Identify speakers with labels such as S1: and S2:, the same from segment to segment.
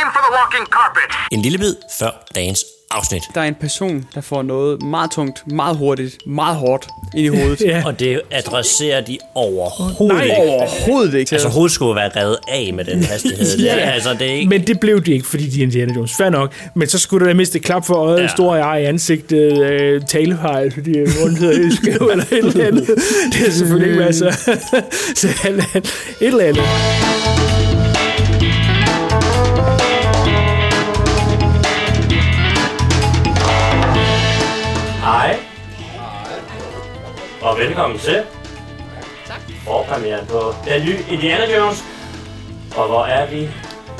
S1: Aim for the walking carpet.
S2: En lille bid før dagens afsnit.
S3: Der er en person, der får noget meget tungt, meget hurtigt, meget hårdt ind i hovedet.
S4: Ja.
S2: Og det adresserer de overhovedet
S4: Nej.
S2: ikke.
S3: Overhovedet ikke.
S2: Altså hovedet skulle være revet af med den hastighed. ja. der. Altså, det er ikke...
S4: Men det blev de ikke, fordi de er Indiana Jones. Fair nok. Men så skulle der et klap for øjet,
S2: Ja.
S4: store ar i ansigtet, øh, talefejl, fordi rundt hedder skæv eller et eller andet. Det er selvfølgelig ikke være så, så et eller andet.
S2: Og velkommen til. Tak. Forpremieren på den nye Indiana Jones. Og hvor er vi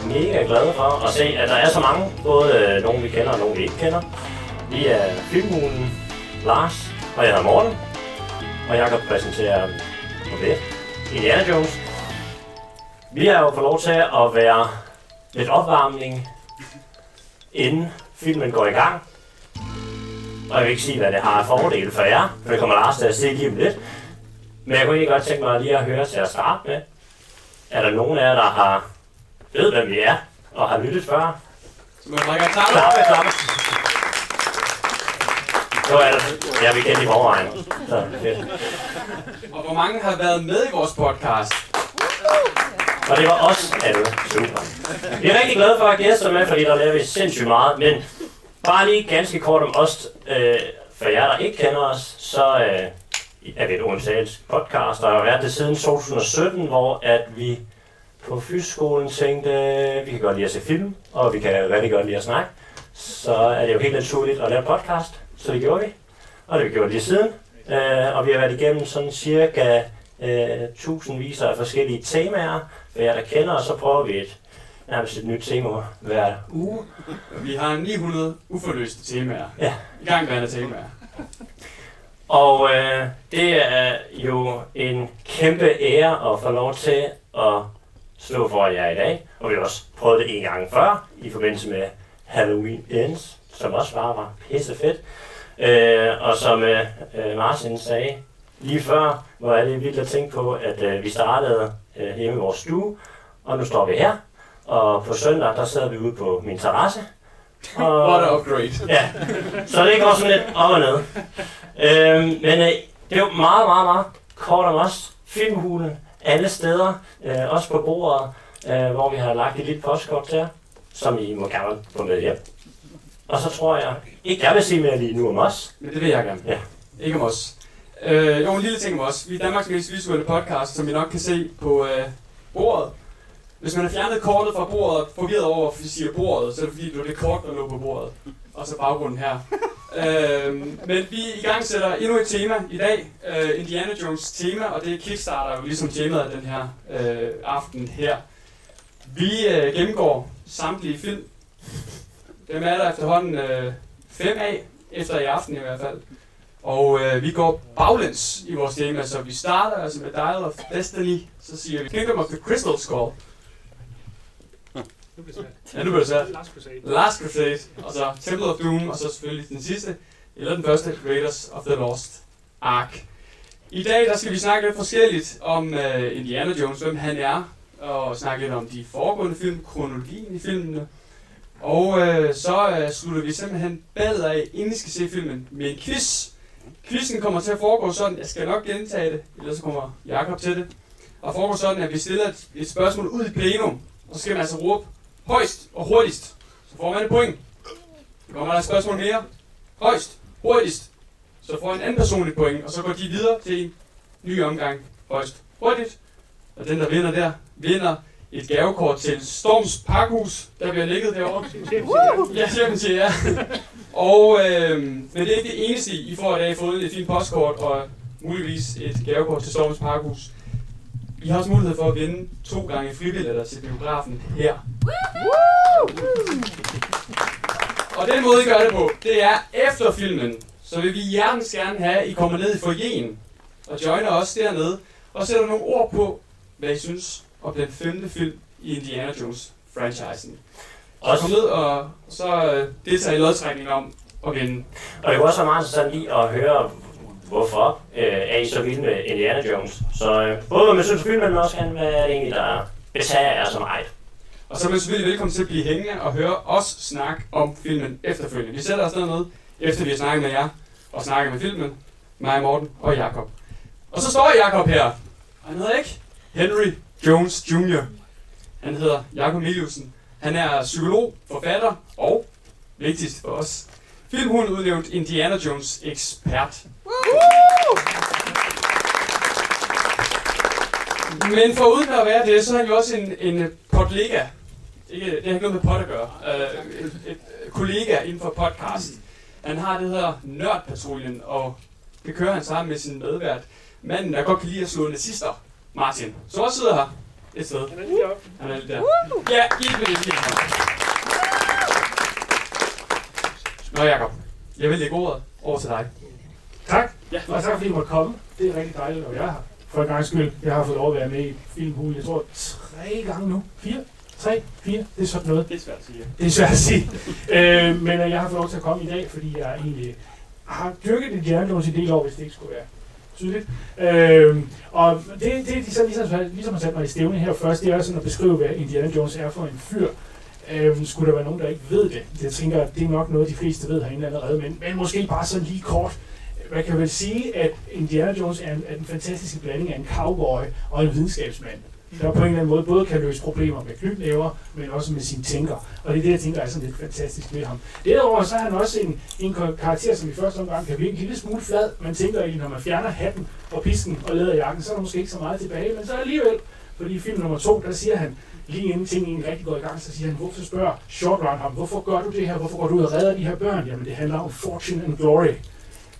S2: mega glade for at se, at der er så mange. Både øh, nogen vi kender og nogen vi ikke kender. Vi er filmhulen Lars, og jeg hedder Morten. Og jeg kan præsentere på det. Indiana Jones. Vi har jo fået lov til at være lidt opvarmning, inden filmen går i gang. Og jeg vil ikke sige, hvad det har af fordele for jer, for det kommer Lars til at se lige om lidt. Men jeg kunne egentlig godt tænke mig lige at høre til at starte med. Er der nogen af jer, der har ved, hvem vi er, og har lyttet før?
S3: Så drikker en taler.
S2: Klappe, klappe. Så er det, jeg vil kende i forvejen. Så fedt.
S3: Og hvor mange har været med i vores podcast?
S2: Og det var os alle. Super. Vi er rigtig glade for at have gæster med, fordi der lærer vi sindssygt meget. Men bare lige ganske kort om os. Øh, for jer, der ikke kender os, så øh, er vi et Odenseals podcast, og har været det siden 2017, hvor at vi på fysskolen tænkte, øh, vi kan godt lide at se film, og vi kan rigtig godt lide at snakke. Så er det jo helt naturligt at lave podcast, så det gjorde vi. Og det har vi gjort lige siden. Øh, og vi har været igennem sådan cirka øh, tusindvis af forskellige temaer. For jer, der kender os, så prøver vi et, nærmest et nyt tema hver uge.
S3: Vi har 900 uforløste temaer.
S2: Ja.
S3: I gangværende temaer.
S2: Og øh, det er jo en kæmpe ære at få lov til at stå for jer i dag. Og vi har også prøvet det en gang før, i forbindelse med Halloween Ends, som også bare var pisse fedt. Øh, og som øh, øh, Martin sagde lige før, hvor er det vildt at tænke på, at øh, vi startede øh, hjemme i vores stue, og nu står vi her. Og på søndag, der sidder vi ude på min terrasse. Og,
S3: What a upgrade.
S2: Ja, så det går sådan lidt op og ned. Øhm, men øh, det jo meget, meget, meget kort om os. Filmhulen, alle steder, øh, også på bordet, øh, hvor vi har lagt et lille postkort til jer, som I må gerne få med hjem. Og så tror jeg ikke, jeg vil sige mere lige nu om os.
S3: Men det vil jeg gerne.
S2: Ja.
S3: Ikke om os. Øh, jo, en lille ting om os. Vi er Danmarks mest visuelle podcast, som I nok kan se på øh, bordet. Hvis man har fjernet kortet fra bordet og forvirret over, at vi siger bordet, så er det fordi, det var det kort, der lå på bordet. Og så baggrunden her. øhm, men vi i gang sætter endnu et tema i dag. Øh, Indiana Jones tema, og det kickstarter jo ligesom temaet af den her øh, aften her. Vi øh, gennemgår samtlige film. Dem er der efterhånden øh, fem af, efter i aften i hvert fald. Og øh, vi går baglæns i vores tema, så vi starter altså med Dial of Destiny, så siger vi Kingdom of the Crystal Skull. Ja, nu bliver det svært. Last Crusade, og så Temple of Doom, og så selvfølgelig den sidste, eller den første, Raiders of the Lost Ark. I dag der skal vi snakke lidt forskelligt om uh, Indiana Jones, hvem han er, og snakke lidt om de foregående film, kronologien i filmene. Og uh, så uh, slutter vi simpelthen ballet af, inden I skal se filmen, med en quiz. Quizzen kommer til at foregå sådan, jeg skal nok gentage det, ellers så kommer Jakob til det. Og foregår sådan, at vi stiller et, et spørgsmål ud i plenum, og så skal man altså råbe højst og hurtigst. Så får man et point. Så kommer der et spørgsmål mere. Højst, hurtigst. Så får en anden person et point, og så går de videre til en ny omgang. Højst, hurtigt. Og den, der vinder der, vinder et gavekort til Storms Parkhus, der bliver ligget derovre. Ja, siger ja. Og, øh, men det er ikke det eneste, I får i dag. I fået et fint postkort og muligvis et gavekort til Storms Parkhus. I har også mulighed for at vinde to gange fribilletter til biografen her. Og den måde, I gør det på, det er efter filmen. Så vil vi hjertens gerne have, at I kommer ned i foyeren og joiner os dernede og sætter nogle ord på, hvad I synes om den femte film i Indiana Jones-franchisen.
S2: Også-
S3: kom ned og så øh, deltager i lodtrækningen om at vinde.
S2: Og det kunne også være meget interessant lige at høre, hvorfor øh, er I så vilde med Indiana Jones. Så øh, både med synes filmen, men også han, hvad er det egentlig, der betager jer som meget?
S3: Og så er man selvfølgelig velkommen til at blive hængende og høre os snakke om filmen efterfølgende. Vi sætter os dernede, efter vi har snakket med jer og snakket med filmen. Mig, Morten og Jakob. Og så står Jakob her. Han hedder ikke Henry Jones Jr. Han hedder Jakob Miliusen. Han er psykolog, forfatter og, vigtigst for os, filmhund udnævnt Indiana Jones ekspert. Men for uden at være det, så er han jo også en, en podlega. Ikke, det har ikke noget med pod at gøre. Uh, et, et, kollega inden for podcast. Han har det hedder Nørdpatruljen, og det kører han sammen med sin medvært. Manden, der godt kan lide at slå nazister, Martin, som også sidder her et sted. Han er lige oppe. Han er lige der. Ja, giv det lige Nå, Jacob. Jeg vil lægge ordet over til dig.
S4: Tak. Ja. Og tak fordi I måtte komme. Det er rigtig dejligt at være her. For en gang skyld. Jeg har fået lov at være med i Filmhulen, jeg tror, tre gange nu. Fire? Tre? Fire? Det er sådan noget.
S3: Det er svært at sige.
S4: Det er svært at sige. øh, men øh, jeg har fået lov til at komme i dag, fordi jeg egentlig har dyrket det Jones i del år, hvis det ikke skulle være tydeligt. Øh, og det, det, det så ligesom, ligesom har sat mig i stævne her først, det er sådan at beskrive, hvad Indiana Jones er for en fyr. Øh, skulle der være nogen, der ikke ved det? Jeg tænker, at det er nok noget, de fleste ved herinde allerede, men, men måske bare sådan lige kort. Man kan vel sige, at Indiana Jones er en, er en fantastisk blanding af en cowboy og en videnskabsmand der på en eller anden måde både kan løse problemer med knytnæver, men også med sin tænker. Og det er det, jeg tænker er sådan lidt fantastisk ved ham. Derudover så er han også en, en karakter, som i første omgang kan virke en lille smule flad. Man tænker egentlig, når man fjerner hatten og pisken og læderjakken, så er der måske ikke så meget tilbage, men så alligevel, fordi i film nummer to, der siger han, lige inden tingene rigtig går i gang, så siger han, hvorfor spørger Short Round ham, hvorfor gør du det her, hvorfor går du ud og redder de her børn? Jamen det handler om fortune and glory.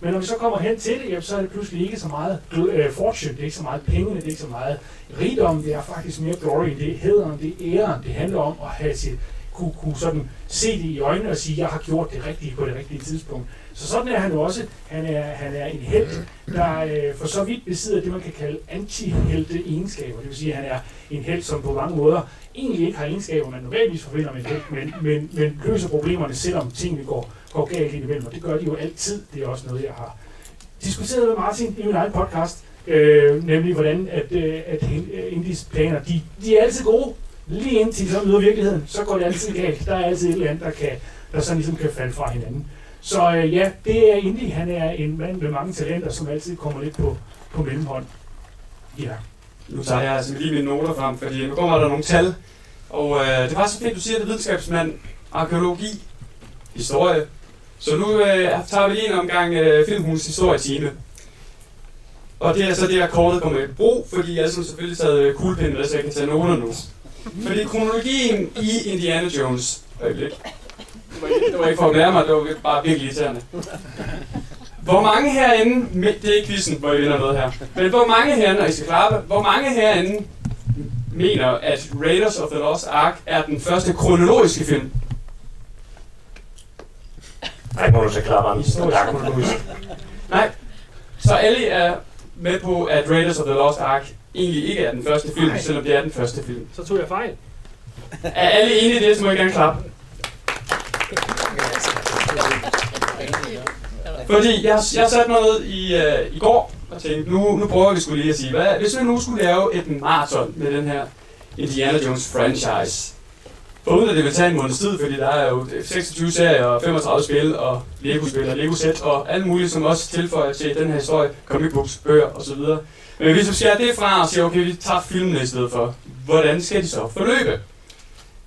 S4: Men når vi så kommer hen til det, jamen, så er det pludselig ikke så meget uh, fortune, det er ikke så meget penge, det er ikke så meget rigdom, det er faktisk mere glory, det er hederen, det er æren, det handler om at have sit, kunne, kunne sådan se det i øjnene og sige, jeg har gjort det rigtige på det rigtige tidspunkt. Så sådan er han jo også. Han er, han er en held, der øh, for så vidt besidder det, man kan kalde anti-helte egenskaber. Det vil sige, at han er en held, som på mange måder egentlig ikke har egenskaber, man normalvis forbinder med men, men, men løser problemerne, selvom tingene går går galt imellem, og det gør de jo altid. Det er også noget, jeg har diskuteret med Martin i min egen podcast, øh, nemlig hvordan at, øh, at øh, Indies planer, de, de er altid gode, lige indtil de så møder virkeligheden, så går det altid galt. Der er altid et eller andet, der, kan, der sådan ligesom kan falde fra hinanden. Så øh, ja, det er Indy. Han er en mand med mange talenter, som altid kommer lidt på, på mellemhånd. Ja.
S3: Nu tager jeg altså lige mine noter frem, fordi nu kommer der nogle tal. Og øh, det var så fedt, du siger det, videnskabsmand, arkeologi, historie, så nu øh, tager vi lige en omgang øh, Filmhus historietime. Og det er så det jeg kortet kommer i brug, fordi jeg har selvfølgelig taget øh, kuglepinden med, så jeg kan tage noter nu. Fordi kronologien i Indiana Jones... Øjeblik. Det var ikke for at lære mig, det var bare virkelig irriterende. Hvor mange herinde, det er ikke quizzen, hvor jeg vinder noget her, men hvor mange herinde, og I skal klappe, hvor mange herinde mener, at Raiders of the Lost Ark er den første kronologiske film?
S2: Nej, må du så klappe ham.
S3: Nej, så alle er med på, at Raiders of the Lost Ark egentlig ikke er den første film, Nej. selvom det er den første film.
S4: Så tog jeg fejl.
S3: Er alle enige i det, så må jeg gerne klappe. Fordi jeg, jeg satte mig ned i, uh, i går og tænkte, nu, nu prøver vi skulle lige at sige, hvad, hvis vi nu skulle lave et maraton med den her Indiana Jones franchise, Foruden at det vil tage en måneds tid, fordi der er jo 26 serier og 35 spil og Lego-spil og Lego-sæt og alt muligt, som også tilføjer til den her historie, comic books, bøger osv. Men hvis vi skærer det fra og siger, okay, vi tager filmene i stedet for, hvordan skal de så forløbe?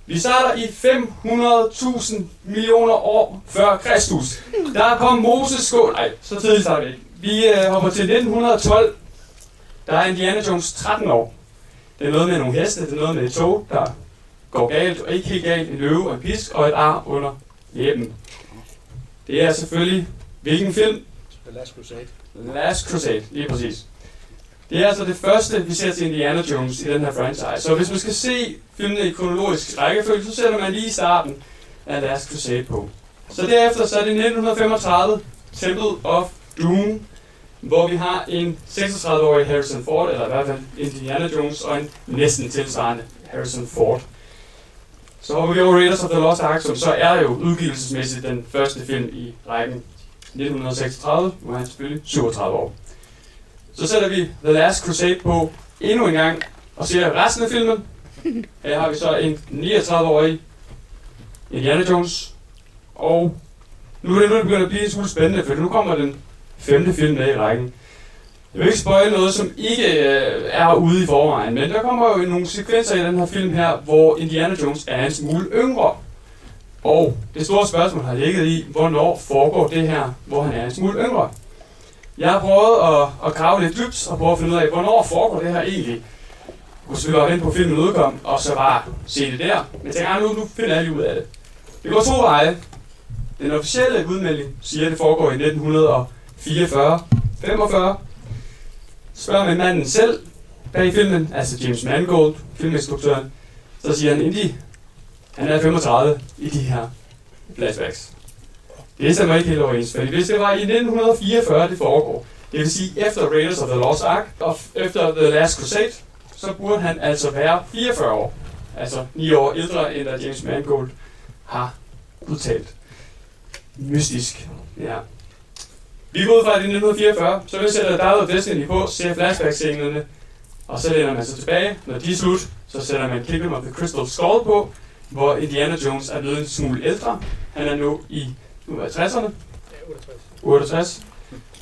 S3: Vi starter i 500.000 millioner år før Kristus. Der kom Moses gå... Nej, så tidligt starter vi ikke. Vi øh, hopper til 1912. Der er Indiana Jones 13 år. Det er noget med nogle heste, det er noget med et tog, der går galt, og ikke helt galt, en løve og en pisk og et ar under læben. Det er selvfølgelig, hvilken film?
S4: The Last Crusade.
S3: The Last Crusade, lige præcis. Det er altså det første, vi ser til Indiana Jones i den her franchise. Så hvis man skal se filmene i kronologisk rækkefølge, så sætter man lige starten af Last Crusade på. Så derefter så er det 1935, Temple of Doom, hvor vi har en 36-årig Harrison Ford, eller i hvert fald Indiana Jones, og en næsten tilsvarende Harrison Ford. Så hopper vi over Raiders of the Lost Ark, som så er jo udgivelsesmæssigt den første film i rækken. 1936, nu er han selvfølgelig 37 år. Så sætter vi The Last Crusade på endnu en gang, og ser resten af filmen. Her har vi så en 39-årig Indiana Jones. Og nu er det nu, det begynder at blive en smule spændende, for nu kommer den femte film med i rækken. Jeg vil ikke spoil noget, som ikke øh, er ude i forvejen, men der kommer jo nogle sekvenser i den her film her, hvor Indiana Jones er en smule yngre. Og det store spørgsmål har ligget i, hvornår foregår det her, hvor han er en smule yngre. Jeg har prøvet at, at grave lidt dybt og prøve at finde ud af, hvornår foregår det her egentlig. Jeg kunne selvfølgelig vente på filmen udkom, og så bare se det der. Men jeg tænker, ah, nu, nu finder jeg lige ud af det. Det går to veje. Den officielle udmelding siger, at det foregår i 1944, 45. Spørger man manden selv bag filmen, altså James Mangold, filminstruktøren, så siger han, Indy, han er 35 i de her flashbacks. Det stemmer ikke helt overens, fordi hvis det var i 1944, det foregår, det vil sige efter Raiders of the Lost Ark og efter The Last Crusade, så burde han altså være 44 år. Altså 9 år ældre, end at James Mangold har udtalt. Mystisk. Ja. Vi går ud fra, at det er 1944, så vi sætter Dial of Destiny på, ser flashback-scenerne, og så læner man sig tilbage. Når de er slut, så sætter man Kingdom of the Crystal Skull på, hvor Indiana Jones er blevet en smule ældre. Han er nu i nu er 60'erne. 68.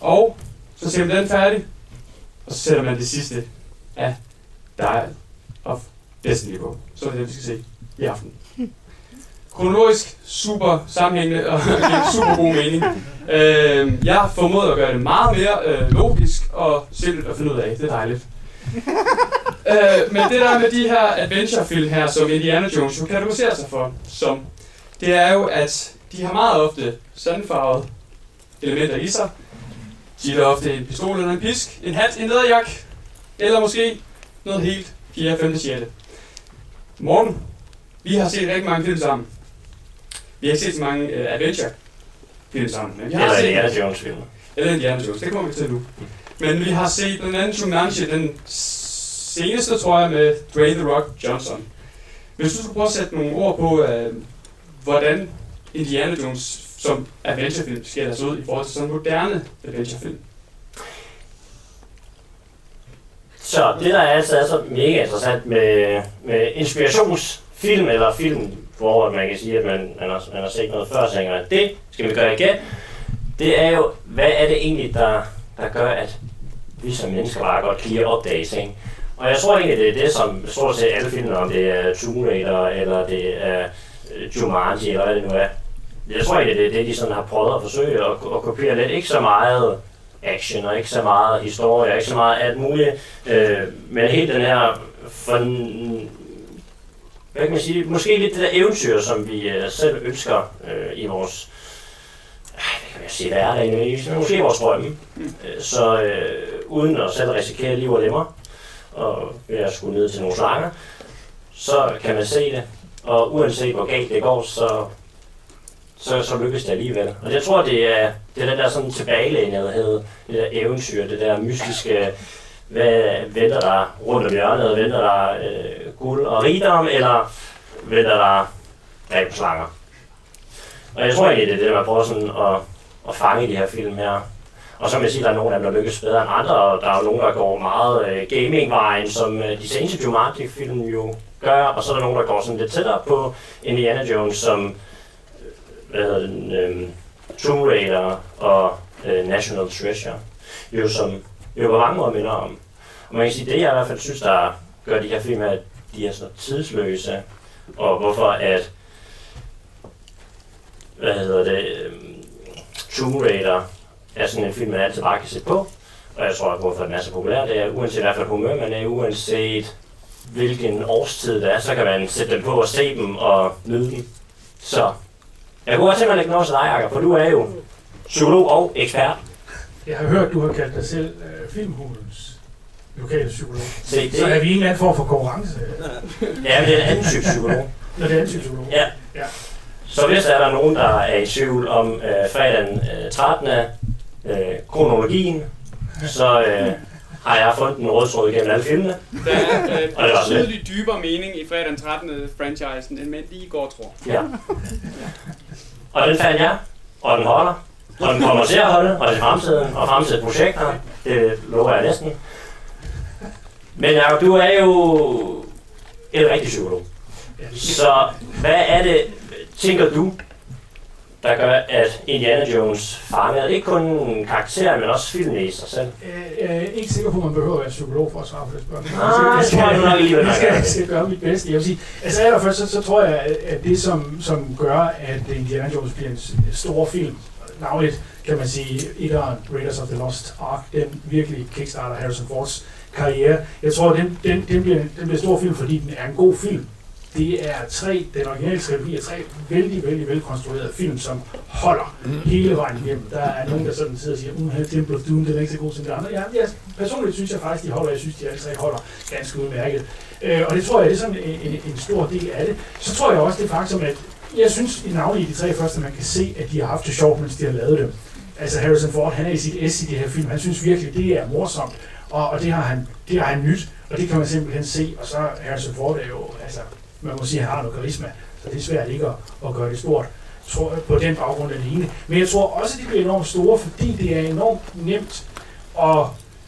S3: Og så ser man den færdig, og så sætter man det sidste af Dial of Destiny på. Så er det det, vi skal se i aften. Kronologisk super sammenhængende og super god mening. Øh, jeg formoder at gøre det meget mere øh, logisk og simpelt at finde ud af. Det er dejligt. øh, men det der med de her adventure-film her, som Indiana Jones jo kategoriserer sig for, som, det er jo, at de har meget ofte sandfarvede elementer i sig. De har ofte en pistol eller en pisk, en hat, en læderjak, eller måske noget helt 4. 5. 6. Morgen, vi har set rigtig mange film sammen. Vi har ikke set så mange uh, adventure-film sammen. Men vi har
S2: Eller
S3: set,
S2: Indiana Jones film.
S3: eller Indiana Jones, det kommer vi til nu. Men vi har set blandt andet Jumanji, den seneste, tror jeg, med Dwayne The Rock Johnson. Hvis du skulle prøve at sætte nogle ord på, uh, hvordan Indiana Jones som adventurefilm skiller sig ud i forhold til sådan en moderne adventurefilm.
S2: Så det, der er altså er så mega interessant med, med inspirationsfilm, eller film, hvor man kan sige, at man, man, har, man har set noget før, så tænker man, det skal vi gøre igen. Det er jo, hvad er det egentlig, der, der gør, at vi som mennesker bare godt kan lide at opdage ting. Og jeg tror egentlig, det er det, som stort set alle filmer, om det er Tomb Raider, eller det er øh, Jumanji, eller hvad det nu er. Jeg tror ikke, det er det, de sådan har prøvet at forsøge at, at kopiere lidt. Ikke så meget action, og ikke så meget historie, og ikke så meget alt muligt. Øh, men helt den her, for, hvad kan man sige, måske lidt det der eventyr, som vi øh, selv ønsker øh, i vores, ah, hvad kan man sige, hverdag, i- måske vores drømme. Øh, så øh, uden at selv risikere liv og lemmer, og ved at skulle ned til nogle slanger, så kan man se det. Og uanset hvor galt det går, så, så, så lykkes det alligevel. Og jeg tror, det er, det er den der sådan tilbagelænethed, det der eventyr, det der mystiske, hvad venter der rundt om hjørnet? Venter der øh, guld og rigdom, eller venter der dræbslanger? Og jeg tror egentlig, det er det, man prøver sådan at, at fange i de her film her. Og som jeg siger, der er nogle af dem, der lykkes bedre end andre, og der er jo nogen, der går meget øh, gamingvejen, som øh, de seneste Jumanji-film jo gør, og så er der nogen, der går sådan lidt tættere på Indiana Jones, som øh, hvad hedder den, øh, Tomb Raider og øh, National Treasure, jo som jo på mange måder minder om. Og man kan sige, det jeg i hvert fald synes, der gør de her film, at de er så tidsløse, og hvorfor at, hvad hedder det, øh, Tomb Raider er sådan en film, man altid bare kan se på. Og jeg tror, at hvorfor den er så populær, det er uanset hvad for et humør man er, uanset hvilken årstid det er, så kan man sætte dem på og se dem og nyde dem. Så jeg kunne også simpelthen ikke nå til dig, Jacob, for du er jo psykolog og ekspert.
S4: Jeg har hørt, du har kaldt dig selv øh, filmhulens lokale psykolog.
S2: Se, det,
S4: Så er vi en eller anden form for konkurrence,
S2: ja, men det er en anden type psykolog.
S4: når det er en psykolog.
S2: Ja.
S4: Ja.
S2: Så hvis der er der nogen, der er i tvivl om øh, fredagen øh, 13. Øh, kronologien, så øh, har jeg fundet en rådsråd igennem alle filmene.
S3: Der er øh,
S2: Og det var
S3: betydelig dybere mening i fredag den 13. franchisen, end man lige går tror.
S2: Ja. Og den fandt jeg, og den holder. Og den kommer til at holde, og det er fremtiden, og fremtidige projekter. Det lover jeg næsten. Men Jacob, du er jo en rigtig psykolog. Så hvad er det, tænker du, der gør, at Indiana Jones fanger ikke kun en karakter, men også filmen i sig selv?
S4: Jeg er ikke sikker på, at man behøver at være psykolog for at svare på det spørgsmål.
S2: Ah, jeg, skal, jeg, alligevel,
S4: jeg, skal, jeg skal gøre mit bedste. Jeg vil sige, altså allerførst, så, så tror jeg, at det, som, som gør, at Indiana Jones bliver en stor film, navnligt kan man sige, etteren Raiders of the Lost Ark, den virkelig kickstarter Harrison Fords karriere. Jeg tror, den, den, den, bliver, den bliver en stor film, fordi den er en god film. Det er tre, den originale trilogi er tre vældig, vældig velkonstruerede film, som holder hele vejen igennem. Der er nogen, der sådan sidder og siger, at Temple of Doom, den er ikke så god som de andre. Ja, jeg, personligt synes jeg faktisk, de holder. Jeg synes, de alle tre holder ganske udmærket. Øh, og det tror jeg, det er sådan en, en, en stor del af det. Så tror jeg også det faktum, at jeg synes i navnet i de tre første, man kan se, at de har haft det sjovt, mens de har lavet dem. Altså Harrison Ford, han er i sit S i det her film. Han synes virkelig, det er morsomt. Og, og det, har han, det har han nyt, og det kan man simpelthen se. Og så Harrison Ford er jo, altså, man må sige, at han har noget karisma, så det er svært ikke at, at gøre det stort tror, på den baggrund alene. Men jeg tror også, at de bliver enormt store, fordi det er enormt nemt at,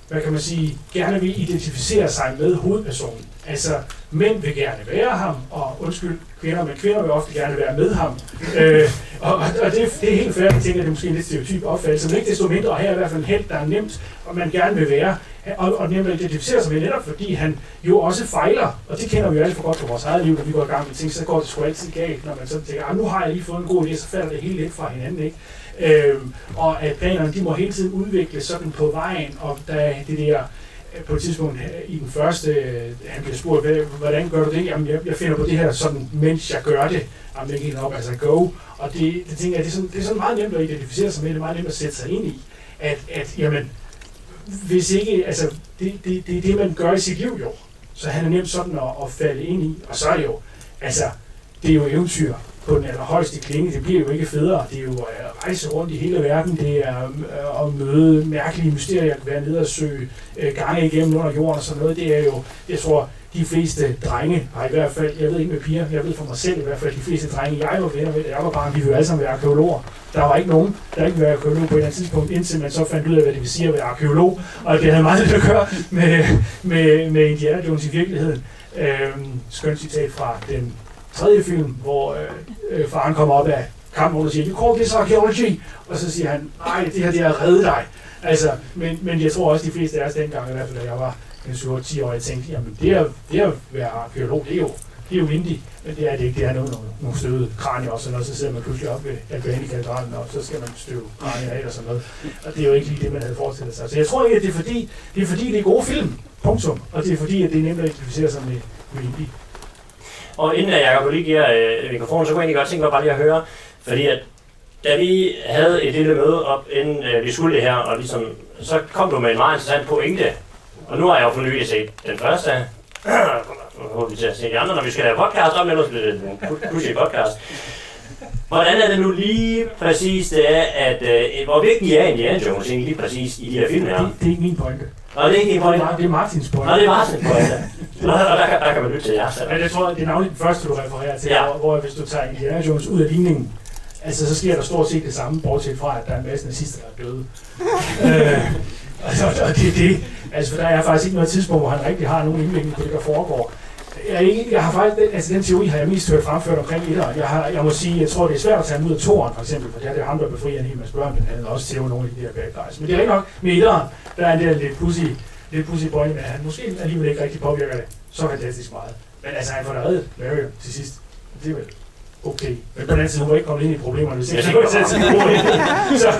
S4: hvad kan man sige, gerne vil identificere sig med hovedpersonen. Altså, mænd vil gerne være ham, og undskyld, kvinder, men kvinder vil ofte gerne være med ham. øh, og, og det, det er helt færdigt, jeg tænker, at det er måske en lidt stereotyp opfattelse, men ikke desto mindre, og her er i hvert fald en held, der er nemt, og man gerne vil være, og, og nemlig identificerer sig med netop, fordi han jo også fejler, og det kender vi jo alt for godt fra vores eget liv, når vi går i gang med ting, så går det sgu altid galt, når man så tænker, ah, nu har jeg lige fået en god idé, så falder det hele lidt fra hinanden, ikke? Øhm, og at planerne, de må hele tiden udvikle sådan på vejen, og der det der øh, på et tidspunkt øh, i den første, øh, han bliver spurgt, hvordan gør du det? Jamen, jeg, jeg finder på det her sådan, mens jeg gør det. Jamen, jeg giver op, altså go. Og det, det tænker jeg, det er, sådan, det er sådan meget nemt at identificere sig med, det er meget nemt at sætte sig ind i, at, at jamen, hvis ikke, altså, det, det, det er det, man gør i sit liv jo. Så han er nemt sådan at, at falde ind i. Og så er det jo, altså, det er jo eventyr på den allerhøjeste klinge. Det bliver jo ikke federe. Det er jo at rejse rundt i hele verden. Det er øh, at møde mærkelige mysterier, at være nede og søge øh, gange igennem under jorden og sådan noget. Det er jo, jeg tror, de fleste drenge har i hvert fald, jeg ved ikke med piger, jeg ved for mig selv i hvert fald, de fleste drenge, jeg var venner med, jeg var bare, vi ville alle sammen være arkeologer. Der var ikke nogen, der ikke ville være arkeolog på et eller andet tidspunkt, indtil man så fandt ud af, hvad det vil sige at være arkeolog, og det havde meget lidt at gøre med, med, med Indiana Jones i virkeligheden. Øhm, skønt citat fra den tredje film, hvor øh, øh, faren kommer op af kampen og siger, you call this archaeology, og så siger han, nej, det her det er at redde dig. Altså, men, men jeg tror også, de fleste af os dengang, i hvert fald da jeg var 7-10 år, jeg tænkte, jamen det at, det at være arkeolog, det er jo, det er jo indie, men det er det ikke. Det er noget, nogle, nogle støvede kranier og sådan noget, så sidder man pludselig op ved Albani-katedralen, og så skal man støve kranier af og sådan noget. Og det er jo ikke lige det, man havde forestillet sig. Så jeg tror ikke, at det er fordi, det er fordi, det er gode film. Punktum. Og det er fordi, at det er nemt at identificere sig med, med indie.
S2: Og inden at jeg lige giver øh, mikrofonen, så kunne jeg egentlig godt tænke mig bare lige at høre, fordi at da vi havde et lille møde op, inden øh, vi skulle det her, og ligesom, så kom du med en meget interessant pointe. Og nu har jeg jo for nylig set den første. Håber vi til at se de andre, når vi skal lave podcast om, ellers bliver det en pushy podcast. Hvordan er det nu lige præcis, det er, at øh, hvor vigtig er Indiana Jones egentlig lige præcis i de her film her?
S4: Det, det er ikke min pointe.
S2: Nå, det er ikke din pointe?
S4: Det er Martins pointe.
S2: Nå, det er Martins pointe. Nå, og der, der kan man lytte til jer.
S4: Men jeg tror, det er navnligt den første, du refererer til, ja. hvor, hvor hvis du tager Indiana Jones ud af ligningen, altså så sker der stort set det samme, bortset fra, at der er en masse nazister, der er døde. øh, altså, og det er det. Altså, for der er faktisk ikke noget tidspunkt, hvor han rigtig har nogen indlægning på det, der foregår. Jeg, jeg har faktisk, den, altså den teori har jeg mest hørt fremført omkring etteren. Jeg, har, jeg må sige, jeg tror, det er svært at tage ham ud af toren, for eksempel, for det er det ham, der befrier en hel masse børn, men han havde også tævet nogle af de der bad guys. Men det er ikke nok med etteren, der er en der lidt pussy, lidt pussy boy, men han måske alligevel ikke rigtig påvirker det så fantastisk meget. Men altså, han får da reddet Mario til sidst. Det er vel okay. Men på den anden side, hun var ikke kommet ind i problemerne, hvis ikke jeg selv Så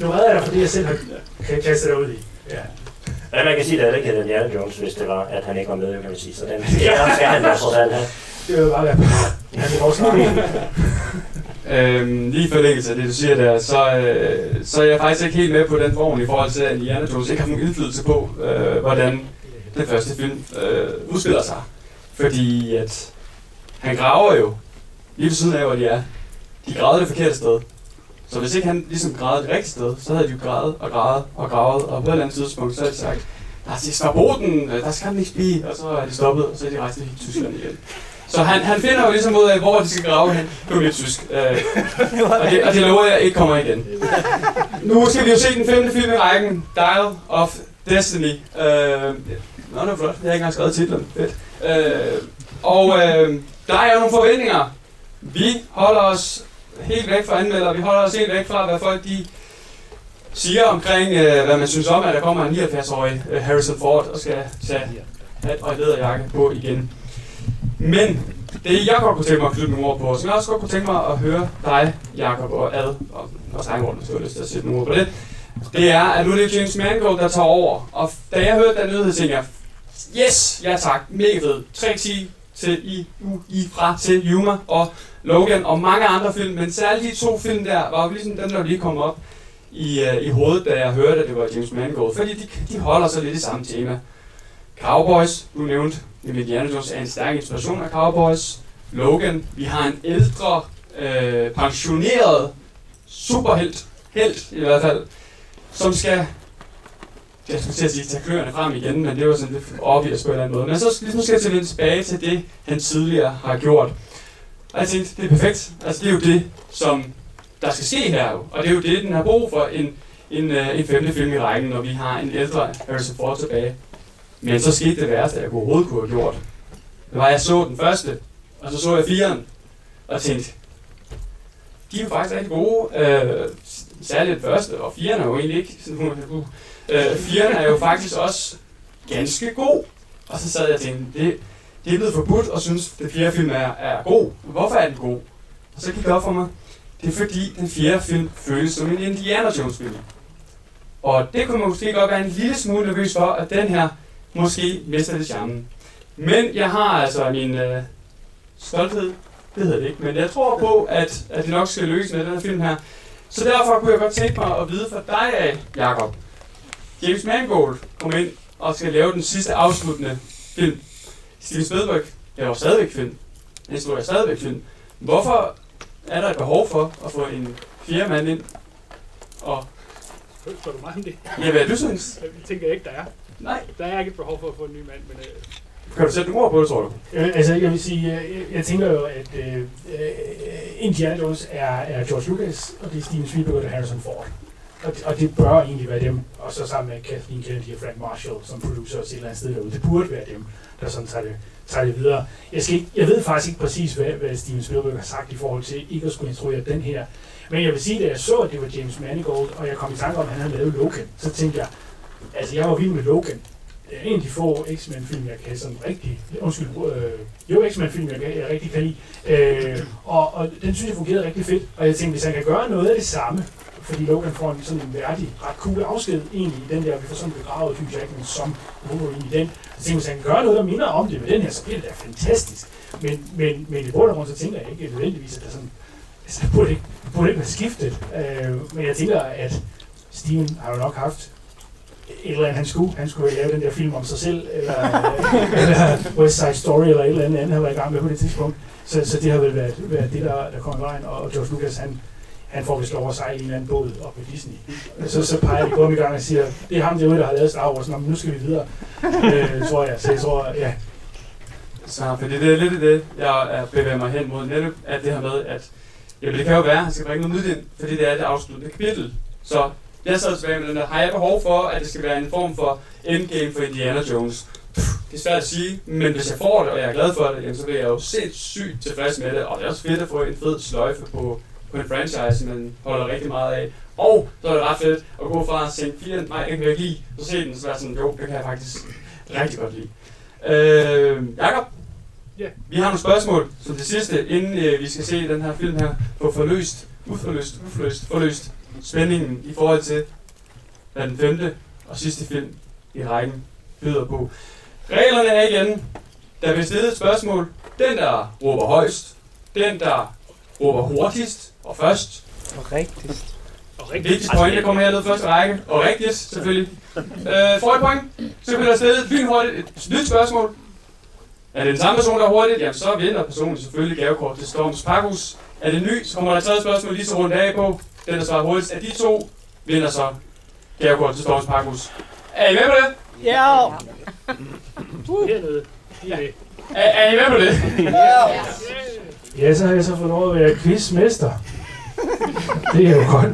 S4: nu redder jeg dig, fordi jeg selv har kastet dig ud i. Ja.
S2: Ja, man kan sige, at det ikke hedder Indiana Jones, hvis det var, at han ikke var med, kan man sige. Så den ja, skal han da trods alt have.
S4: Det var bare være. Han vil også
S3: Øhm, lige i forlængelse af det, du siger der, så, øh, så er jeg faktisk ikke helt med på den form i forhold til, at Indiana Jones ikke har nogen indflydelse på, øh, hvordan den første film øh, udspiller sig. Fordi at han graver jo lige ved siden af, hvor de er. De gravede det forkerte sted. Så hvis ikke han ligesom gravede et rigtigt sted, så havde de jo gravet og gravet og gravet, og på et eller andet tidspunkt, så havde de sagt, der er Staboten, øh, der skal den ikke blive, og så er de stoppet, og så er de rejst til Tyskland igen. Så han, han finder jo ligesom ud af, hvor de skal grave hen. Det er tysk. Øh, og, det, og det lover jeg ikke kommer igen. Nu skal vi jo se den femte film i rækken, Dial of Destiny. Øh, Nå, det er flot. Jeg har ikke engang skrevet titlen. Fedt. Øh, og øh, der er nogle forventninger. Vi holder os helt væk fra anmelder. Vi holder os helt væk fra, hvad folk de siger omkring, øh, hvad man synes om, at der kommer en 79-årig øh, Harrison Ford og skal tage hat og lederjakke på igen. Men det jeg godt kunne tænke mig at knytte nogle ord på, som jeg også godt kunne tænke mig at høre dig, Jakob og Ad, og også egen hvis du har lyst til at sætte nogle ord på det, det er, at nu er det James Mangold, der tager over. Og da jeg hørte den nyhed, tænkte jeg, yes, ja tak, mega fed. 3 til i, u, i fra til Yuma og Logan og mange andre film, men særligt de to film der, var jo ligesom dem, der lige kom op i, uh, i hovedet, da jeg hørte, at det var James Mangold. Fordi de, de holder sig lidt i samme tema. Cowboys, du nævnte, Indiana Jones er en stærk inspiration af Cowboys. Logan, vi har en ældre, øh, pensioneret superhelt, helt i hvert fald, som skal jeg skulle til at sige, tage kløerne frem igen, men det var sådan lidt obvious på en eller anden måde. Men så ligesom skal jeg vende tilbage til det, han tidligere har gjort. Og jeg tænkte, det er perfekt. Altså det er jo det, som der skal ske her Og det er jo det, den har brug for en, en, øh, en femte film i rækken, når vi har en ældre Harrison Ford tilbage. Men så skete det værste, jeg overhovedet kunne have gjort. Det var, at jeg så den første, og så så jeg firen, og tænkte, de er jo faktisk rigtig gode. Øh, særligt den første, og firen er jo egentlig ikke sådan, uh, øh, firen er jo faktisk også ganske god. Og så sad jeg og tænkte, det, de er blevet forbudt og synes, at den fjerde film er, er god. Hvorfor er den god? Og så gik det op for mig, det er fordi den fjerde film føles som en Indiana Jones film. Og det kunne man måske godt være en lille smule nervøs for, at den her måske mister det charme. Men jeg har altså min øh, stolthed, det hedder det ikke, men jeg tror på, at, at det nok skal lykkes med den her film her. Så derfor kunne jeg godt tænke mig at vide fra dig af, Jacob. James Mangold kom ind og skal lave den sidste afsluttende film. Steven Spielberg laver stadigvæk film. Instruerer stadigvæk film. Hvorfor er der et behov for at få en fjerde mand ind og
S4: Spørger du mig om det?
S3: Ja, hvad du synes?
S4: Jeg tænker ikke, der er.
S3: Nej.
S4: Der er ikke et behov for at få en ny mand, men... Øh,
S3: kan du sætte nogle ord på det, tror du?
S4: Øh, altså, jeg vil sige, jeg, jeg tænker jo, at øh, øh, Indiana Jones er, er George Lucas, og det er Steven Spielberg og Harrison Ford. Og det, og det bør egentlig være dem, og så sammen med Kathleen Kennedy og Frank Marshall som producer et eller andet sted derude. Det burde være dem, der sådan tager det, tager det videre. Jeg, skal ikke, jeg ved faktisk ikke præcis, hvad, hvad Steven Spielberg har sagt i forhold til ikke at skulle instruere den her. Men jeg vil sige, at jeg så, at det var James Mangold, og jeg kom i tanke om, at han havde lavet Logan, så tænkte jeg, altså jeg var vild med Logan. Det er en af de få X-Men-film, jeg kan sådan rigtig... Undskyld, øh, jo, X-Men-film, jeg, jeg rigtig kan lide. Øh, og, og den synes jeg fungerede rigtig fedt. Og jeg tænkte, hvis han kan gøre noget af det samme, fordi Logan får en sådan en værdig, ret cool afsked egentlig i den der, vi får sådan begravet Hugh Jackman som Wolverine i den. Så tænkte, hvis han gøre noget, der minder om det med den her, så bliver det da fantastisk. Men, men, men i bund og grund, så tænker jeg ikke nødvendigvis, at der sådan, altså, det burde ikke, det burde ikke være skiftet. Øh, men jeg tænker, at Steven har jo nok haft et eller andet, han skulle. Han skulle lave den der film om sig selv, eller, eller West Side Story, eller et eller andet andet, han var i gang med på det tidspunkt. Så, så det har vel været, været det, der, der kom i vejen. Og George Lucas, han, han får vist lov at sejle i en eller anden båd op på Disney. Så, så peger de på i gang og siger, det er ham derude, der har lavet Star Wars, Nå, men nu skal vi videre, øh, tror jeg. Så jeg tror, ja.
S3: Så, fordi det er lidt det, jeg bevæger mig hen mod netop, at det her med, at jamen, det kan jo være, at han skal bringe noget nyt ind, fordi det er det afsluttende kapitel. Så jeg sad tilbage med den der, har jeg behov for, at det skal være en form for endgame for Indiana Jones? Det er svært at sige, men hvis jeg får det, og jeg er glad for det, jamen, så bliver jeg jo sygt tilfreds med det, og det er også fedt at få en fed sløjfe på, på en franchise, man holder rigtig meget af. Og så er det ret fedt at gå fra at se fire, nej, den kan jeg lide, så se den, så være sådan, jo, det kan jeg faktisk rigtig godt lide. Øh, Jakob,
S4: yeah.
S3: vi har nogle spørgsmål som det sidste, inden øh, vi skal se den her film her, få forløst, uforløst, uforløst, forløst spændingen i forhold til, hvad den femte og sidste film i rækken byder på. Reglerne er igen, der vil stille et spørgsmål. Den, der råber højst, den, der råber hurtigst og først.
S5: Og rigtigst.
S3: Og rigtigst. Vigtigst point, der kommer hernede første række. Og rigtigt, selvfølgelig. øh, får et point, så bliver der stillet lynhurtigt et nyt spørgsmål. Er det den samme person, der er hurtigt, jamen så vinder personen selvfølgelig gavekort til Storms Pakhus. Er det ny, så kommer der et tredje spørgsmål lige så rundt af på. Den, der svarer hurtigst af de to, vinder så gavekort til Storms Pakhus. Er I med på det?
S5: Ja!
S4: Hernede. Ja.
S3: Er, er I med på det?
S4: Ja. Ja, så har jeg så fået lov at være quizmester. det er jo godt.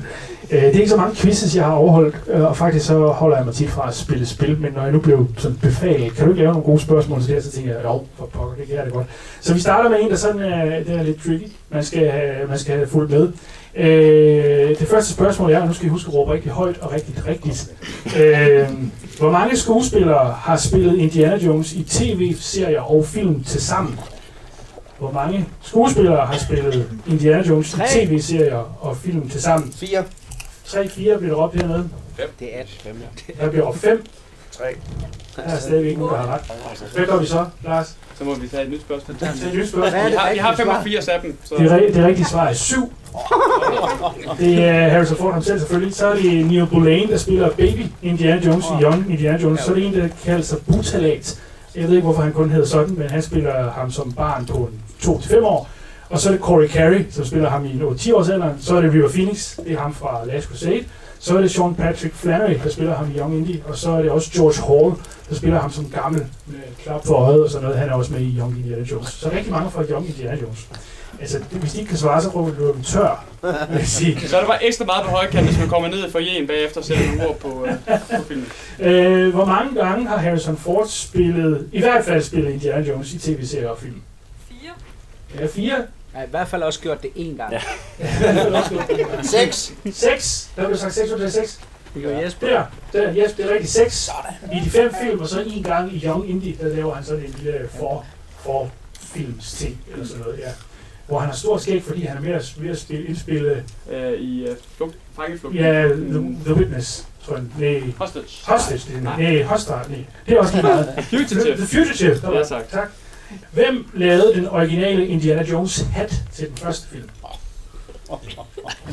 S4: Øh, det er ikke så mange quizzes, jeg har overholdt, øh, og faktisk så holder jeg mig tit fra at spille spil, men når jeg nu blev sådan befalet, kan du ikke lave nogle gode spørgsmål til det her, så tænker jeg, jo, for pokker, det kan jeg det godt. Så vi starter med en, der sådan er, det er lidt tricky. Man skal have, man skal have fuldt med. Øh, det første spørgsmål er, og nu skal I huske at råbe rigtig højt og rigtig rigtigt. Øh, hvor mange skuespillere har spillet Indiana Jones i tv-serier og film til sammen? Hvor mange skuespillere har spillet Indiana Jones i tv-serier og film til sammen?
S5: Fire.
S4: 3, 4 bliver der råbt hernede.
S5: Det er et. Fem.
S4: Der bliver råbt 5.
S5: Tre.
S4: Der er stadigvæk ikke nogen, der har ret. Hvad gør vi så, Lars?
S3: Så må vi tage et nyt spørgsmål.
S4: Det er et nyt spørgsmål.
S5: Hvad er
S3: Vi har, vi har
S5: rigtige
S3: 85 af dem. Så.
S4: Det, er, det rigtige svar er 7. Det er Harrison Ford ham selv selvfølgelig. Så er det Neil Boulain, der spiller Baby Indiana Jones i Young Indiana Jones. Så er det en, der kalder sig Butalat. Jeg ved ikke, hvorfor han kun hedder sådan, men han spiller ham som barn på en 2-5 år. Og så er det Corey Carey, som spiller ham i 10 års alderen. Så er det River Phoenix, det er ham fra Last Crusade. Så er det Sean Patrick Flannery, der spiller ham i Young Indy. Og så er det også George Hall, der spiller ham som gammel med klap for øjet og sådan noget. Han er også med i Young Indiana Jones. Så rigtig mange fra Young Indiana Jones. Altså, det, hvis de ikke kan svare, så råber vi tør. vil jeg sige.
S3: Så er der bare ekstra meget på højkant, hvis man kommer ned i forjen bagefter og sætter nogle ord på, øh, på filmen.
S4: Øh, hvor mange gange har Harrison Ford spillet, i hvert fald spillet Indiana Jones i tv-serier og film?
S6: Fire.
S4: Ja, fire.
S5: Jeg har i hvert fald også gjort det én gang.
S2: Ja.
S5: Seks.
S4: Seks. Der blev sagt seks, og det er seks.
S5: Det gjorde Jesper.
S4: Der, der, yes, det er rigtigt. Seks. I de fem film, og så en gang i Young Indie, der laver han sådan en lille for, for films ting, eller sådan noget, ja. Hvor han har stort skæg, fordi han er ved at, ved at spille, indspille,
S3: Øh, I uh, flugt, fangeflugt.
S4: ja, The, The Witness, tror jeg. Nej,
S3: Hostage.
S4: Hostage, det er, nej, Hostage, nej. Det er også lige meget.
S3: Fugitive.
S4: The Fugitive. Der var,
S3: Ja, tak.
S4: tak. Hvem lavede den originale Indiana Jones hat til den første film?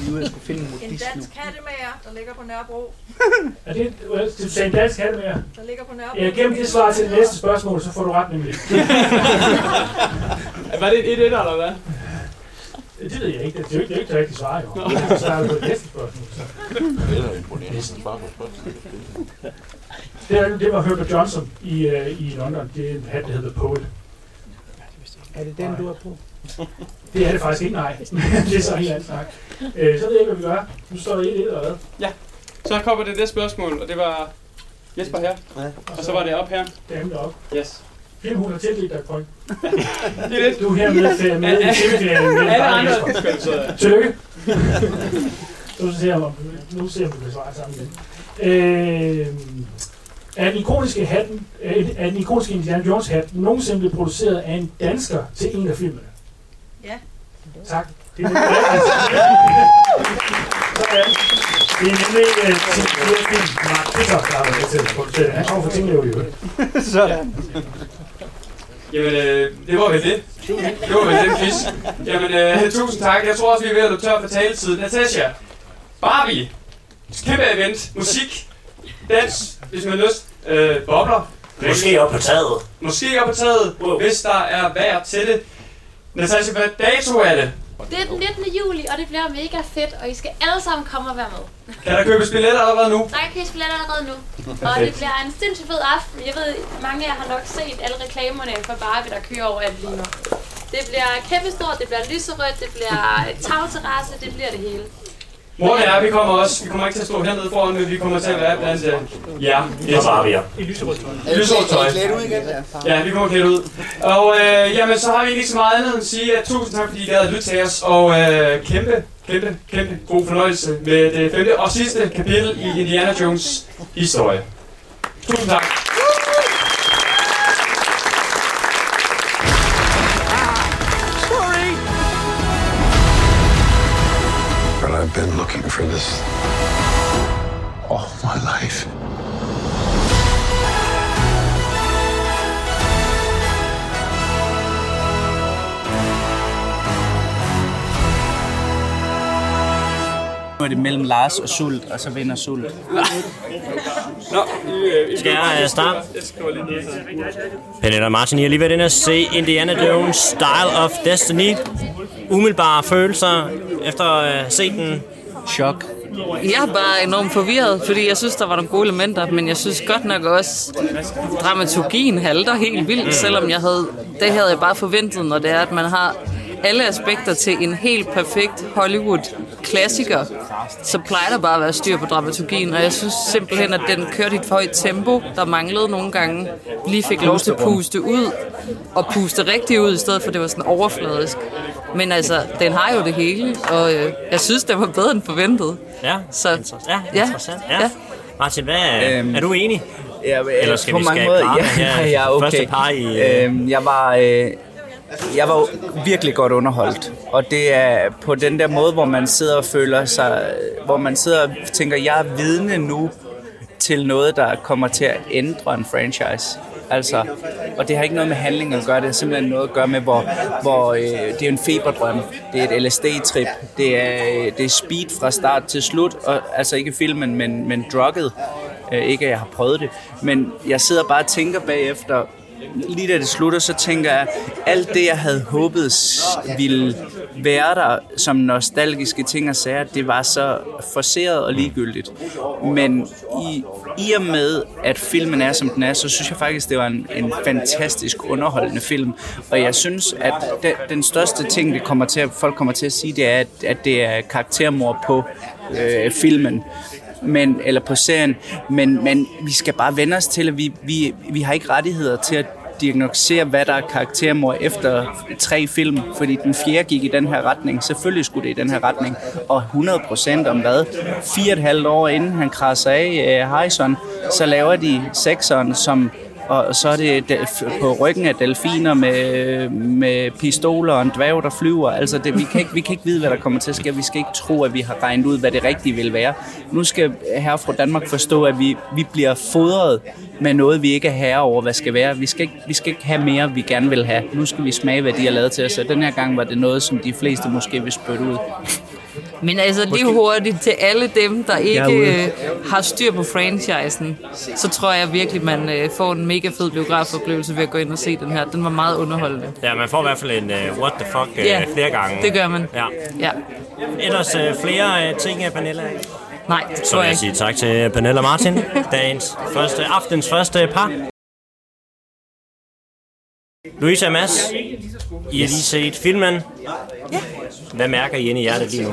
S5: Nu jeg skulle finde en
S6: En dansk kattemager, der ligger på Nørrebro.
S4: Er det, du sagde en dansk kattemager?
S6: Der ligger på Nørrebro.
S4: Ja, gennem det svar til det næste spørgsmål, så får du ret nemlig.
S3: Var det et 1 eller hvad?
S4: Det ved jeg ikke. Det er jo ikke det, er jo ikke det rigtige svar, jo. Det er svaret på det næste spørgsmål. Så.
S7: Det er imponerende. Svar på spørgsmålet.
S4: Det, er- det var Herbert Johnson i, uh, i London. Det er en hat, der hedder Poet.
S5: Er det den, du har på?
S4: Det er det faktisk ikke, nej. det er så helt anden snak. Øh, så ved jeg ikke, hvad vi gør. Nu står der 1-1 eller hvad?
S3: Så kommer det næste spørgsmål, og det var Jesper her, og så var det op her.
S4: Damen deroppe.
S3: Yes.
S4: Filmhund har tildelt dig point.
S3: Det er det.
S4: Du er her med, med i semifinalen. med
S3: Alle andre.
S4: Tillykke. nu ser jeg, om, nu ser jeg, om du kan svare sammen igen. Øh, er den ikoniske hatten, øh, er den ikoniske Indiana Jones hat nogensinde blevet produceret af en dansker til en af filmene?
S6: Ja.
S4: Tak. Det er nemlig. Det er nemlig øh, til flere film, Mark Peter, der har været med til at producere. Han kommer fra Tinglev i øvrigt.
S5: Sådan.
S3: Jamen, øh, det var vel det. Det var vel den quiz. Jamen, øh, tusind tak. Jeg tror også, vi er ved at løbe tør for taletid. Natasha, Barbie, kæmpe event, musik, dans, hvis man har lyst, øh, bobler,
S2: Måske op på taget.
S3: måske op på taget,
S2: Wow.
S3: hvis der er vejr til det. Natasha, hvad dato er det?
S8: Det er den 19. juli, og det bliver mega fedt, og I skal alle sammen komme og være med.
S3: Kan der købes billetter allerede nu?
S8: Der kan købes billetter allerede nu. Og det bliver en sindssygt fed aften. Jeg ved, mange af jer har nok set alle reklamerne for Barbie, der kører over alt lige nu. Det bliver kæmpestort, det bliver lyserødt, det bliver tagterrasse, det bliver det hele.
S3: Morten og jeg, vi kommer også. Vi kommer ikke til at stå hernede foran, men vi kommer til at være blandt øh, jer.
S2: Det er bare vi er.
S4: I lyserødt tøj.
S3: Lyserødt tøj.
S5: Er I klædt ud igen?
S3: Ja, vi kommer klædt ud. Og øh, jamen, så har vi ikke så meget andet end at sige, at tusind tak, fordi I gad at lytte til os. Og øh, kæmpe, kæmpe, kæmpe god fornøjelse med det femte og sidste kapitel i Indiana Jones historie. Tusind tak.
S9: Lars og Sult, og så vinder Sult.
S3: Nå, I, øh, I
S2: Skal jeg øh, starte? Pernille og Martin, I har lige været inde og se Indiana Jones Style of Destiny. Umiddelbare følelser efter at have set den.
S9: Chok.
S10: Jeg er bare enormt forvirret, fordi jeg synes, der var nogle gode elementer, men jeg synes godt nok også, dramaturgien halter helt vildt, selvom jeg havde, det havde jeg bare forventet, når det er, at man har alle aspekter til en helt perfekt Hollywood-klassiker, så plejer der bare at være styr på dramaturgien, og jeg synes simpelthen, at den kørte i et for højt tempo, der manglede nogle gange, lige fik lov til at puste ud, og puste rigtig ud, i stedet for at det var sådan overfladisk. Men altså, den har jo det hele, og øh, jeg synes, det var bedre end forventet.
S2: Ja,
S10: så,
S2: ja,
S10: ja,
S2: interessant. Ja.
S10: ja.
S2: Martin, hvad, øhm, er du enig?
S5: Ja,
S2: Eller skal
S5: på
S2: vi
S5: mange
S2: skabe
S5: måder,
S2: par?
S5: ja, ja, okay.
S2: Første par i... Øh,
S5: Øhm, jeg var... Øh, jeg var virkelig godt underholdt, og det er på den der måde, hvor man sidder og føler sig, hvor man sidder og tænker, jeg er vidne nu til noget, der kommer til at ændre en franchise. Altså, og det har ikke noget med handling at gøre, det har simpelthen noget at gøre med, hvor, hvor øh, det er en feberdrøm, det er et LSD-trip, det er, øh, det er speed fra start til slut, og, altså ikke filmen, men, men drugget. Øh, ikke at jeg har prøvet det, men jeg sidder bare og tænker bagefter, lige da det slutter, så tænker jeg, alt det, jeg havde håbet ville være der som nostalgiske ting og sager, det var så forceret og ligegyldigt. Men i, i og med, at filmen er, som den er, så synes jeg faktisk, det var en, en fantastisk underholdende film. Og jeg synes, at den, den største ting, det kommer til, at folk kommer til at sige, det er, at, at det er karaktermor på øh, filmen men, eller på serien, men, men vi skal bare vende os til, at vi, vi, vi har ikke rettigheder til at diagnostisere, hvad der er karaktermor efter tre film, fordi den fjerde gik i den her retning. Selvfølgelig skulle det i den her retning. Og 100% om hvad? Fire og et halvt år inden han krasser af uh, Harrison, så laver de sekseren, som og så er det på ryggen af delfiner med, med pistoler og en dværg, der flyver. Altså, det, vi, kan ikke, vi kan ikke vide, hvad der kommer til at ske. Vi skal ikke tro, at vi har regnet ud, hvad det rigtige vil være. Nu skal herre fra Danmark forstå, at vi, vi bliver fodret med noget, vi ikke er herre over, hvad skal være. Vi skal, ikke, vi skal ikke have mere, vi gerne vil have. Nu skal vi smage, hvad de har lavet til os. Og den her gang var det noget, som de fleste måske vil spytte ud.
S10: Men altså lige hurtigt til alle dem, der ikke
S5: Jeg
S10: øh, har styr på franchisen, så tror jeg virkelig, man øh, får en mega fed biografoplevelse ved at gå ind og se den her. Den var meget underholdende.
S2: ja, man får i hvert fald en uh, what the fuck uh,
S10: Ja,
S2: flere gange.
S10: det gør man.
S2: Ja.
S10: Ja.
S2: Ellers uh, flere uh, ting af Pernilla?
S10: Nej, det
S2: Så
S10: tror
S2: vil
S10: jeg
S2: jeg
S10: ikke.
S2: sige tak til Pernilla og Martin, dagens første, aftens første par. Louise og Mads, I har lige set filmen. Hvad mærker I inde i hjertet lige nu?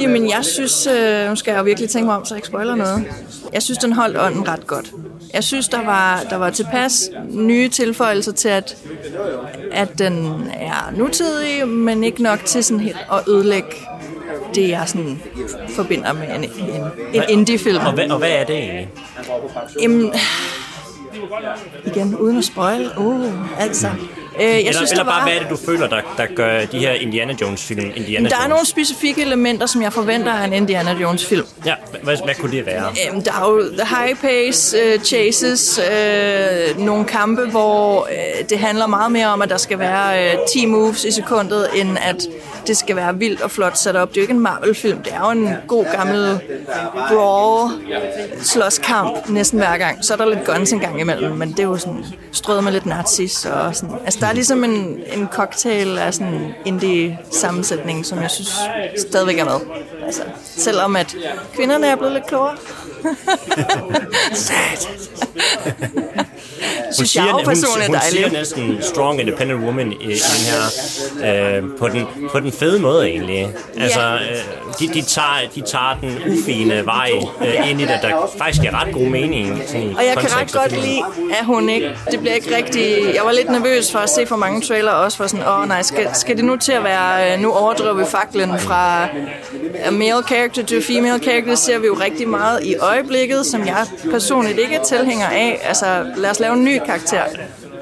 S11: Jamen, jeg synes, øh, nu skal jeg jo virkelig tænke mig om, så jeg ikke spoiler noget. Jeg synes, den holdt ånden ret godt. Jeg synes, der var, der var tilpas nye tilføjelser til, at, at den er nutidig, men ikke nok til sådan helt at ødelægge det, jeg sådan forbinder med en, en, en indie-film.
S2: Og hvad, og hvad er det egentlig?
S11: Jamen, igen, uden at spoil. Uh, altså. Øh, jeg
S2: eller,
S11: synes,
S2: eller bare,
S11: var...
S2: hvad er det, du føler, der, der gør de her Indiana Jones-film Indiana
S11: Der er
S2: Jones?
S11: nogle specifikke elementer, som jeg forventer af en Indiana Jones-film.
S2: Ja, hvad, hvad kunne det være?
S11: Øhm, der er jo the high pace uh, chases, uh, nogle kampe, hvor uh, det handler meget mere om, at der skal være uh, 10 moves i sekundet, end at det skal være vildt og flot sat op. Det er jo ikke en Marvel-film, det er jo en god gammel brawl slåskamp næsten hver gang. Så er der lidt guns en gang imellem, men det er jo sådan strøget med lidt nazis og sådan. Altså der er ligesom en, en cocktail af sådan indie sammensætning, som jeg synes stadigvæk er med. Altså, selvom at kvinderne er blevet lidt klogere. synes jeg jo
S2: hun,
S11: personligt er
S2: hun siger
S11: dejligt.
S2: næsten strong independent woman i, i den her, øh, på, den, på den fede måde egentlig. Altså, øh, de, de, tager, de tager den ufine vej øh, ind i det, der faktisk er ret god mening. Sådan,
S11: Og jeg kan ret godt lide, at hun ikke... Det bliver ikke rigtig... Jeg var lidt nervøs for at se for mange trailer også, for sådan, åh oh, nej, skal, skal det nu til at være... øh, Nu overdriver vi faklen fra a male character to female character, ser vi jo rigtig meget i øjeblikket, som jeg personligt ikke er tilhænger af. Altså, lad os lave en ny karakter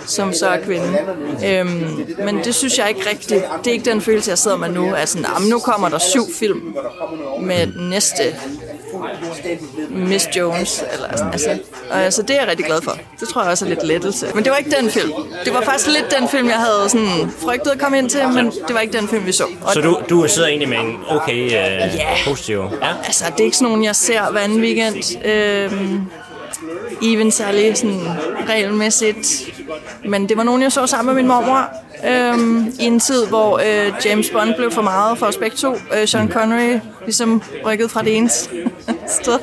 S11: som så er kvinde. Øhm, men det synes jeg ikke rigtigt. Det er ikke den følelse, jeg sidder med nu. Altså, nah, men nu kommer der syv film med den næste Miss Jones. Eller sådan, altså, og altså, det er jeg rigtig glad for. Det tror jeg også er lidt lettelse. Men det var ikke den film. Det var faktisk lidt den film, jeg havde sådan frygtet at komme ind til, men det var ikke den film, vi så. Og
S2: Så du, du sidder egentlig med en okay øh, positiv... Ja.
S11: Altså, det er ikke sådan nogen, jeg ser hver anden weekend. Øhm, even særlig sådan regelmæssigt. Men det var nogen, jeg så sammen med min mormor. Øhm, I en tid, hvor øh, James Bond blev for meget for os begge to. Øh, Sean Connery ligesom rykkede fra det ene sted.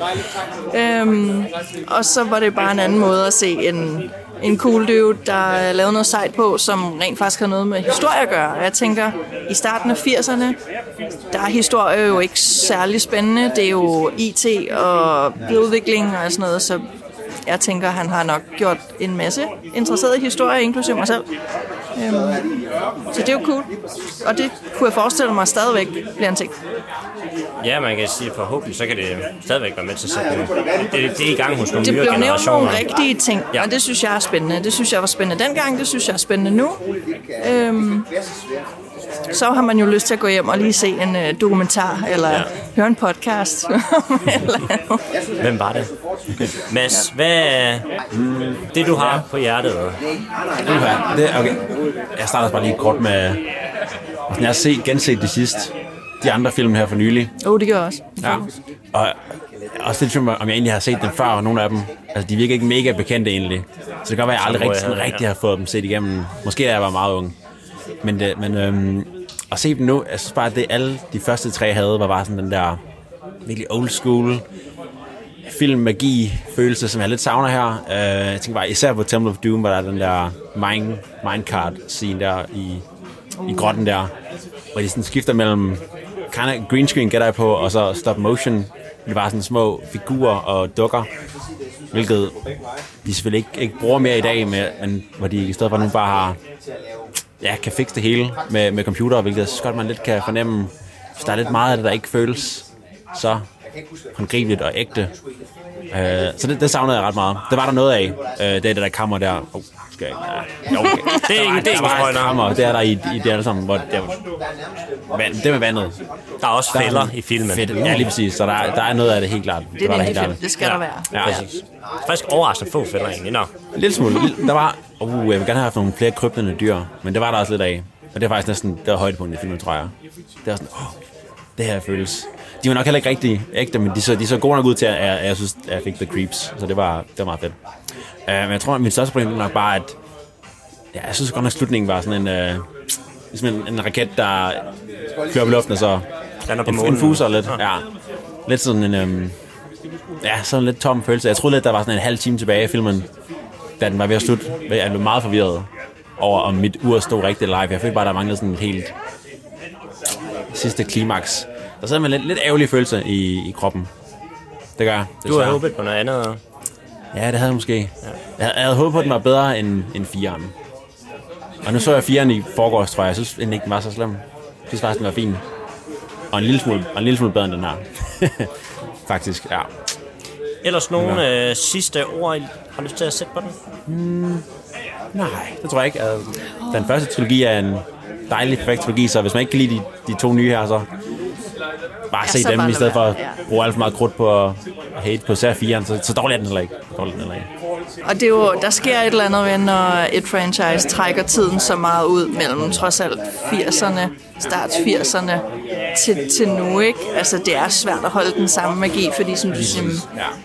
S11: Øhm, og så var det bare en anden måde at se en, en cool dude, der lavede noget sejt på, som rent faktisk har noget med historie at gøre. Jeg tænker, i starten af 80'erne, der er historie jo ikke særlig spændende. Det er jo IT og udvikling og sådan noget, så jeg tænker, han har nok gjort en masse interesserede historier, inklusive mig selv. Øhm, så det er jo cool. Og det kunne jeg forestille mig stadigvæk bliver en ting.
S2: Ja, man kan sige, forhåbentlig, så kan det stadigvæk være med til at sætte det, det, det er i gang hos nogle
S11: Det
S2: nye
S11: blev nævnt
S2: generationer.
S11: nogle rigtige ting,
S2: ja.
S11: og det synes jeg er spændende. Det synes jeg var spændende dengang, det synes jeg er spændende nu. Øhm, så har man jo lyst til at gå hjem og lige se en uh, dokumentar, eller ja. høre en podcast. eller.
S2: Hvem var det? Mads, hvad er det, du har på hjertet?
S12: Uha, det, okay. Jeg starter bare lige kort med... Jeg har set, genset de sidste, de andre film her for nylig.
S11: oh, det gør jeg også.
S12: Ja. Og også lidt tvivl om, jeg egentlig har set dem før, og nogle af dem. Altså, de virker ikke mega bekendte egentlig. Så det kan godt være, at jeg aldrig rigtig, sådan, rigtig har fået dem set igennem. Måske da jeg var meget ung. Men, det, men øhm, at se dem nu, jeg synes bare, at det alle de første tre havde, var bare sådan den der virkelig old school film magi følelse, som jeg lidt savner her. Uh, jeg tænker bare, især på Temple of Doom, hvor der er den der mind, minecart scene der i, i grotten der, hvor de sådan skifter mellem kind of green screen gætter jeg på, og så stop motion. Det var sådan små figurer og dukker, hvilket de selvfølgelig ikke, ikke bruger mere i dag, med, men hvor de i stedet for nu bare har, ja, kan fikse det hele med, med computer, hvilket jeg synes godt, man lidt kan fornemme, hvis der er lidt meget af det, der ikke føles så håndgribeligt og ægte. Øh, så det, det savnede jeg ret meget. Det var der noget af. øh, det er det der kammer der. Oh, skal jeg ikke? Jo, okay.
S2: Det er ikke- det er
S12: Der
S2: ikke
S12: kammer. Det er der i, i det alle sammen, hvor det, vand, det med vandet.
S2: Der er også
S12: Der er
S2: fælder
S12: sådan
S2: i filmen.
S12: Fedt. Ja, lige præcis. Så der, er- der er noget af det helt klart.
S11: Det er
S12: der
S11: indie
S12: helt klart.
S11: Det skal der være.
S12: Ja,
S11: Ja.
S12: præcis.
S2: Faktisk overraskende få fælder egentlig. Nå.
S12: En lille smule. Der var, uh, jeg vil gerne have haft nogle flere kryptende dyr, men det var der også lidt af. Og det er faktisk næsten, det var højdepunktet i filmen, tror jeg. Det var sådan, åh, det her føles. De var nok heller ikke rigtig ægte, men de så, de så gode nok ud til, at jeg, jeg synes, at jeg fik the creeps. Så det var, det var meget fedt. Uh, men jeg tror, at min største problem er nok bare, at ja, jeg synes godt nok, slutningen var sådan en, uh, ligesom en, en raket, der flyver op i luften, og så
S2: Lander på
S12: en, en fuser lidt. Ja. Lidt sådan en, um, ja, sådan en lidt tom følelse. Jeg troede lidt, der var sådan en halv time tilbage i filmen, da den var ved at slutte. Jeg blev meget forvirret over, om mit ur stod rigtigt live. Jeg følte bare, der manglede sådan et helt sidste klimaks. Der sad med lidt, lidt ærgerlig følelse i, i kroppen. Det gør jeg.
S2: Du
S12: desværre.
S2: håbet på noget andet.
S12: Ja, det havde jeg måske. Jeg havde, jeg havde håbet på, at den var bedre end, end 4'eren. Og nu så jeg 4'eren i forgårs, tror jeg. Jeg synes egentlig ikke, den var så slem. Jeg synes faktisk, den var fin. Og en lille smule, og en lille smule bedre end den her. Faktisk, ja.
S2: Ellers nogle øh, sidste ord, har lyst til at sætte på den?
S12: Mm, nej, det tror jeg ikke. Altså, Den første trilogi er en dejlig, perfekt trilogi, så hvis man ikke kan lide de, de to nye her, så bare se dem, i stedet for at bruge alt for meget krudt på at hate på sær 4'eren. Så, så dårlig er den heller ikke. Dårlig er den heller ikke.
S11: Og det er jo, der sker et eller andet ved, når et franchise trækker tiden så meget ud mellem trods alt 80'erne, start 80'erne til, til nu, ikke? Altså, det er svært at holde den samme magi, fordi som du siger,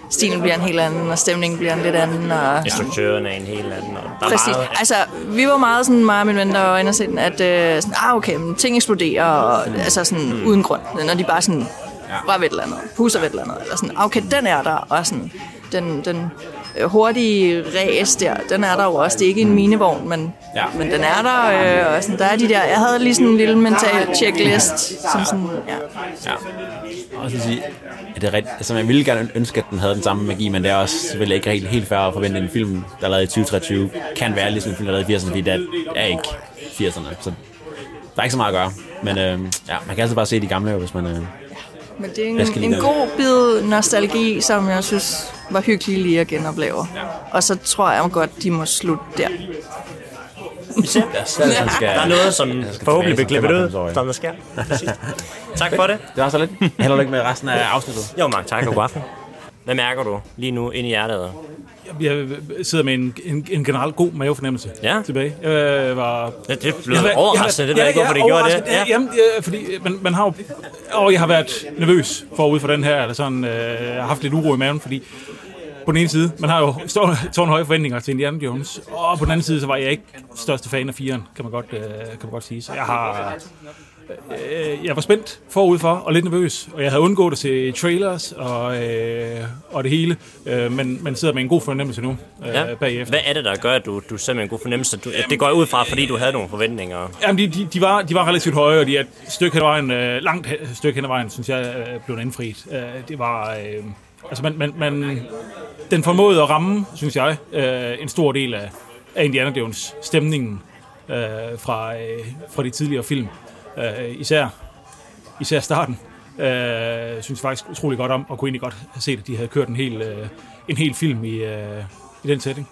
S11: stilen bliver en helt anden, og stemningen bliver en lidt anden, og...
S2: Instruktøren er en helt anden. Og der er
S11: Præcis.
S2: meget,
S11: Altså, vi var meget sådan, mig og min ven, der var inde og den, at øh, sådan, ah, okay, men ting eksploderer, og, altså sådan mm. uden grund. Når de bare sådan rører ved et eller andet, puster ved et eller andet, eller sådan, ah, okay, den er der, og sådan, den, den hurtige ræs der, den er der jo også. Det er ikke en minevogn, men,
S12: Ja.
S11: men den er der, øh, og sådan, der er de der, jeg havde lige sådan en lille mental checklist, som sådan, ja.
S12: Ja. Og lige sige, at det er rigtigt. Altså, man ville gerne ønske, at den havde den samme magi, men det er også selvfølgelig ikke helt, helt fair at forvente, en film, der er lavet i 2023, kan være ligesom en film, der er lavet i 80'erne, fordi det er ikke 80'erne. Så der er ikke så meget at gøre. Men øh, ja, man kan altid bare se de gamle, hvis man... Øh,
S11: Men det er en, en god bid nostalgi, som jeg synes var hyggelig lige at genopleve. Ja. Og så tror jeg godt, de må slutte der.
S2: Ser.
S12: han skal-
S2: der er noget, som forhåbentlig bliver klippet
S12: 95-årig.
S2: ud, som der sker. Tak for det.
S12: Det var så lidt. Held og lykke med resten af afsnittet.
S2: Jo, mange tak og god aften. Hvad mærker du lige nu ind i hjertet?
S13: Jeg sidder med en, en, en generelt god mavefornemmelse
S2: ja.
S13: tilbage. Jeg var...
S2: Det, det blev overraskende, det jeg ikke, hvorfor det gjorde det.
S13: Ja. Jamen, ja, fordi man, man har jo... Og jeg har været nervøs forud for den her, eller sådan, øh, jeg har haft lidt uro i maven, fordi på den ene side, man har jo stor, tårn høje forventninger til Indiana Jones, og på den anden side, så var jeg ikke største fan af firen, kan man godt, øh, kan man godt sige. Så jeg har øh, jeg var spændt forud for, og lidt nervøs, og jeg havde undgået at se trailers og, øh, og det hele, øh, men, men sidder med en god fornemmelse nu øh,
S2: Ja.
S13: bagefter.
S2: Hvad er det, der gør, at du, du sidder med en god fornemmelse? Du, at det går jeg ud fra, fordi du havde nogle forventninger.
S13: Jamen, de, de, de, var, de var relativt høje, og de er et stykke hen ad vejen, øh, langt stykke hen ad vejen, synes jeg, øh, blev indfriet. Øh, det var, øh, altså man, man, man, den formåede at ramme, synes jeg, øh, en stor del af, af Indiana Jones stemningen øh, fra, øh, fra de tidligere film. Øh, især, især starten. Øh, synes jeg faktisk utrolig godt om, og kunne egentlig godt have set, at de havde kørt en hel, øh, en hel film i, øh, i den setting.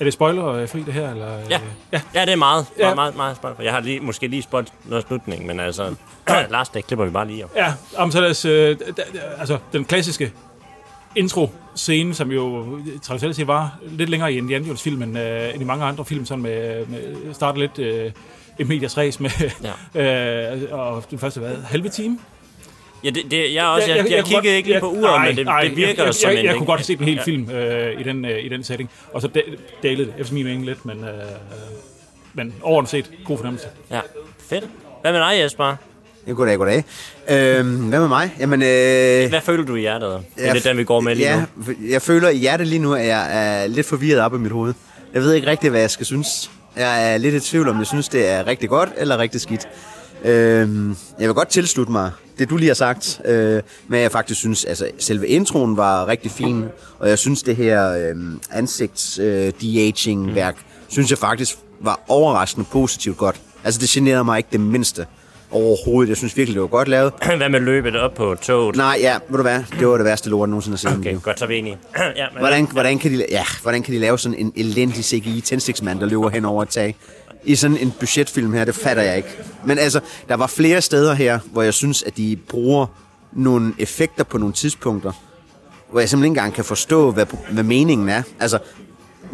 S13: Er det spoiler-fri det her? Eller?
S2: Ja.
S13: ja.
S2: Ja, det er meget,
S13: Ja.
S2: meget, meget, meget spøjt. Jeg har lige, måske lige spurgt noget slutning, men altså, Lars, det klipper vi bare lige.
S13: Ja, om så lad os, øh, altså den klassiske intro-scene, som jo traditionelt set var lidt længere i Indiana Jones film end, øh, end i mange andre film, sådan med, med starter lidt øh, en medias race med, ja. øh, og den første, hvad, halve time?
S2: Ja, det, det, jeg, er også, jeg, jeg, jeg,
S13: kunne
S2: kiggede
S13: godt-
S2: ikke lige på uret, men det, det virker
S13: jeg, jeg,
S2: som
S13: jeg,
S2: en...
S13: jeg, kunne godt have set en hel
S2: Ja.
S13: film øh, i, den, øh, i den setting, og så da- dalede det efter min mening lidt, men, øh, men overordnet set, god fornemmelse.
S2: Ja, fedt. Hvad med dig, Jesper?
S1: Ja, goddag, goddag. Øhm, hvad med mig? Jamen, øh,
S2: Hvad føler du i hjertet? Det er lidt den, vi går med lige
S1: ja,
S2: nu.
S1: Jeg føler i hjertet lige nu, at jeg er lidt forvirret op i mit hoved. Jeg ved ikke rigtig, hvad jeg skal synes. Jeg er lidt i tvivl om, jeg synes, det er rigtig godt eller rigtig skidt. Øhm, jeg vil godt tilslutte mig det, du lige har sagt, øh, men jeg faktisk synes, altså selve introen var rigtig fin, og jeg synes, det her øh, ansigts øh, de-aging værk, synes jeg faktisk var overraskende positivt godt. Altså det generede mig ikke det mindste overhovedet. Jeg synes virkelig, det var godt lavet.
S2: Hvad med løbet op på toget?
S1: Nej, ja, ved du hvad? Det var det værste lort, jeg nogensinde har set.
S2: Okay, godt, så er vi enige. ja, men,
S1: Hvordan, hvordan, kan de, ja, hvordan kan de lave sådan en elendig CGI tændstiksmand, der løber hen over et tag? I sådan en budgetfilm her, det fatter jeg ikke. Men altså, der var flere steder her, hvor jeg synes, at de bruger nogle effekter på nogle tidspunkter, hvor jeg simpelthen ikke engang kan forstå, hvad, hvad meningen er. Altså,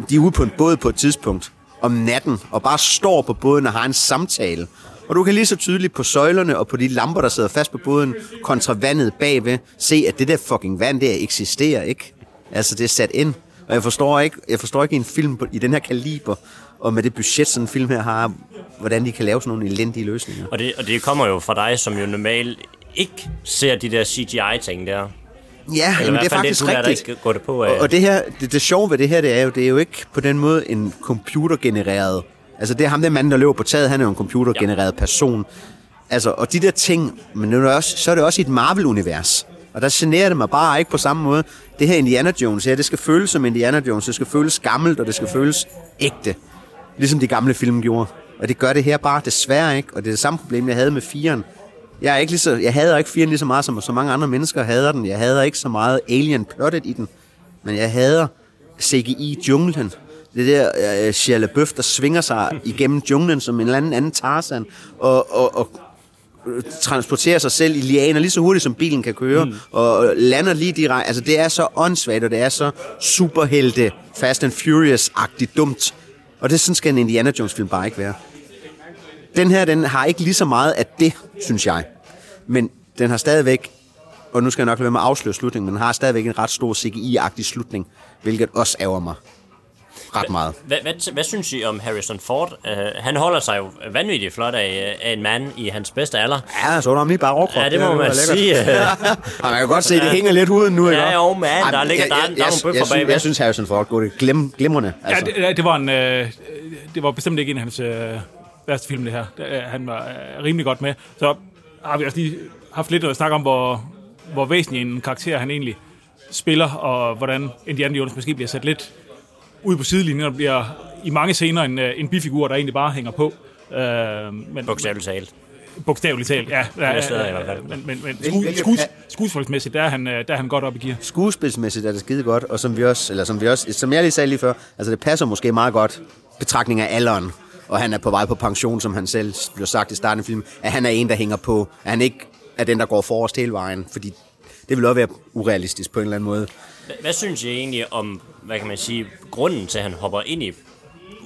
S1: de er ude på en båd på et tidspunkt om natten, og bare står på båden og har en samtale. Og du kan lige så tydeligt på søjlerne og på de lamper, der sidder fast på båden, kontra vandet bagved, se, at det der fucking vand der eksisterer ikke. Altså, det er sat ind. Og jeg forstår ikke, jeg forstår ikke en film på, i den her kaliber, og med det budget, sådan en film her har, hvordan de kan lave sådan nogle elendige løsninger.
S2: og, det, og det kommer jo fra dig, som jo normalt ikke ser de der CGI-ting der.
S1: Ja,
S2: Eller i
S1: jamen,
S2: hvert
S1: det er faktisk
S2: der, der
S1: rigtigt.
S2: ikke går det på.
S1: Og, og det her, det, det sjove ved det her, det er jo, det er jo ikke på den måde en computergenereret. Altså det er ham, der mand, der løber på taget, han er jo en computergenereret person. Altså, og de der ting, men nu er også, så er det også i et Marvel-univers. Og der generer det mig bare ikke på samme måde. Det her Indiana Jones her, det skal føles som Indiana Jones. Det skal føles gammelt, og det skal føles ægte. Ligesom de gamle film gjorde. Og det gør det her bare desværre ikke. Og det er det samme problem, jeg havde med firen. Jeg, er ikke lige så, jeg hader ikke firen lige så meget, som så mange andre mennesker hader den. Jeg hader ikke så meget alien-plottet i den. Men jeg hader CGI-junglen. Det der uh, Shia LaBeouf, der svinger sig igennem junglen som en eller anden anden Tarzan. Og, og, og øh, transporterer sig selv i lianer lige så hurtigt, som bilen kan køre, mm. og lander lige direkte. Altså, det er så åndssvagt, og det er så superhelte, Fast and Furious-agtigt dumt. Og det sådan skal en Indiana Jones-film bare ikke være. Den her, den har ikke lige så meget af det, synes jeg. Men den har stadigvæk, og nu skal jeg nok lade være med at afsløre slutningen, men den har stadigvæk en ret stor CGI-agtig slutning, hvilket også ærger mig ret meget.
S2: Hvad, hvad, hvad synes I om Harrison Ford? Uh, han holder sig jo vanvittigt flot af, af en mand i hans bedste alder.
S1: Ja, så er der lige bare overkrop.
S2: Ja, det må
S1: var
S2: man sige.
S1: Og man kan godt se, at det hænger lidt huden nu, ikke?
S2: Ja, jo, man,
S1: Ej,
S2: der ligger- der er-
S1: jeg-
S2: der er
S1: jeg-
S2: nogle bøffer
S1: jeg synes-
S2: bagved.
S1: Jeg synes, Harrison Ford går det glem, glimrende. Altså.
S13: Ja, det, ja, det var en, øh, det var bestemt ikke en af hans øh, værste film, det her. Det, øh, han var øh, rimelig godt med. Så har vi også lige haft lidt at snakke om, hvor, hvor væsentlig en karakter han egentlig spiller, og hvordan Indiana Jones måske bliver sat lidt ud på sidelinjen, og bliver i mange scener en, øh, en bifigur, der egentlig bare hænger på. Øh, men,
S2: Bogstaveligt talt.
S13: Bogstaveligt talt, ja. ja, ja,
S2: hvert fald.
S13: ja men, men, men sku, sku, skuespilsmæssigt, der er, han, øh, der er han godt op i gear.
S1: Skuespilsmæssigt er det skide godt, og som vi også, eller som vi også, som jeg lige sagde lige før, altså det passer måske meget godt, betragtning af alderen, og han er på vej på pension, som han selv blev sagt i starten af filmen, at han er en, der hænger på, at han ikke er den, der går forrest hele vejen, fordi det vil også være urealistisk på en eller anden måde.
S2: Hvad, synes I egentlig om, hvad kan man sige, grunden til, at han hopper ind i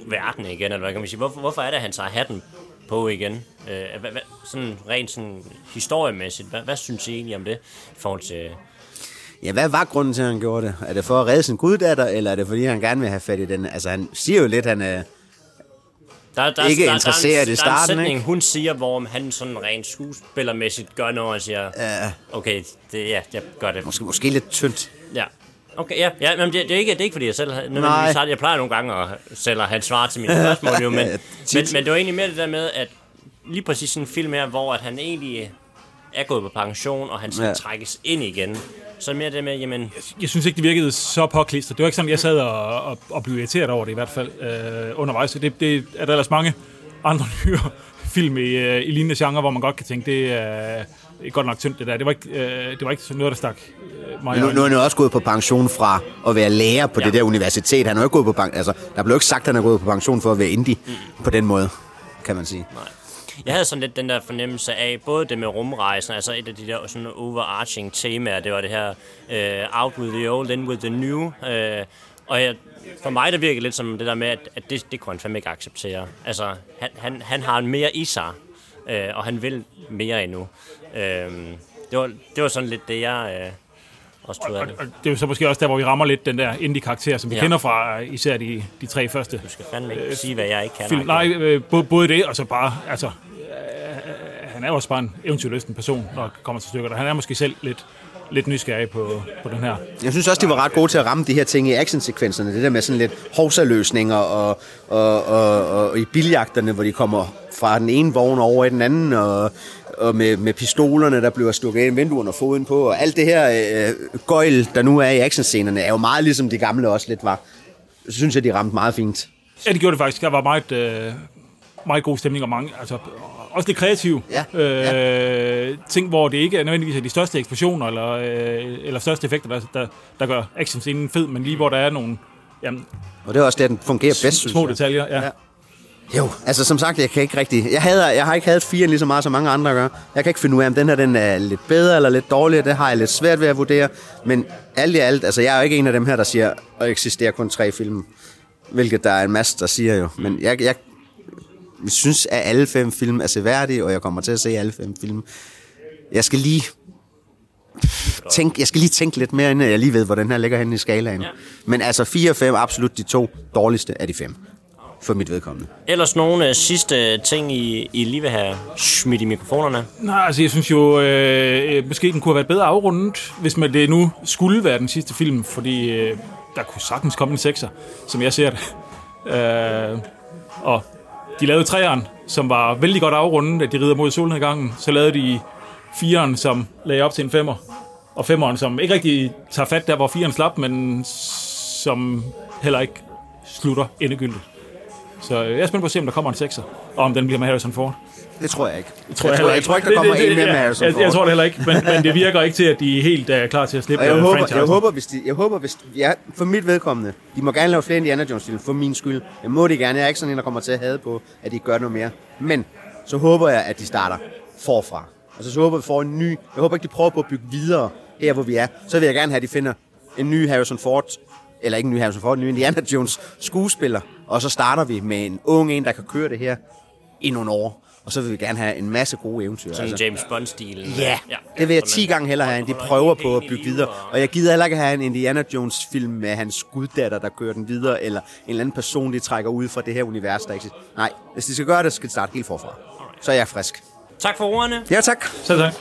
S2: verden igen, eller hvad kan man sige, hvorfor, hvorfor er det, at han tager hatten på igen? Øh, hvad, hvad, sådan rent sådan historiemæssigt, hvad, hvad synes I egentlig om det i forhold til...
S1: Ja, hvad var grunden til, at han gjorde det? Er det for at redde sin guddatter, eller er det fordi, han gerne vil have fat i den? Altså, han siger jo lidt, han er...
S2: Der, der,
S1: ikke
S2: der,
S1: interesseret
S2: der,
S1: i
S2: der, der er en
S1: starten,
S2: sætning,
S1: ikke?
S2: hun siger, hvor han sådan rent skuespillermæssigt gør noget og siger,
S1: ja.
S2: okay, det, ja, jeg gør det.
S1: Måske, måske lidt tyndt.
S2: Ja. Okay, ja, ja men det, det, er ikke, det er ikke, fordi jeg selv har- nødvendigvis har det. Jeg plejer nogle gange at selv at have et svar til mine spørgsmål, jo, men,
S1: Ja,
S2: men, men det var egentlig mere det der med, at lige præcis sådan en film her, hvor at han egentlig er gået på pension, og han skal
S13: Ja.
S2: trækkes ind igen. Så mere det med, jamen...
S13: Jeg synes ikke, det virkede så påklistret. Det var ikke sådan, jeg sad og, og, og blev irriteret over det i hvert fald øh, undervejs. Så Det, det er der ellers mange andre nyere film i, øh, i lignende genre, hvor man godt kan tænke, det er er godt nok tyndt det der. Det var ikke, øh, det var ikke noget, der stak øh, i
S1: Nu, nu er han jo også gået på pension fra at være lærer på ja. det der universitet. Han er jo ikke gået på pension. Altså, der blev ikke sagt, at han er gået på pension for at være indie mm. på den måde, kan man sige.
S2: Nej. Jeg havde sådan lidt den der fornemmelse af, både det med rumrejsen, altså et af de der sådan overarching temaer, det var det her uh, out with the old, in with the new. Uh, og jeg, for mig der virker lidt som det der med, at, at det, det kunne han fandme ikke acceptere. Altså, han, han, han har mere i sig, uh, og han vil mere endnu. Uh, det, var, det var sådan lidt det, jeg uh, også af det.
S13: Og det er jo så måske også der, hvor vi rammer lidt den der indie-karakter, som vi
S2: Ja.
S13: kender fra øh, især de, de tre første. Du
S2: skal fandme ikke sige, hvad jeg ikke kan.
S13: Film. Nej, øh, både, både det, og så bare, altså, øh, han er også bare en eventyrlysten person, når det kommer til stykker. Og han er måske selv lidt, lidt nysgerrig på, på den her.
S1: Jeg synes også, de var ret gode til at ramme de her ting i actionsekvenserne. Det der med sådan lidt hovsaløsninger og, og, og, og, og i biljagterne, hvor de kommer fra den ene vogn over i den anden, og, og med, med pistolerne, der bliver stukket ind i vinduerne og foden på, og alt det her øh, gøjl, der nu er i actionscenerne, er jo meget ligesom de gamle også lidt var. Så synes jeg, de ramte meget fint.
S13: Ja, det gjorde det faktisk. Der var meget, øh, meget god stemning og mange, altså også lidt kreative
S1: ja,
S13: øh, ting, hvor det ikke er nødvendigvis er de største eksplosioner eller, øh, eller største effekter, der, der, der gør actionscenen fed, men lige hvor der er nogle jamen,
S1: Og det er også der, den fungerer bedst, synes
S13: små detaljer. Ja.
S1: Ja. Jo, altså som sagt, jeg kan ikke rigtig... Jeg, hader, jeg har ikke haft fire lige så meget, som mange andre gør. Jeg kan ikke finde ud af, om den her den er lidt bedre eller lidt dårligere. Det har jeg lidt svært ved at vurdere. Men alt i alt, altså jeg er jo ikke en af dem her, der siger, at eksisterer kun tre film. Hvilket der er en masse, der siger jo. Men jeg, jeg, jeg synes, at alle fem film er seværdige, og jeg kommer til at se alle fem film. Jeg skal lige tænke, jeg skal lige tænke lidt mere, inden jeg lige ved, hvor den her ligger henne i skalaen. Ja. Men altså 4 og 5 absolut de to dårligste af de fem. For mit vedkommende.
S2: Ellers nogle øh, sidste ting, I, I lige vil have smidt i mikrofonerne?
S13: Nej, altså jeg synes jo, øh, måske den kunne have været bedre afrundet, hvis man det nu skulle være den sidste film, fordi øh, der kunne sagtens komme en sekser, som jeg ser det. Øh, og de lavede træeren, som var vældig godt afrundet, at de rider mod solnedgangen. Så lavede de firen, som lagde op til en femmer. Og femmeren, som ikke rigtig tager fat der, hvor firen slap, men som heller ikke slutter endegyldigt. Så jeg er spændt på at se, om der kommer en sekser, og om den bliver med Harrison Ford.
S1: Det tror jeg ikke.
S13: Det tror
S1: jeg,
S13: jeg,
S1: tror,
S13: heller
S1: jeg tror ikke, der kommer
S13: Det- det-
S1: en mere
S13: ja,
S1: med Harrison
S13: jeg,
S1: Ford.
S13: jeg tror det heller ikke, men, men det virker ikke til, at de helt er klar til at slippe
S1: Og jeg
S13: øh,
S1: håber, jeg håber, hvis de, jeg håber, hvis ja, for mit vedkommende, de må gerne lave flere Indiana Jones film, for min skyld. Jeg må de gerne. Jeg er ikke sådan en, der kommer til at have på, at de gør noget mere. Men så håber jeg, at de starter forfra. Altså så håber vi får en ny... Jeg håber ikke, de prøver på at bygge videre her, hvor vi er. Så vil jeg gerne have, at de finder en ny Harrison Ford, eller ikke en ny Harrison Ford, en ny Indiana Jones skuespiller. Og så starter vi med en ung en, der kan køre det her i nogle år. Og så vil vi gerne have en masse gode eventyr.
S2: Sådan altså. James Bond-stil.
S1: Ja, det vil jeg 10 gange hellere have, end de prøver på at bygge videre. Og jeg gider heller ikke have en Indiana Jones film med hans guddatter, der kører den videre, eller en eller anden person, de trækker ud fra det her univers, der eksisterer. Nej, hvis de skal gøre det, så skal de starte helt forfra. Så er jeg frisk.
S2: Tak for ordene.
S1: Ja, tak.
S13: Så tak.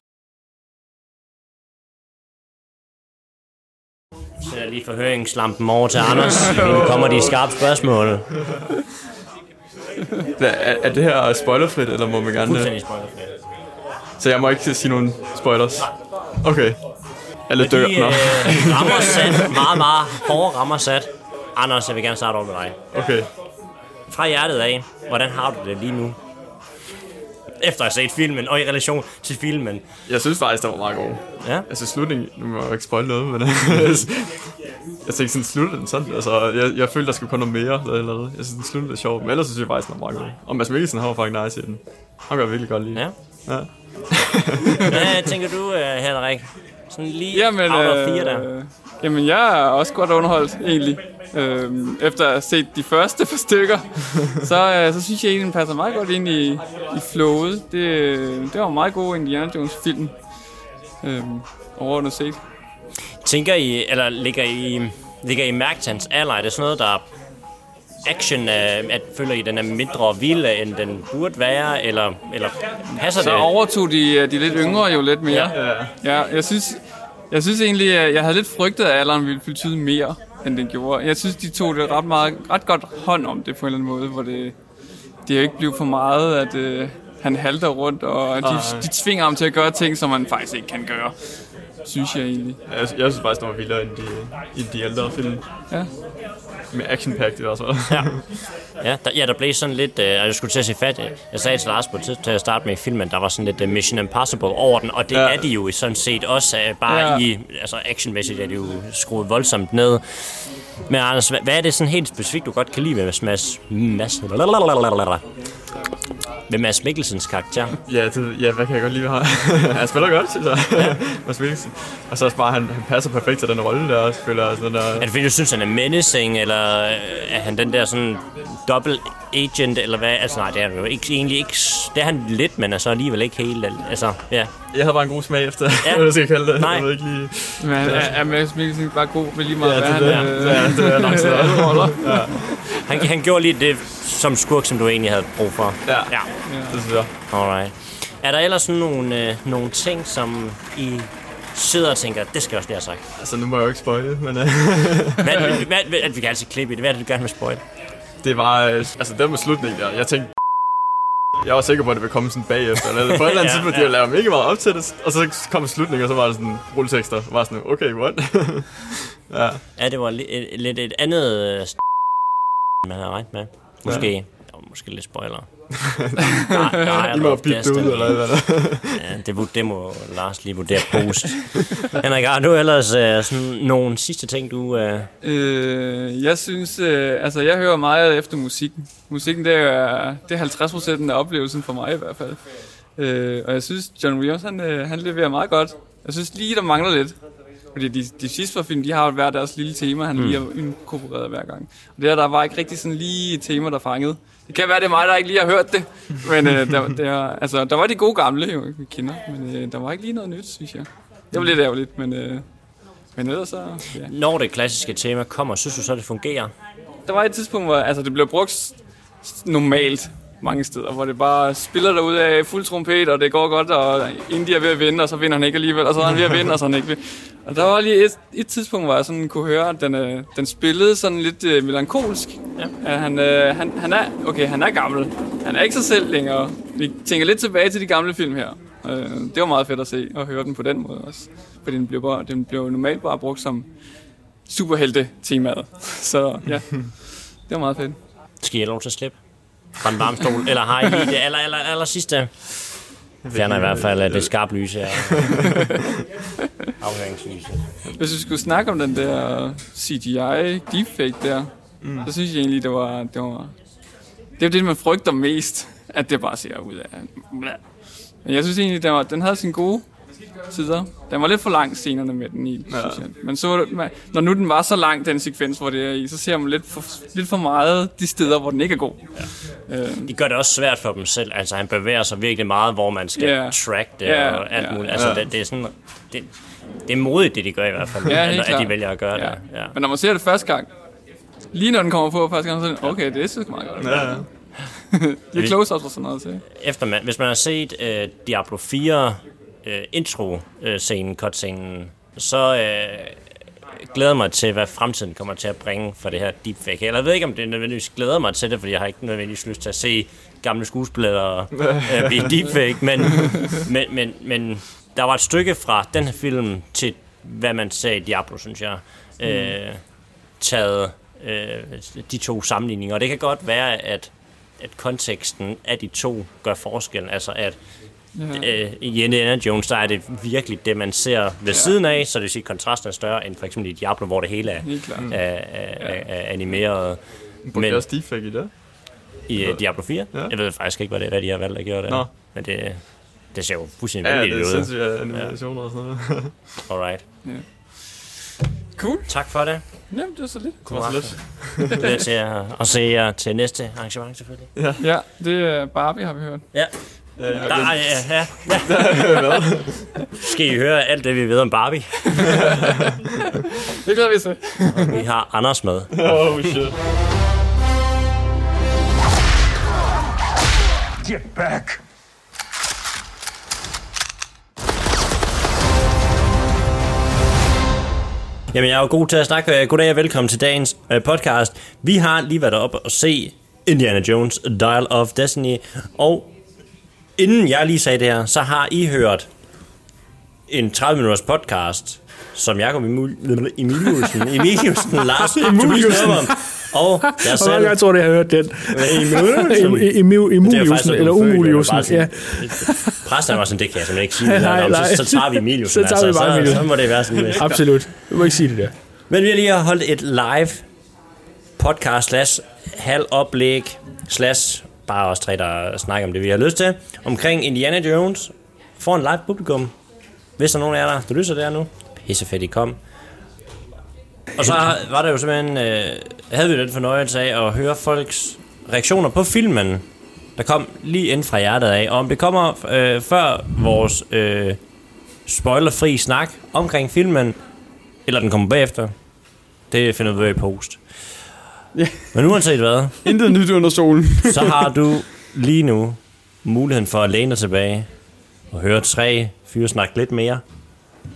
S2: Så jeg lige forhøringslampen over til Anders. Nu kommer de skarpe spørgsmål.
S14: Er, er det her spoilerfrit, eller må man gerne...
S2: Fuldstændig spoilerfrit.
S14: Så jeg må ikke sige nogen spoilers? Okay. Alle dør. Nå.
S2: øh, rammer sat, meget, meget hårde rammer sat. Anders, jeg vil gerne starte over med dig.
S14: Okay.
S2: Fra hjertet af, hvordan har du det lige nu? Efter at have set filmen, og i relation til filmen.
S14: Jeg synes faktisk, det var meget god.
S2: Ja?
S14: Altså slutningen, nu må jeg ikke spoil noget, men jeg tænkte sådan, slutter den sådan? Altså, jeg, jeg følte, der skulle komme noget mere eller eller. Jeg synes, den sluttede sjovt, men ellers synes jeg faktisk, den var meget god. Og Mads Mikkelsen, han var faktisk nice i den. Han gør virkelig godt lige.
S2: Ja.
S14: ja.
S2: Hvad tænker du, øh, Henrik? Sådan lige
S15: Jamen,
S2: out of fire der.
S15: øh, jamen, jeg er også godt underholdt, egentlig. Øhm, efter at have set de første par stykker, så, øh, så synes jeg egentlig, den passer meget godt ind i, i flowet. Det, øh, det var en meget god Indiana Jones-film. Øhm, overordnet set.
S2: Tænker I, eller ligger I, ligger I mærke til hans alder? Er det sådan noget, der action, øh, at føler I, den er mindre vild, end den burde være, eller, eller passer
S15: Så
S2: det?
S15: overtog de, øh, de lidt yngre jo lidt mere.
S2: Ja.
S15: ja jeg synes, jeg synes egentlig, at jeg havde lidt frygtet, at alderen ville betyde mere, end den gjorde. Jeg synes, de tog det ret, meget, ret godt hånd om det på en eller anden måde, hvor det, det ikke blev for meget, at øh, han halter rundt, og de, de tvinger ham til at gøre ting, som man faktisk ikke kan gøre. Synes jeg egentlig.
S16: Jeg, jeg synes faktisk, det var vildere end de, end de ældre film.
S15: Ja.
S16: Med action-packed også.
S2: Ja. Ja, der, ja, der blev sådan lidt, øh, jeg skulle til at sige fat, jeg sagde til Lars på tid til at starte med i filmen, der var sådan lidt øh, Mission Impossible over den, og det
S16: Ja.
S2: er de jo sådan set også, øh, bare
S15: Ja.
S2: i, altså actionmæssigt er de jo skruet voldsomt ned. Men Anders, hvad, hvad er det sådan helt specifikt, du godt kan lide ved Mads, Mads, med Mads Mikkelsens karakter?
S16: Ja, det, ja, hvad kan jeg godt lide ved ham? han spiller godt, synes jeg. Ja. Mads Mikkelsen. Og så også bare, han, han passer perfekt til den rolle der, og spiller sådan der...
S2: Er det fordi, du synes, han er menacing, eller øh, er han den der sådan dobbelt agent, eller hvad? Altså nej, det er han jo ikke, egentlig ikke. Det er han lidt, men altså alligevel ikke helt. Altså, ja.
S16: Jeg havde bare en god smag efter,
S2: Ja.
S16: hvad jeg skal kalde det.
S2: Nej.
S16: Jeg ved ikke lige...
S15: Men er, er Mads Mikkelsen bare god ved lige meget,
S16: Ja,
S15: hvad
S16: det er
S15: han øh,
S16: Ja, det er nok så.
S15: alle roller?
S16: Ja.
S2: Han, han gjorde lige det som skurk, som du egentlig havde brug for.
S16: Ja,
S2: ja.
S16: jeg.
S2: Alright. Er der ellers sådan nogle, øh, nogle ting, som I sidder og tænker, det skal jeg også lige have sagt?
S16: Altså, nu må jeg jo ikke spoile, men... øh,
S2: Hvad, hvad, hvad, vi kan altid klippe i det. Hvad er det, du gerne vil spoil?
S16: det var... øh, Altså, det med slutningen der. Jeg tænkte... Jeg var sikker på, at det ville komme sådan bagefter. Eller på et eller andet
S2: Ja,
S16: tidspunkt,
S2: ja.
S16: de lavede mega meget op til det. Og så kom slutningen, og så var det sådan rulletekster. Jeg var sådan, okay, what? ja.
S2: Ja, det var li- et, lidt et andet øh, man havde regnet med. Måske. Ja. Der var måske lidt spoiler. Nej, nej,
S16: I må pipe det ud, eller hvad?
S2: Ja, det, må- det må Lars lige vurdere post. Henrik, har du ellers øh, sådan nogle sidste ting, du... Øh...
S15: Øh, jeg synes, øh, altså jeg hører meget efter musikken. Musikken, det er, det er 50% af oplevelsen for mig i hvert fald. Øh, og jeg synes, John Williams, han, øh, han leverer meget godt. Jeg synes lige, der mangler lidt. Fordi de, de sidste par film, de har jo hver deres lille tema, han
S2: Mm.
S15: lige har inkorporeret hver gang. Og det her, der var ikke rigtig sådan lige et tema, der fangede. Det kan være, det er mig, der ikke lige har hørt det. Men øh, der, der, altså, der var de gode gamle, jo, vi kender. Men øh, der var ikke lige noget nyt, synes jeg. Det var lidt ærgerligt, men, øh, men ellers så... Ja.
S2: Når det klassiske tema kommer, synes du så, det fungerer?
S15: Der var et tidspunkt, hvor altså, det blev brugt normalt mange steder, hvor det bare spiller der ud af fuld trompet, og det går godt, og India er ved at vinde, og så vinder han ikke alligevel, og så er han ved at vinde, og så er han ikke ved. Og der var lige et, et tidspunkt, hvor jeg sådan kunne høre, at den, øh, den spillede sådan lidt øh, melankolsk. Ja. At han, øh, han, han, er, okay, han er gammel. Han er ikke sig selv længere. Vi tænker lidt tilbage til de gamle film her. Øh, det var meget fedt at se og høre den på den måde også. Fordi den blev, bare, den blev normalt bare brugt som superhelte-temaet. Så ja, det var meget fedt.
S2: Skal have lov til at slippe? Fra en varm stol? Eller har I lige det aller, aller, aller sidste? Fjerner i hvert fald øh, det skarpe lys her. Afhøringslyset.
S15: Hvis vi skulle snakke om den der CGI deepfake der, mm. så synes jeg egentlig, det var, det var... Det er det, man frygter mest, at det bare ser ud af... Men jeg synes egentlig, den, var, den havde sine gode sider. Den var lidt for lang, scenerne med den i, ja. synes jeg. Men så, man, når nu den var så lang, den sekvens, hvor det er i, så ser man lidt for, lidt for meget de steder, hvor den ikke er god. Ja. Øh,
S2: De gør det også svært for dem selv. Altså, han bevæger sig virkelig meget, hvor man skal
S15: Ja.
S2: track det
S15: Ja,
S2: og alt
S15: ja,
S2: muligt. Altså,
S15: ja.
S2: det, det er sådan... Det, det er modigt, det de gør i hvert fald,
S15: Ja,
S2: at, at de vælger at gøre
S15: Ja.
S2: det. Ja.
S15: Men når man ser det første gang, lige når den kommer på første gang, så er det, okay, det er sgu meget godt.
S2: Ja.
S15: Det er close-ups og sådan noget til.
S2: Efter man, hvis man har set øh, Diablo 4 øh, intro-scenen, cutscenen, så øh, glæder mig til, hvad fremtiden kommer til at bringe for det her deepfake. Eller jeg ved ikke, om det nødvendigvis glæder mig til det, fordi jeg har ikke nødvendigvis lyst til at se gamle skuespillere øh, blive deepfake, men, men, men, men der var et stykke fra den her film til, hvad man sagde i Diablo, synes jeg, øh, taget øh, de to sammenligninger. Og det kan godt være, at at konteksten af de to gør forskellen. Altså at
S15: Ja.
S2: øh, i Indiana Jones, der er det virkelig det, man ser ved ja. siden af, så det vil sige, at kontrasten er større end for eksempel i Diablo, hvor det hele er, er, er, er, er animeret.
S16: Brugte de også deepfake i det?
S2: I uh, Diablo 4?
S16: Ja.
S2: Jeg ved faktisk ikke, hvad, det, hvad de har valgt at gøre der.
S16: Nå.
S2: Men det, det ser jo fuldstændig
S16: Ja,
S2: vanvittigt
S16: det er
S2: ud.
S16: sindssygt animationer og sådan noget.
S2: Alright.
S15: Ja. Cool.
S2: Tak for det.
S15: Jamen, det var så lidt.
S2: God aften. Glæder til at, at se jer til næste arrangement, selvfølgelig.
S15: Ja. ja, det er Barbie, har vi hørt.
S2: Ja.
S16: Øh,
S2: der, ja, ja. ja. Skal I høre alt det, vi ved om Barbie?
S15: det glæder vi til.
S2: vi har Anders med.
S16: Oh, shit.
S17: Get back!
S2: Jamen, jeg er jo god til at snakke. Øh, goddag og velkommen til dagens øh, podcast. Vi har lige været op og se Indiana Jones Dial of Destiny, og inden jeg lige sagde det her, så har I hørt en 30-minutters podcast, som Jacob Emil- Emiliusen, Emiliusen, Lars
S4: Emiliusen.
S2: og jeg selv.
S4: jeg tror, det har hørt den.
S2: Emiliusen.
S4: Eller Umuliusen. Ja.
S2: Præsten var sådan, det kan jeg simpelthen ikke sige.
S4: Nej, nej.
S2: så, så tager vi Emiliusen.
S4: Så tager vi bare
S2: så,
S4: Emiliusen.
S2: så må det være sådan.
S4: Absolut. Du må ikke sige det der.
S2: Men vi har lige holdt et live podcast slash halv oplæg slash bare os tre, der snakker om det, vi har lyst til, omkring Indiana Jones for en live publikum. Hvis der er nogen af jer, der der lyser der nu, pisse fedt, I kom. Og så var der jo simpelthen, øh, havde vi den fornøjelse af at høre folks reaktioner på filmen, der kom lige ind fra hjertet af. Og om det kommer øh, før vores øh, spoilerfri snak omkring filmen, eller den kommer bagefter, det finder vi ud i post.
S3: Ja.
S2: Men uanset hvad,
S3: Intet nyt under solen.
S2: så har du lige nu muligheden for at læne dig tilbage og høre tre fyre snakke lidt mere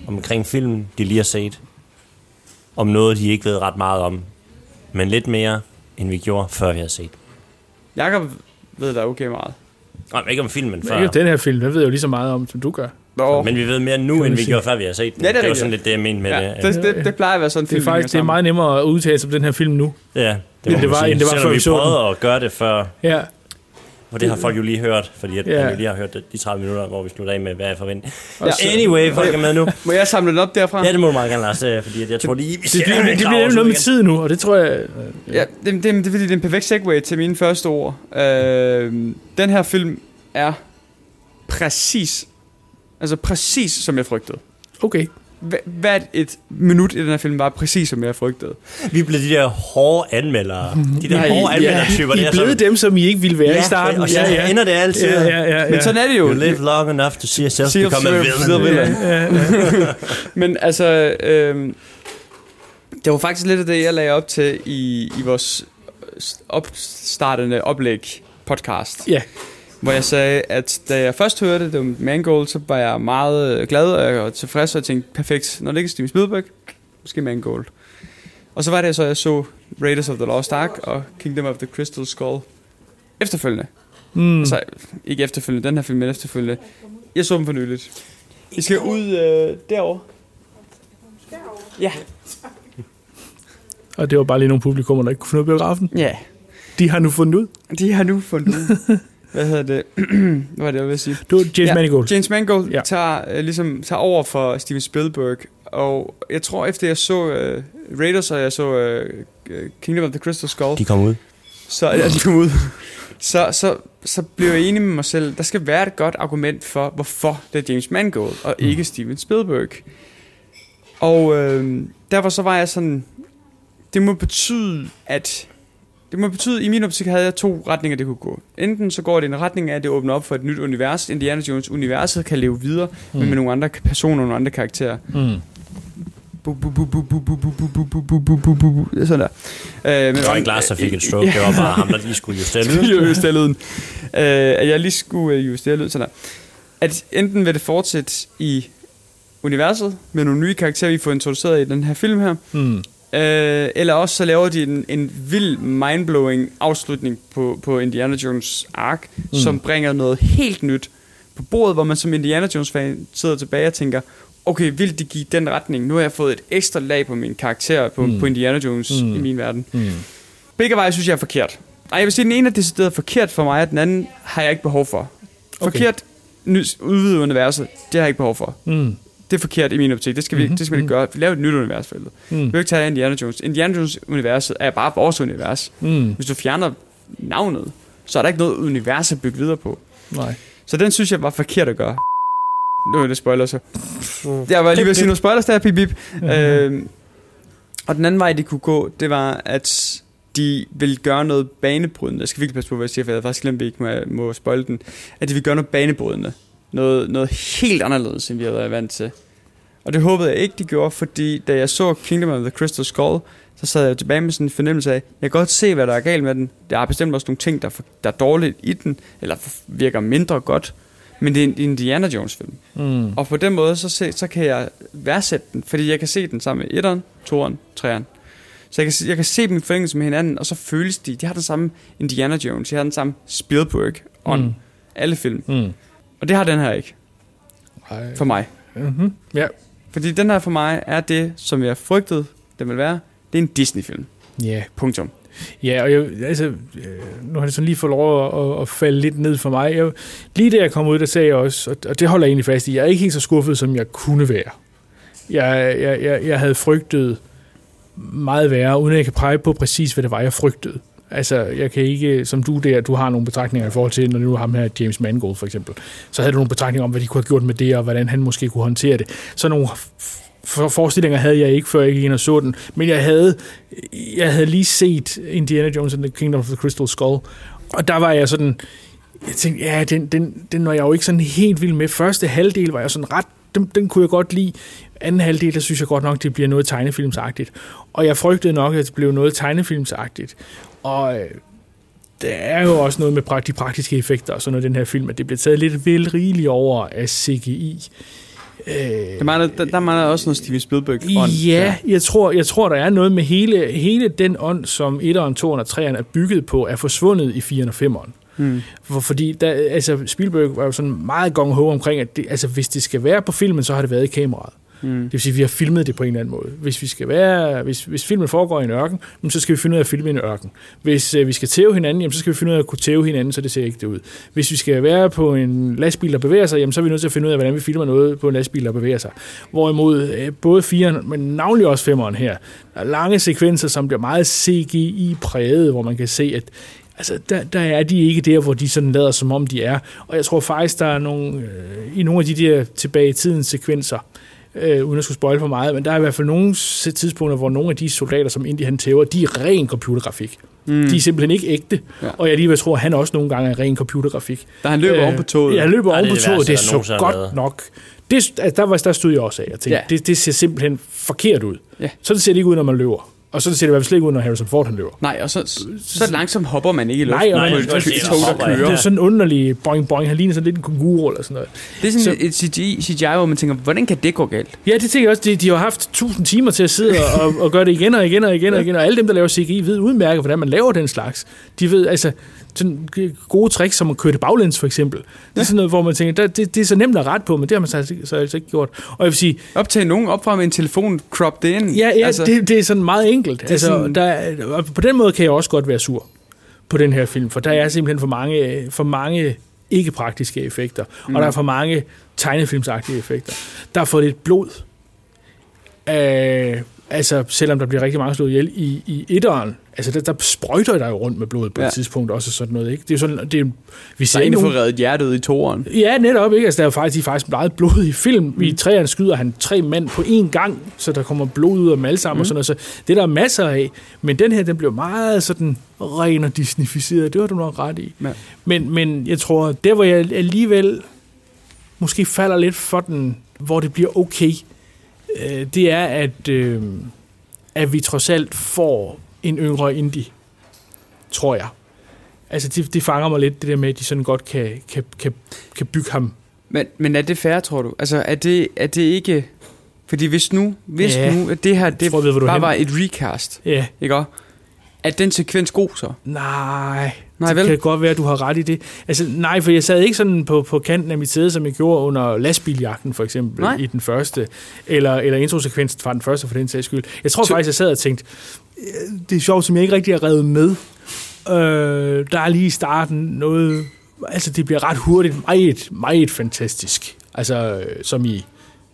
S2: omkring filmen, de lige har set. Om noget, de ikke ved ret meget om. Men lidt mere, end vi gjorde, før vi havde set.
S3: Jakob ved da okay meget.
S2: Nej, ikke om filmen
S4: Men
S2: før.
S4: ikke den her film, den ved jeg jo lige så meget om, som du gør.
S3: Nå.
S2: Men vi ved mere nu, end
S4: man
S2: vi
S4: sige.
S2: gjorde, før vi har set den.
S3: Ja, det er
S2: det var sådan lidt det, jeg mente med
S3: Ja,
S2: det.
S3: det, det, det plejer at være sådan,
S4: Det er
S3: film
S4: faktisk det er
S3: hænger
S4: meget nemmere at udtale sig om den her film nu.
S2: Ja, det,
S4: End det
S2: man
S4: var- end det var,
S2: Selvom
S4: før vi så den.
S2: prøvede at gøre det før.
S4: Ja.
S2: For det har folk jo lige hørt, fordi at
S4: Ja.
S2: vi lige har hørt det, de 30 minutter, hvor vi slutter af med, hvad jeg forventer.
S3: Ja.
S2: Anyway, folk er med nu.
S3: Må jeg samle den op derfra?
S2: Ja, det må du meget gerne, Lars, øh, fordi at jeg tror lige, vi
S4: Det
S2: skal
S4: bliver,
S2: have
S4: det
S2: en
S4: bliver noget med tid nu, og det tror jeg...
S3: Ja, det, det, det er fordi, det er en perfekt segue til mine første ord. Øh, den her film er præcis, altså præcis som jeg frygtede.
S4: Okay.
S3: Hva- Hvert et minut i den her film var præcis som jeg frygtede.
S2: Vi blev de der hårde anmeldere. De der
S3: Nej,
S2: hårde
S3: ja.
S2: anmeldertyper.
S4: I
S2: der,
S4: er blevet dem, som I ikke ville være
S2: ja,
S4: i starten.
S2: Og så ender det altid.
S4: Ja, ja, ja, ja.
S3: Men sådan er det jo.
S2: You live long enough to see yourself
S3: See
S2: become a villain.
S3: villain.
S4: Ja, ja.
S3: Men altså, øh, det var faktisk lidt af det, jeg lagde op til i, i vores opstartende oplæg podcast.
S4: Ja.
S3: Hvor jeg sagde, at da jeg først hørte det om Mangold, så var jeg meget øh, glad og tilfreds, og jeg tænkte, perfekt, når det ikke er Steven Spielberg, måske Mangold. Og så var det så, jeg så Raiders of the Lost Ark og Kingdom of the Crystal Skull efterfølgende.
S4: Mm.
S3: Altså, ikke efterfølgende, den her film, men efterfølgende. Jeg så dem for nyligt. I skal ud øh, derovre. Ja.
S4: Og det var bare lige nogle publikummer, der ikke kunne finde ud af biografen.
S3: Ja.
S4: De har nu fundet ud.
S3: De har nu fundet ud. Hvad hedder det? Hvad var det, jeg ville sige?
S4: Det var James Mangold.
S3: James Mangold
S4: Ja.
S3: ja. tager, øh, ligesom, tager over for Steven Spielberg. Og jeg tror, efter jeg så øh, Raiders, og jeg så øh, Kingdom of the Crystal Skull,
S2: De kom ud.
S3: så, ja, de kom ud. Så, så, så blev jeg enig med mig selv, der skal være et godt argument for, hvorfor det er James Mangold, og ikke Steven Spielberg. Og øh, derfor så var jeg sådan, det må betyde, at det må betyde, at i min optik havde jeg to retninger, det kunne gå. Enten så går det i en retning af, at det åbner op for et nyt univers. Indiana Jones universet kan leve videre, mm. men med nogle andre personer og nogle andre karakterer.
S4: Mm.
S3: Sådan der. Men,
S2: det var ikke Lars, der fik et stroke. Det var bare ham, der lige skulle justere lyden.
S3: skulle justere lyden. At jeg lige skulle justere lyden. Sådan der. At enten vil det fortsætte i universet med nogle nye karakterer, vi får introduceret i den her film her,
S4: mm.
S3: Øh, eller også så laver de en, en vild mindblowing afslutning på, på Indiana Jones ark,
S4: Mm.
S3: som bringer noget helt nyt på bordet, hvor man som Indiana Jones fan sidder tilbage og tænker, okay, vil de give den retning? Nu har jeg fået et ekstra lag på min karakter på,
S4: Mm.
S3: på Indiana Jones
S4: Mm.
S3: i min verden.
S4: Mm.
S3: Begge veje synes jeg er forkert. Nej, jeg vil sige, den ene er decideret forkert for mig, og den anden har jeg ikke behov for.
S4: Okay.
S3: Forkert ny, udvidet universet, det har jeg ikke behov for.
S4: Mm.
S3: Det er forkert i min optik. Det skal vi,
S4: Mhm,
S3: mm-hmm. det skal vi ikke gøre. Vi laver et nyt univers for helvede.
S4: Mm.
S3: Vi vil ikke tage Indiana Jones. Indiana Jones universet er bare vores univers.
S4: Mm.
S3: Hvis du fjerner navnet, så er der ikke noget univers at bygge videre på.
S4: Nej.
S3: Så den synes jeg var forkert at gøre. Nu er det spoiler så. Jeg var lige ved at sige nogle spoilers der, pip, pip. øhm, og den anden vej, de kunne gå, det var, at de vil gøre noget banebrydende. Jeg skal virkelig passe på, hvad jeg siger, for jeg havde faktisk glemt, at vi ikke må, må spoil den. At de vil gøre noget banebrydende. Noget, noget helt anderledes, end vi har været vant til. Og det håbede jeg ikke, de gjorde, fordi da jeg så Kingdom of the Crystal Skull, så sad jeg tilbage med sådan en fornemmelse af, jeg kan godt se, hvad der er galt med den. Der er bestemt også nogle ting, der, er- der er dårligt i den, eller virker mindre godt. Men det er en Indiana Jones film.
S4: Mm.
S3: Og på den måde, så, se, så kan jeg værdsætte den, fordi jeg kan se den sammen med 1'eren, 2'eren, 3'eren. Så jeg kan, se- jeg kan se dem i forlængelse med hinanden, og så føles de, de har den samme Indiana Jones, de har den samme Spielberg on
S4: Mm.
S3: alle film.
S4: Mm.
S3: Og det har den her ikke.
S4: Ej.
S3: For mig.
S4: Mhm, Ja.
S3: Fordi den her for mig er det, som jeg frygtede, den vil være. Det er en Disney-film.
S4: Ja.
S3: Punktum.
S4: Ja, og jeg, altså, øh, nu har det sådan lige fået lov at, at, at falde lidt ned for mig. Jeg, lige da jeg kom ud, der sagde jeg også, og, og det holder jeg egentlig fast i, jeg er ikke helt så skuffet, som jeg kunne være. Jeg, jeg, jeg, jeg havde frygtet meget værre, uden at jeg kan pege på præcis, hvad det var, jeg frygtede. Altså, jeg kan ikke, som du der, du har nogle betragtninger i forhold til, når du har ham her, James Mangold for eksempel, så havde du nogle betragtninger om, hvad de kunne have gjort med det, og hvordan han måske kunne håndtere det. Så nogle for forestillinger havde jeg ikke, før jeg gik ind og så den. Men jeg havde, jeg havde lige set Indiana Jones and the Kingdom of the Crystal Skull, og der var jeg sådan, jeg tænkte, ja, den, den, den var jeg jo ikke sådan helt vild med. Første halvdel var jeg sådan ret, den, den kunne jeg godt lide. Anden halvdel, der synes jeg godt nok, det bliver noget tegnefilmsagtigt. Og jeg frygtede nok, at det blev noget tegnefilmsagtigt. Og øh, der er jo også noget med de praktiske effekter og sådan noget i den her film, at det bliver taget lidt vel rigeligt over af CGI. Øh,
S3: Der mangler, der, der mangler også noget Steven Spielberg ånd.
S4: Ja, jeg tror, jeg tror, der er noget med hele, hele den ånd, som 1'eren, 2'eren og 3'eren er bygget på, er forsvundet i 4'eren og 5'eren.
S3: Hmm.
S4: For, fordi der, altså Spielberg var jo sådan meget gong ho omkring, at det, altså, hvis det skal være på filmen, så har det været i kameraet.
S3: Mm.
S4: Det vil sige, at vi har filmet det på en eller anden måde. Hvis, vi skal være, hvis, hvis filmen foregår i en ørken, så skal vi finde ud af at filme i en ørken. Hvis øh, vi skal tæve hinanden, jamen, så skal vi finde ud af at kunne tæve hinanden, så det ser ikke det ud. Hvis vi skal være på en lastbil, der bevæger sig, jamen, så er vi nødt til at finde ud af, hvordan vi filmer noget på en lastbil, der bevæger sig. Hvorimod øh, både 4'eren, men navnlig også 5'eren her, der er lange sekvenser, som bliver meget CGI-præget, hvor man kan se, at Altså, der, der er de ikke der, hvor de sådan lader, som om de er. Og jeg tror faktisk, der er nogle, øh, i nogle af de der tilbage i tiden sekvenser, øh, uden at skulle spoil for meget, men der er i hvert fald nogle tidspunkter, hvor nogle af de soldater, som Indy han tæver, de er ren computergrafik.
S3: Mm.
S4: De er simpelthen ikke ægte.
S3: Ja.
S4: Ja. Og jeg lige vil tro, at han også nogle gange er ren computergrafik.
S3: Da han løber oven på toget.
S4: Ja, han løber oven
S3: det
S4: på
S3: er det
S4: toget.
S3: værste,
S4: Det
S3: der
S4: så godt
S3: været.
S4: nok. Det, altså, der, var, der stod jeg også af. Jeg tænkte,
S3: Ja.
S4: ja. det, det ser simpelthen forkert ud.
S3: Ja.
S4: Så ser det ikke ud, når man løber. Og så ser det i hvert fald slet ikke ud, når Harrison Ford han løber.
S3: Nej, og så, så, så langsomt hopper man ikke i luften.
S4: Nej, og
S3: på
S4: man,
S3: et
S4: man,
S3: tog, der kører.
S4: det er sådan en underlig boing boing. Han ligner sådan lidt en kunguru eller sådan noget.
S3: Det er sådan et CGI, CGI, hvor man tænker, hvordan kan det gå galt?
S4: Ja, det tænker jeg også. De, de har haft tusind timer til at sidde og, og gøre det igen og igen og igen og igen. Og alle dem, der laver CGI, ved udmærket, hvordan man laver den slags. De ved, altså, sådan gode tricks, som at køre det baglæns for eksempel. Det er sådan noget, hvor man tænker, der, det, det er så nemt at rette på, men det har man så, altså- så altså ikke gjort. Og jeg vil sige...
S3: Optage nogen op fra med en telefon, crop det ind.
S4: Ja, ja altså, det, det er sådan meget enkelt.
S3: Det
S4: Altså,
S3: sådan-
S4: der, er- og på den måde kan jeg også godt være sur på den her film, for der er simpelthen for mange, for mange ikke praktiske effekter. Mm. og der er for mange tegnefilmsagtige effekter. Der er for lidt blod. Øh, altså, selvom der bliver rigtig mange slået ihjel i, i etteren, altså der, der sprøjter der jo rundt med blod på ja. Et tidspunkt også og sådan noget, ikke? Det er sådan, det er, vi ser
S3: er en, der
S4: nogen,
S3: reddet hjertet i toeren.
S4: Ja, netop, ikke? Altså, der er jo faktisk, de er faktisk meget blod i film. Mm. I træerne skyder han tre mænd på én gang, så der kommer blod ud af dem alle sammen mm. og sådan noget. Så det er der masser af. Men den her, den blev meget sådan ren og disnificeret. Det var du nok ret i.
S3: Ja.
S4: Men, men jeg tror, der hvor jeg alligevel måske falder lidt for den, hvor det bliver okay, øh, det er, at, øh, at vi trods alt får en yngre indie, tror jeg. Altså, det, det fanger mig lidt, det der med, at de sådan godt kan, kan, kan, kan bygge ham.
S3: Men, men er det fair, tror du? Altså, er det, er det ikke... Fordi hvis nu, hvis
S4: Ja.
S3: nu at det her det
S4: tror, ved,
S3: bare
S4: henne.
S3: var et recast,
S4: Ja.
S3: ikke også? Er den sekvens god så?
S4: Nej,
S3: Nej,
S4: det
S3: vel?
S4: kan godt være, at du har ret i det. Altså, nej, for jeg sad ikke sådan på, på kanten af mit sæde, som jeg gjorde under lastbiljagten, for eksempel,
S3: Nej.
S4: i den første, eller, eller introsekvensen fra den første, for den sags skyld. Jeg tror
S3: Så-
S4: faktisk, jeg sad og tænkte, det er sjovt, som jeg ikke rigtig har revet med. Øh, der er lige i starten noget, altså det bliver ret hurtigt, meget, meget fantastisk. Altså, øh, som i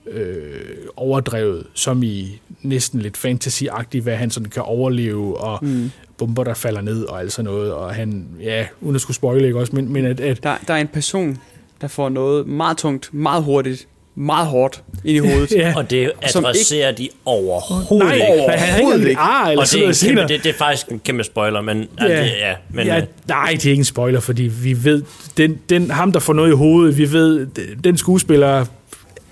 S4: øh, overdrevet, som i næsten lidt fantasy-agtigt, hvad han sådan kan overleve, og
S3: mm.
S4: bomber, der falder ned, og alt sådan noget, og han, ja, uden at skulle spoile, ikke også, men, men at, at
S3: Der, der er en person, der får noget meget tungt, meget hurtigt, meget hårdt ind i hovedet.
S4: Ja.
S2: Og det adresserer de overhovedet
S4: Nej,
S2: ikke.
S4: han har ikke ar eller
S2: og det
S4: sådan
S2: er,
S4: noget
S2: det, det er faktisk en kæmpe spoiler, men ja, det, ja, men
S4: ja,
S2: ja.
S4: nej, det er ikke en spoiler, fordi vi ved, den, den, ham, der får noget i hovedet, vi ved, den skuespiller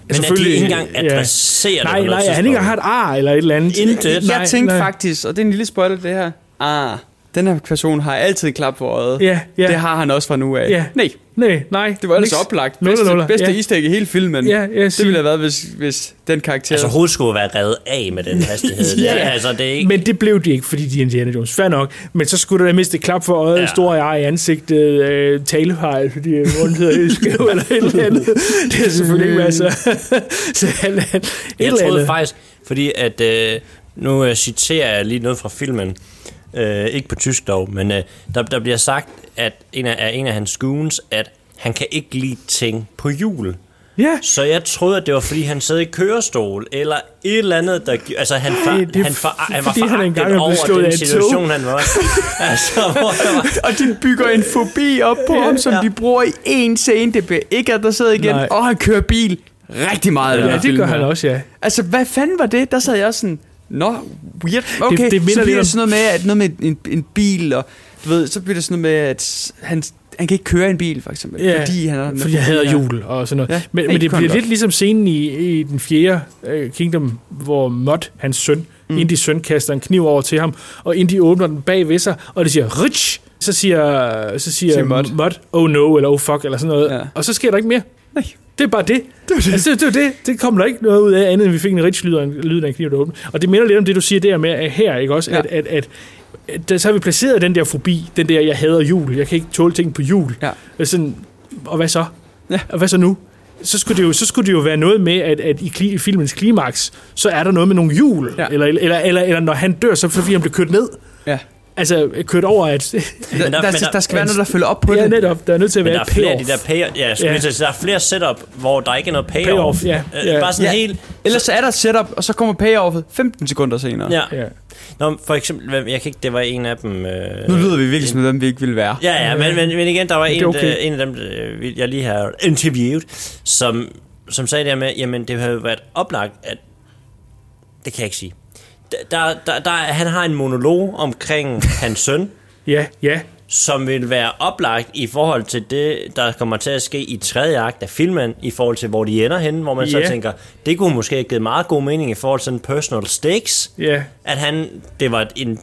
S2: Men at de ikke engang adresserer det
S4: Nej, nej, han ikke har et ar eller et eller andet.
S2: Intet.
S3: Jeg tænkte faktisk, og det er en lille spoiler det her, ah, den her person har altid en klap for øjet.
S4: Ja, ja.
S3: Det har han også fra nu af.
S4: Ja.
S3: Nej.
S4: Nej, nej.
S3: Det var ellers
S4: Niks.
S3: oplagt. Bedste,
S4: nuller.
S3: bedste
S4: Ja.
S3: easter egg i hele filmen.
S4: Ja, jeg
S3: det ville have været, hvis, hvis den karakter...
S2: Altså hovedet skulle være reddet af med den hastighed. det, er, altså, det er ikke...
S4: Men det blev de ikke, fordi de er Indiana Jones. Fair nok. Men så skulle der da miste et klap for øjet,
S2: Ja.
S4: ja. store ar i ansigtet, øh, talefejl, fordi rundt hedder skæv eller et eller andet. Det er selvfølgelig ikke være så... så han, et
S2: Jeg
S4: eller
S2: troede
S4: andet.
S2: faktisk, fordi at, øh, nu øh, citerer jeg lige noget fra filmen, øh, ikke på tysk dog, men øh, der, der bliver sagt, at en af, af en af hans goons, at han kan ikke lide ting på hjul.
S4: Ja.
S2: Så jeg troede, at det var, fordi han sad i kørestol, eller et eller andet, der... Altså, han, for,
S4: Nej, det er
S2: han, for, han var
S4: han
S2: foragtet
S4: blevet
S2: over den
S4: af et tog.
S2: situation, han var. altså, var,
S3: og de bygger en fobi op på
S4: Ja,
S3: ham, som
S4: ja.
S3: de bruger i en scene. Det bliver ikke adresseret igen.
S4: Nej.
S3: Og han kører bil rigtig meget. i den
S4: Ja, det gør han også, ja.
S3: Altså, hvad fanden var det? Der sad jeg også sådan, nå, weird. Okay,
S4: det minder
S3: så bliver det sådan noget med, at noget med en, en bil, og du ved, så bliver det sådan noget med, at han, han kan ikke køre en bil, for eksempel.
S4: Ja,
S3: fordi han har
S4: fordi jeg hader jul og sådan noget.
S3: Ja,
S4: men, men det bliver
S3: kontra.
S4: lidt ligesom scenen i, i den fjerde uh, Kingdom, hvor Mod, hans søn, mm. Indy søn, kaster en kniv over til ham, og Indy åbner den bag ved sig, og det siger, Rich! Så siger, så siger,
S3: Siger
S4: Mod.
S3: Mod.
S4: Oh no, eller oh fuck, eller sådan noget.
S3: Ja.
S4: Og så sker der ikke mere.
S3: Nej.
S4: Det er bare det. Det, det. Altså, det, det, var det. det kom der ikke noget ud af, andet end vi fik en rich lyd af en, lyd af en kniv, der åbner. Og det minder lidt om det, du siger der med at her, ikke også?
S3: Ja.
S4: At, at, at, at, så har vi placeret den der fobi, den der, jeg hader jul, jeg kan ikke tåle ting på jul.
S3: Ja.
S4: Sådan, og hvad så?
S3: Ja.
S4: Og hvad så nu? Så skulle, det jo, så skulle det jo være noget med, at, at i, i filmens klimaks, så er der noget med nogle hjul.
S3: Ja.
S4: Eller, eller, eller, eller når han dør, så fordi han bliver kørt ned.
S3: Ja.
S4: Altså, kørt over, at...
S3: Der, der, der, der skal være noget, der følger op på
S4: ja,
S3: det.
S4: netop. Der er nødt til at
S2: men
S4: være
S2: der
S4: et
S2: er flere de der pay, ja,
S4: Ja.
S2: ja. Til, der er flere setup, hvor der ikke er noget payoff.
S4: Payoff, ja,
S2: Øh,
S4: ja.
S2: Bare sådan
S3: Ja.
S2: helt...
S3: Ellers så er der et setup, og så kommer payoffet 15 sekunder senere.
S2: Ja.
S4: Ja.
S2: Nå, for eksempel, jeg kan ikke, det var en af dem... Øh,
S3: Nu lyder vi virkelig som dem, vi ikke vil være.
S2: Ja, ja, men, men, men igen, der var en, okay.
S3: okay.
S2: en af dem, øh, jeg lige har interviewet, som, som sagde der med, jamen det havde været oplagt, at det kan jeg ikke sige. Der, der, der, han har en monolog omkring hans søn,
S4: Ja, ja.
S2: som vil være oplagt i forhold til det, der kommer til at ske i tredje akt af filmen, i forhold til, hvor de ender henne, hvor man så
S4: Ja.
S2: tænker, det kunne måske have givet meget god mening i forhold til sådan personal stakes,
S4: Ja.
S2: at han, det var en,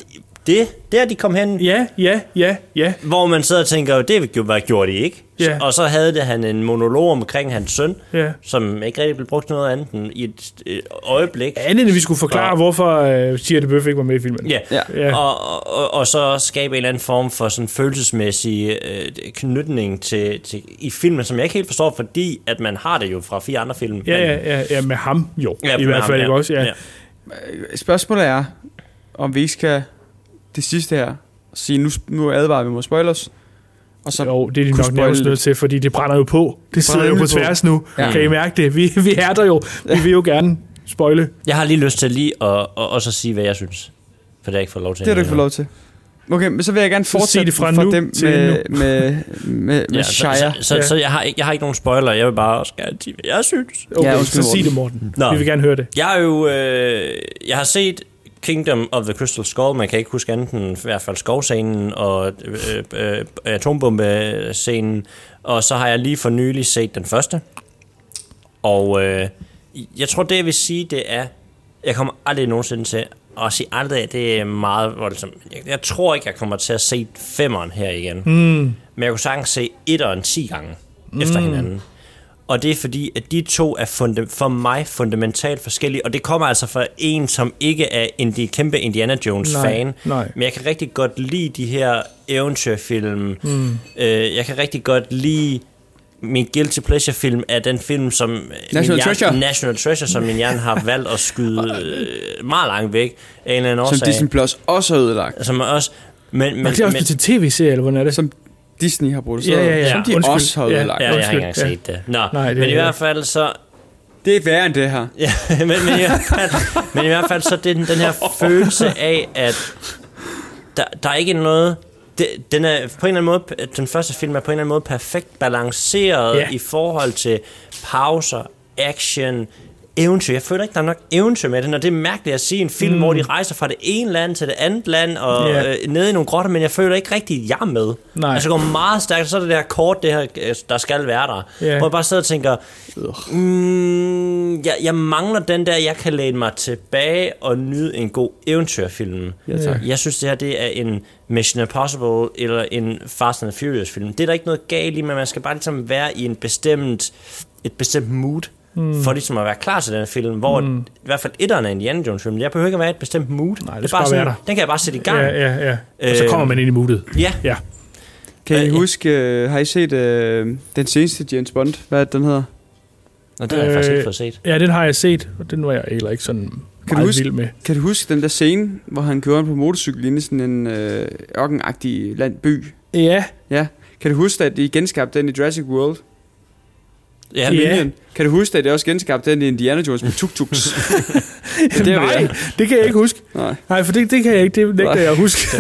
S2: det, der de kom hen,
S4: Ja, ja, ja, ja.
S2: hvor man sidder og tænker, det var gjorde de ikke.
S4: Ja.
S2: Og så havde det han en monolog omkring hans søn,
S4: Ja.
S2: som ikke rigtig blev brugt til noget andet end i et, et øjeblik.
S4: Andet end vi skulle forklare,
S2: Og-
S4: hvorfor uh, Shia LaBeouf ikke var med i filmen.
S2: Ja,
S4: Ja.
S2: ja. Og, og, og så skabe en eller anden form for sådan følelsesmæssig øh, knytning til, til, i filmen, som jeg ikke helt forstår, fordi at man har det jo fra fire andre film.
S4: Ja, ja, ja, ja, med ham jo.
S2: Ja,
S4: I hvert
S2: ham,
S4: fald
S2: ja.
S4: ikke også, ja.
S2: Ja.
S4: ja.
S3: Spørgsmålet er, om vi ikke skal det sidste her sige, nu, nu advarer vi mod spoilers. Og så
S4: Jo, det er de
S3: kunne
S4: nok nærmest nødt til, fordi det brænder jo på. Det sidder
S3: brænder
S4: jo på
S3: nemlig på.
S4: tværs nu.
S3: Ja.
S4: Ja. Kan I mærke det? Vi, vi er der jo. Vi vil jo gerne spoile.
S2: Jeg har lige lyst til lige at, at også at sige, hvad jeg synes. For det har jeg ikke fået lov til.
S3: Det har du ikke fået lov til. Okay, men så vil jeg gerne
S4: Så
S3: fortsætte
S4: det fra
S3: for
S4: nu
S3: dem
S4: til
S3: med,
S4: nu.
S3: med, med, med
S2: Ja,
S3: Shia.
S2: så, så, så,
S4: Ja.
S2: så jeg, har, ikke- jeg har ikke nogen spoiler. Jeg vil bare også gerne sige, hvad jeg synes.
S4: Okay,
S3: Ja,
S4: ja,
S3: undskyld,
S4: så sig det, Morten.
S2: Nå.
S4: Vi vil gerne høre det.
S2: Jeg har jo øh, jeg har set Kingdom of the Crystal Skull, man kan ikke huske andet end i hvert fald skovscenen og øh, øh, atombombescenen, og så har jeg lige for nylig set den første. Og øh, jeg tror, det jeg vil sige, det er, jeg kommer aldrig nogensinde til at sige aldrig, det er meget voldsomt. Jeg, jeg tror ikke, jeg kommer til at se femmeren her igen.
S4: Mm.
S2: Men jeg kunne sagtens se etteren 10 gange mm. efter hinanden. Og det er fordi, at de to er funde, for mig fundamentalt forskellige. Og det kommer altså fra en, som ikke er en de kæmpe Indiana Jones-fan. Men jeg kan rigtig godt lide de her eventyrfilm.
S4: Mm.
S2: Øh, jeg kan rigtig godt lide min guilty pleasure film er den film, som min
S3: National
S2: hjerne,
S3: Treasure.
S2: National Treasure, som min hjerne har valgt at skyde øh, meget langt væk af en eller anden
S3: Som
S2: årsag.
S3: Disney Plus også har ødelagt.
S2: Som også... Men, men,
S4: Men, det er også
S2: men,
S4: til tv-serie, eller hvordan er det?
S3: Som Disney har produceret.
S4: Ja, ja, ja.
S3: Som de
S4: Undskyld.
S3: også har
S4: Ja.
S3: ødelagt.
S2: ja, jeg har ikke engang set det. Nå,
S4: Nej, det
S2: men i hvert fald så...
S3: Det er værre end det her.
S2: Ja, men, men, i hvert fald, men i hvert fald så er det den, den her følelse af, at der, der er ikke noget... Det, den er på en eller anden måde, den første film er på en eller anden måde perfekt balanceret
S4: Ja.
S2: i forhold til pauser, action, eventyr. Jeg føler ikke, der er nok eventyr med det, når det er mærkeligt at se en film,
S4: Mm.
S2: hvor de rejser fra det ene land til det andet land, og
S4: Ja.
S2: yeah. øh, nede i nogle grotter, men jeg føler ikke rigtigt, at jeg er med.
S4: Nej.
S2: Altså, det går meget stærkt, og så er det der kort, det her, øh, der skal være der.
S4: Ja.
S2: Hvor jeg bare sidder og tænker, mm, jeg, jeg mangler den der, jeg kan læne mig tilbage og nyde en god eventyrfilm.
S3: Ja, tak.
S2: Jeg synes, det her det er en Mission Impossible eller en Fast and Furious film. Det er der ikke noget galt i, men man skal bare ligesom være i en bestemt, et bestemt mood,
S4: Mm.
S2: for ligesom at være klar til den film, hvor
S4: Mm.
S2: i hvert fald etteren af Indiana Jones film, jeg behøver ikke at være i et bestemt mood. Nej,
S4: det skal bare være der.
S2: Den kan jeg bare sætte i gang.
S4: Ja, ja, ja. Og så kommer man ind i moodet.
S2: Ja.
S4: ja.
S3: Kan I huske, øh, har I set øh, den seneste James Bond? Hvad er det, den hedder?
S2: Nå, den har jeg faktisk ikke fået set.
S4: Ja, den har jeg set, og den var jeg heller ikke sådan
S3: Kan du,
S4: meget
S3: huske,
S4: vild med.
S3: kan du huske den der scene, hvor han kører på motorcykel inde i sådan en øh, ørkenagtig landby?
S4: Ja.
S3: Ja. Kan du huske, at de genskabte den i Jurassic World?
S2: Ja.
S3: Dominion. Kan du huske, at det også genskabte den i Indiana Jones med tuk-tuks? det der, vi
S4: Nej,
S3: er.
S4: det kan jeg ikke huske.
S3: Nej,
S4: Nej for det, det kan jeg ikke. Det nægter jeg at huske.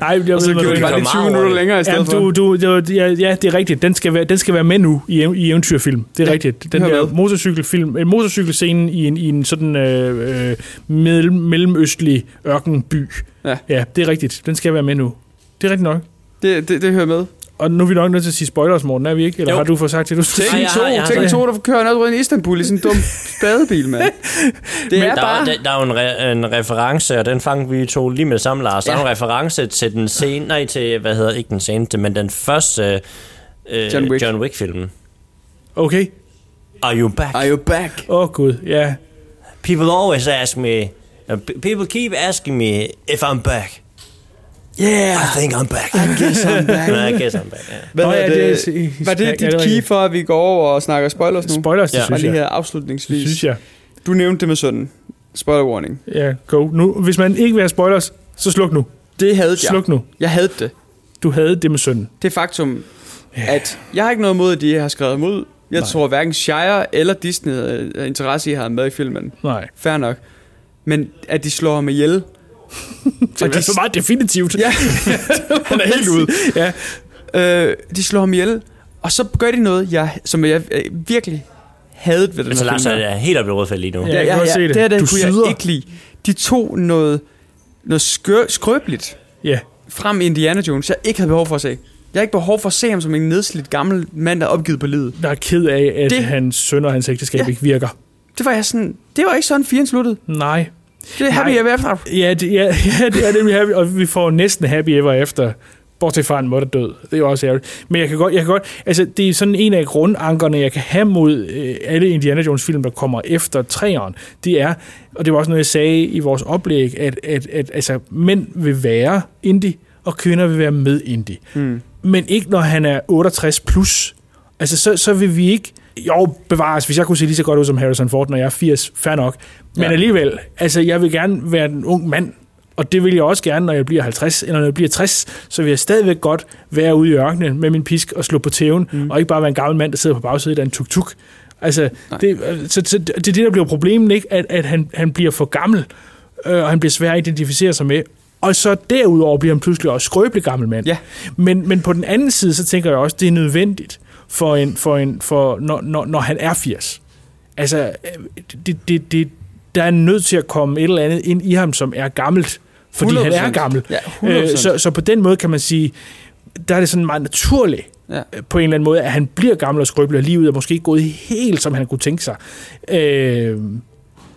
S4: Nej, jeg
S3: Og så
S4: ved,
S3: gjorde de bare lige 20 minutter længere i stedet
S4: Jamen,
S3: for.
S4: du, du, du, ja, ja, det er rigtigt. Den skal være, den skal være med nu i, i eventyrfilm. Det er
S3: Ja,
S4: ja, rigtigt. Den der
S3: med.
S4: motorcykelfilm, en motorcykelscene i en, i en sådan øh, øh, mellem, mellemøstlig ørkenby.
S3: Ja.
S4: ja, det er rigtigt. Den skal være med nu. Det er rigtigt nok.
S3: Det, det, det hører med.
S4: Og nu er vi nok nødt til at sige spoilers, Morten, er vi ikke? Eller
S2: Jo.
S4: har du fået sagt det, du skulle
S3: Tænk
S4: sige?
S3: to, tænk to, der kører ned rundt i Istanbul i sådan en dum spadebil, mand. Det er
S2: der,
S3: bare...
S2: der, der er jo en, re, en reference, og den fangede vi to lige med det samme, Lars. Der er
S3: Ja.
S2: en reference til den scene, nej, til, hvad hedder ikke den seneste, men den første øh,
S3: John Wick.
S2: John Wick-film.
S4: Okay.
S2: Are you back?
S3: Are you back?
S4: Åh, oh, gud, ja.
S2: People always ask me, uh, people keep asking me if I'm back.
S3: Yeah!
S2: I think I'm back.
S3: I guess I'm back.
S2: I guess I'm back, ja.
S3: Hvad
S4: Nå,
S3: er
S4: ja,
S3: det,
S4: det er-
S3: var det dit
S4: det
S3: key for, at vi går over og snakker spoilers nu?
S4: Spoilers, det
S3: ja.
S4: synes
S3: Og lige
S4: jeg.
S3: her afslutningsvis.
S4: Synes jeg.
S3: Du nævnte det med sådan. Spoiler warning.
S4: Ja, go. Nu, hvis man ikke vil have spoilers, så sluk nu.
S3: Det havde jeg.
S4: Sluk nu.
S3: Jeg havde det.
S4: Du havde det med sønnen.
S3: Det faktum, at jeg har ikke noget mod, at de har skrevet mod. Jeg
S4: Nej.
S3: tror hverken Shire eller Disney havde interesse i at have med i filmen.
S4: Nej.
S3: Fair nok. Men at de slår ham ihjel.
S4: Det er for meget definitivt.
S3: Ja.
S4: Han er helt ude. Ja.
S3: Øh, de slår ham ihjel, og så gør de noget, jeg, som jeg øh, virkelig havde ved den
S2: Altså,
S3: her
S2: Lars er helt oppe i rødfald lige nu.
S4: Ja, jeg kan godt se det.
S3: Det, er det
S4: Du
S3: kunne
S4: syder.
S3: jeg ikke lide. De tog noget, noget skør, skrøbeligt
S4: Ja.
S3: frem i Indiana Jones, jeg ikke havde behov for at se. Jeg har ikke behov for at se ham som en nedslidt gammel mand, der er opgivet på livet.
S4: Der er ked af, at
S3: Det-
S4: hans søn og hans ægteskab
S3: Ja.
S4: ja. ikke virker.
S3: Det var jeg sådan, det var ikke sådan, firen sluttede.
S4: Nej.
S3: Det er happy
S4: Nej.
S3: ever after.
S4: Ja, det, ja, ja, det er nemlig happy, og vi får næsten happy ever efter. Bortset fra en måtte død. Det er jo også ærgerligt. Men jeg kan godt, jeg kan godt, altså det er sådan en af grundankerne, jeg kan have mod øh, alle Indiana Jones film, der kommer efter træeren. Det er, og det var også noget, jeg sagde i vores oplæg, at, at, at altså, mænd vil være indie, og kvinder vil være med indie.
S3: Mm.
S4: Men ikke når han er 68 plus. Altså, så, så vil vi ikke... Jo, bevares, hvis jeg kunne se lige så godt ud som Harrison Ford, når jeg er 80, fair nok. Men
S3: Ja.
S4: alligevel, altså, jeg vil gerne være en ung mand, og det vil jeg også gerne, når jeg bliver 50, eller når jeg bliver 60, så vil jeg stadigvæk godt være ude i ørkenen med min pisk og slå på tæven, mm. og ikke bare være en gammel mand, der sidder på bagsædet af en tuk-tuk. Altså, det, så, så, det er det, der bliver problemet, ikke? At, at han, han bliver for gammel, øh, og han bliver svær at identificere sig med. Og så derudover bliver han pludselig også skrøbelig gammel mand.
S3: Ja.
S4: Men, men på den anden side, så tænker jeg også, det er nødvendigt, for en, for en, for, når, når, når han er 80. Altså, det, det, det, der er nødt til at komme et eller andet ind i ham, som er gammelt, fordi han er
S3: 100%.
S4: gammel.
S3: Ja, 100%.
S4: Øh, så, så på den måde kan man sige, der er det sådan meget naturligt,
S3: Ja.
S4: øh, på en eller anden måde, at han bliver gammel og skrøbelig, og livet er måske ikke gået helt, som han kunne tænke sig. Øh,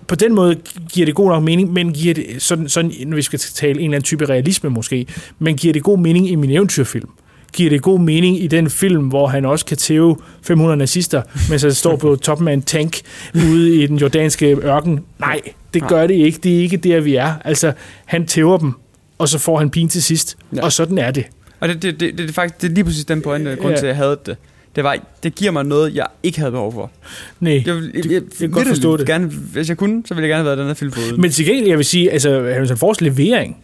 S4: på den måde giver det god nok mening, men giver det, sådan, sådan, hvis vi skal tale en eller anden type realisme måske, men giver det god mening i min eventyrfilm? Giver det god mening i den film, hvor han også kan tæve 500 nazister, mens han står på toppen af en tank ude i den jordanske ørken? Nej, det gør det ikke. Det er ikke der, vi er. Altså, han tæver dem, og så får han pin til sidst.
S3: Ja.
S4: Og sådan er det.
S3: Og det, det, det, det, er faktisk det er lige præcis den pointe, grund til, at jeg havde det. Det, var, det giver mig noget, jeg ikke havde behov for.
S4: Nej,
S3: Jeg, vil- jeg, jeg,
S4: jeg kan godt forstå det.
S3: Gerne, hvis jeg kunne, så ville jeg gerne have været den her film foruden.
S4: Men til gengæld, jeg vil sige, altså, Harrison Fords levering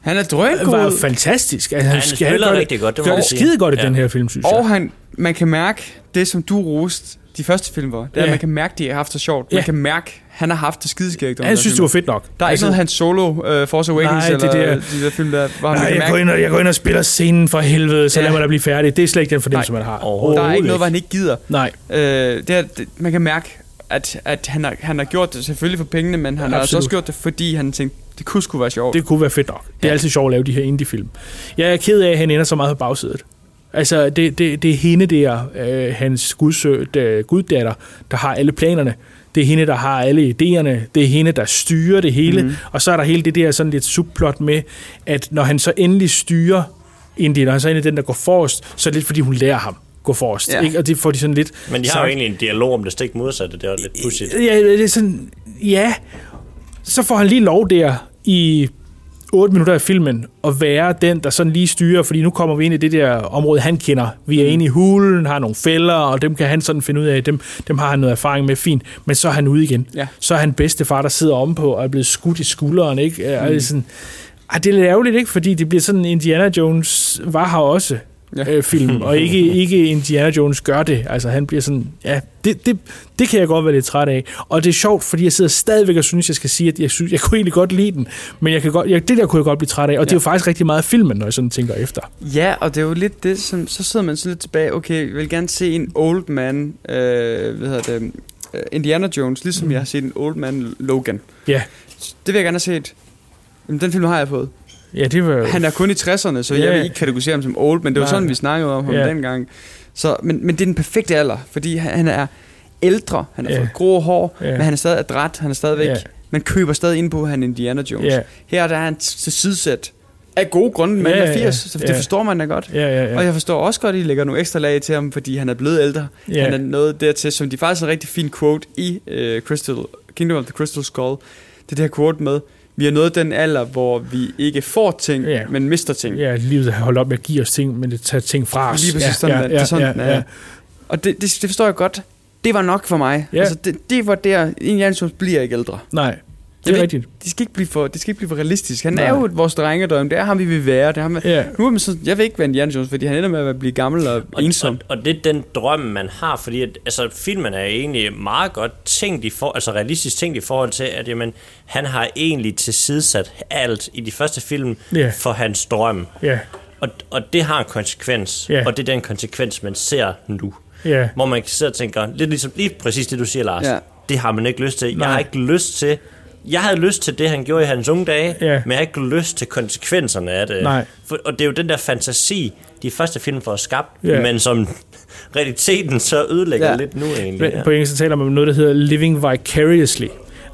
S3: han er drøngod.
S4: var fantastisk. Altså,
S2: han spiller
S4: gør det-
S2: rigtig godt, det
S4: gør
S2: man
S4: det skide godt i
S2: Ja.
S4: den her film, synes jeg.
S3: Og han, man kan mærke det, som du roste de første film var. Det er, at
S4: Ja.
S3: man kan mærke, de har haft det sjovt. Man
S4: Ja.
S3: kan mærke, han har haft det skideskægt.
S4: Han synes, det var fedt nok.
S3: Der er
S4: Altså-
S3: ikke noget hans solo, uh, Force Awakens,
S4: Nej, det
S3: eller
S4: der-
S3: de der film, der, hvor han
S4: Nej, jeg går, ind og, jeg går ind og spiller scenen for helvede, så
S3: Ja.
S4: lad mig da blive færdig. Det er slet ikke den fornemmelse, man har.
S3: der er ikke noget, hvor han ikke gider.
S4: Nej.
S3: Øh, det er, det, man kan mærke, at, at han, har, han har gjort det selvfølgelig for pengene, men han har altså også gjort det, fordi han tænkte, det kunne sgu være sjovt.
S4: Det kunne være fedt nok. Det er altid sjovt at lave de her indie-film. Jeg er ked af, at han ender så meget på bagsædet. Altså, det, det, det er hende der, øh, hans gudsø, der, guddatter, der har alle planerne. Det er hende, der har alle idéerne. Det er hende, der styrer det hele. Mm. Og så er der hele det der sådan lidt subplot med, at når han så endelig styrer Indien, og han så er den, der går forrest, så er det lidt, fordi hun lærer ham gå forrest.
S2: Ja.
S4: Ikke? Og det får de sådan lidt...
S2: Men de har jo
S4: sagt.
S2: egentlig en dialog om det stik modsatte. Det er jo lidt pudsigt.
S4: Ja, det er sådan, ja. Så får han lige lov der i 8 minutter af filmen at være den, der sådan lige styrer, fordi nu kommer vi ind i det der område, han kender. Vi er inde i hulen, har nogle fælder, og dem kan han sådan finde ud af, dem, dem har han noget erfaring med, fint. Men så er han ude igen.
S3: Ja.
S4: Så er han bedstefar, der sidder omme og er blevet skudt i skulderen, ikke? Mm. Og det er sådan, ej, det er lidt ærgerligt, ikke? Fordi det bliver sådan, Indiana Jones var her også ja. øh, film, og ikke, ikke Indiana Jones gør det. Altså han bliver sådan, ja, det, det, det kan jeg godt være lidt træt af. Og det er sjovt, fordi jeg sidder stadigvæk og synes, jeg skal sige, at jeg, synes, jeg kunne egentlig godt lide den, men jeg kan godt, jeg, det der kunne jeg godt blive træt af, og ja. det er jo faktisk rigtig meget af filmen, når jeg sådan tænker efter.
S3: Ja, og det er jo lidt det, som, så sidder man så lidt tilbage, okay, jeg vil gerne se en old man, øh, hvad hedder det, øh, Indiana Jones, ligesom mm. jeg har set en old man Logan.
S4: Ja.
S3: Det vil jeg gerne have set. Jamen, den film har jeg fået.
S4: Ja, det var...
S3: Han er kun i 60'erne, så
S4: Ja.
S3: jeg vil ikke kategorisere ham som old, men det var
S4: Nej.
S3: sådan, vi snakkede om ham
S4: Ja.
S3: dengang. Så, men, men det er den perfekte alder, fordi han, han er ældre, han har
S4: Ja.
S3: fået grå hår,
S4: Ja.
S3: men han er stadig adræt, han er stadigvæk...
S4: Ja.
S3: Man køber stadig ind på, at han er Indiana Jones.
S4: Ja.
S3: Her der er han til sidesæt af gode grunde, men
S4: Ja, ja,
S3: er 80,
S4: ja.
S3: så det
S4: Ja.
S3: forstår man da godt.
S4: Ja, ja, ja.
S3: Og jeg forstår også godt, at I lægger nogle ekstra lag til ham, fordi han er blevet ældre.
S4: Ja.
S3: Han er noget dertil, som de faktisk har en rigtig fin quote i uh, Crystal, Kingdom of the Crystal Skull. Det er det her quote med, vi er nået den alder, hvor vi ikke får ting,
S4: Ja.
S3: men mister ting.
S4: Ja, livet har holdt op med at give os ting, men det tager ting fra os.
S3: Lige præcis
S4: ja,
S3: sådan,
S4: ja,
S3: ja, det er sådan,
S4: ja, ja,
S3: er. Og det, det, det forstår jeg godt. Det var nok for mig.
S4: Ja.
S3: Altså, det, det var der, Indiana Jones bliver ikke ældre.
S4: Nej, det er rigtigt.
S3: Det skal ikke blive for, det skal ikke blive for realistisk. Han
S4: Nej.
S3: er jo vores drengedrøm. Det er ham, vi vil være. Det er ham,
S4: Ja.
S3: Nu er man så, jeg vil ikke være Indiana Jones, fordi han ender med at blive gammel og, ensom.
S2: Og, og det er den drøm, man har, fordi at, altså, filmen er egentlig meget godt tænkt i for, altså realistisk tænkt i forhold til, at jamen, han har egentlig tilsidesat alt i de første film
S4: Ja.
S2: for hans drøm.
S4: Ja.
S2: Og, og det har en konsekvens,
S4: Ja.
S2: og det er den konsekvens, man ser nu.
S4: Ja.
S2: Hvor man sidder og tænker, lidt ligesom lige præcis det, du siger, Lars.
S3: Ja.
S2: Det har man ikke lyst til.
S4: Nej.
S2: Jeg har ikke lyst til... Jeg havde lyst til det, han gjorde i hans unge dage,
S4: Ja.
S2: men jeg har ikke lyst til konsekvenserne af det.
S4: Nej.
S2: For, og det er jo den der fantasi, de første film får skabt,
S4: Ja.
S2: men som realiteten så ødelægger
S4: Ja.
S2: ja. lidt nu egentlig.
S4: Men på engelsk så taler man om noget, der hedder living vicariously.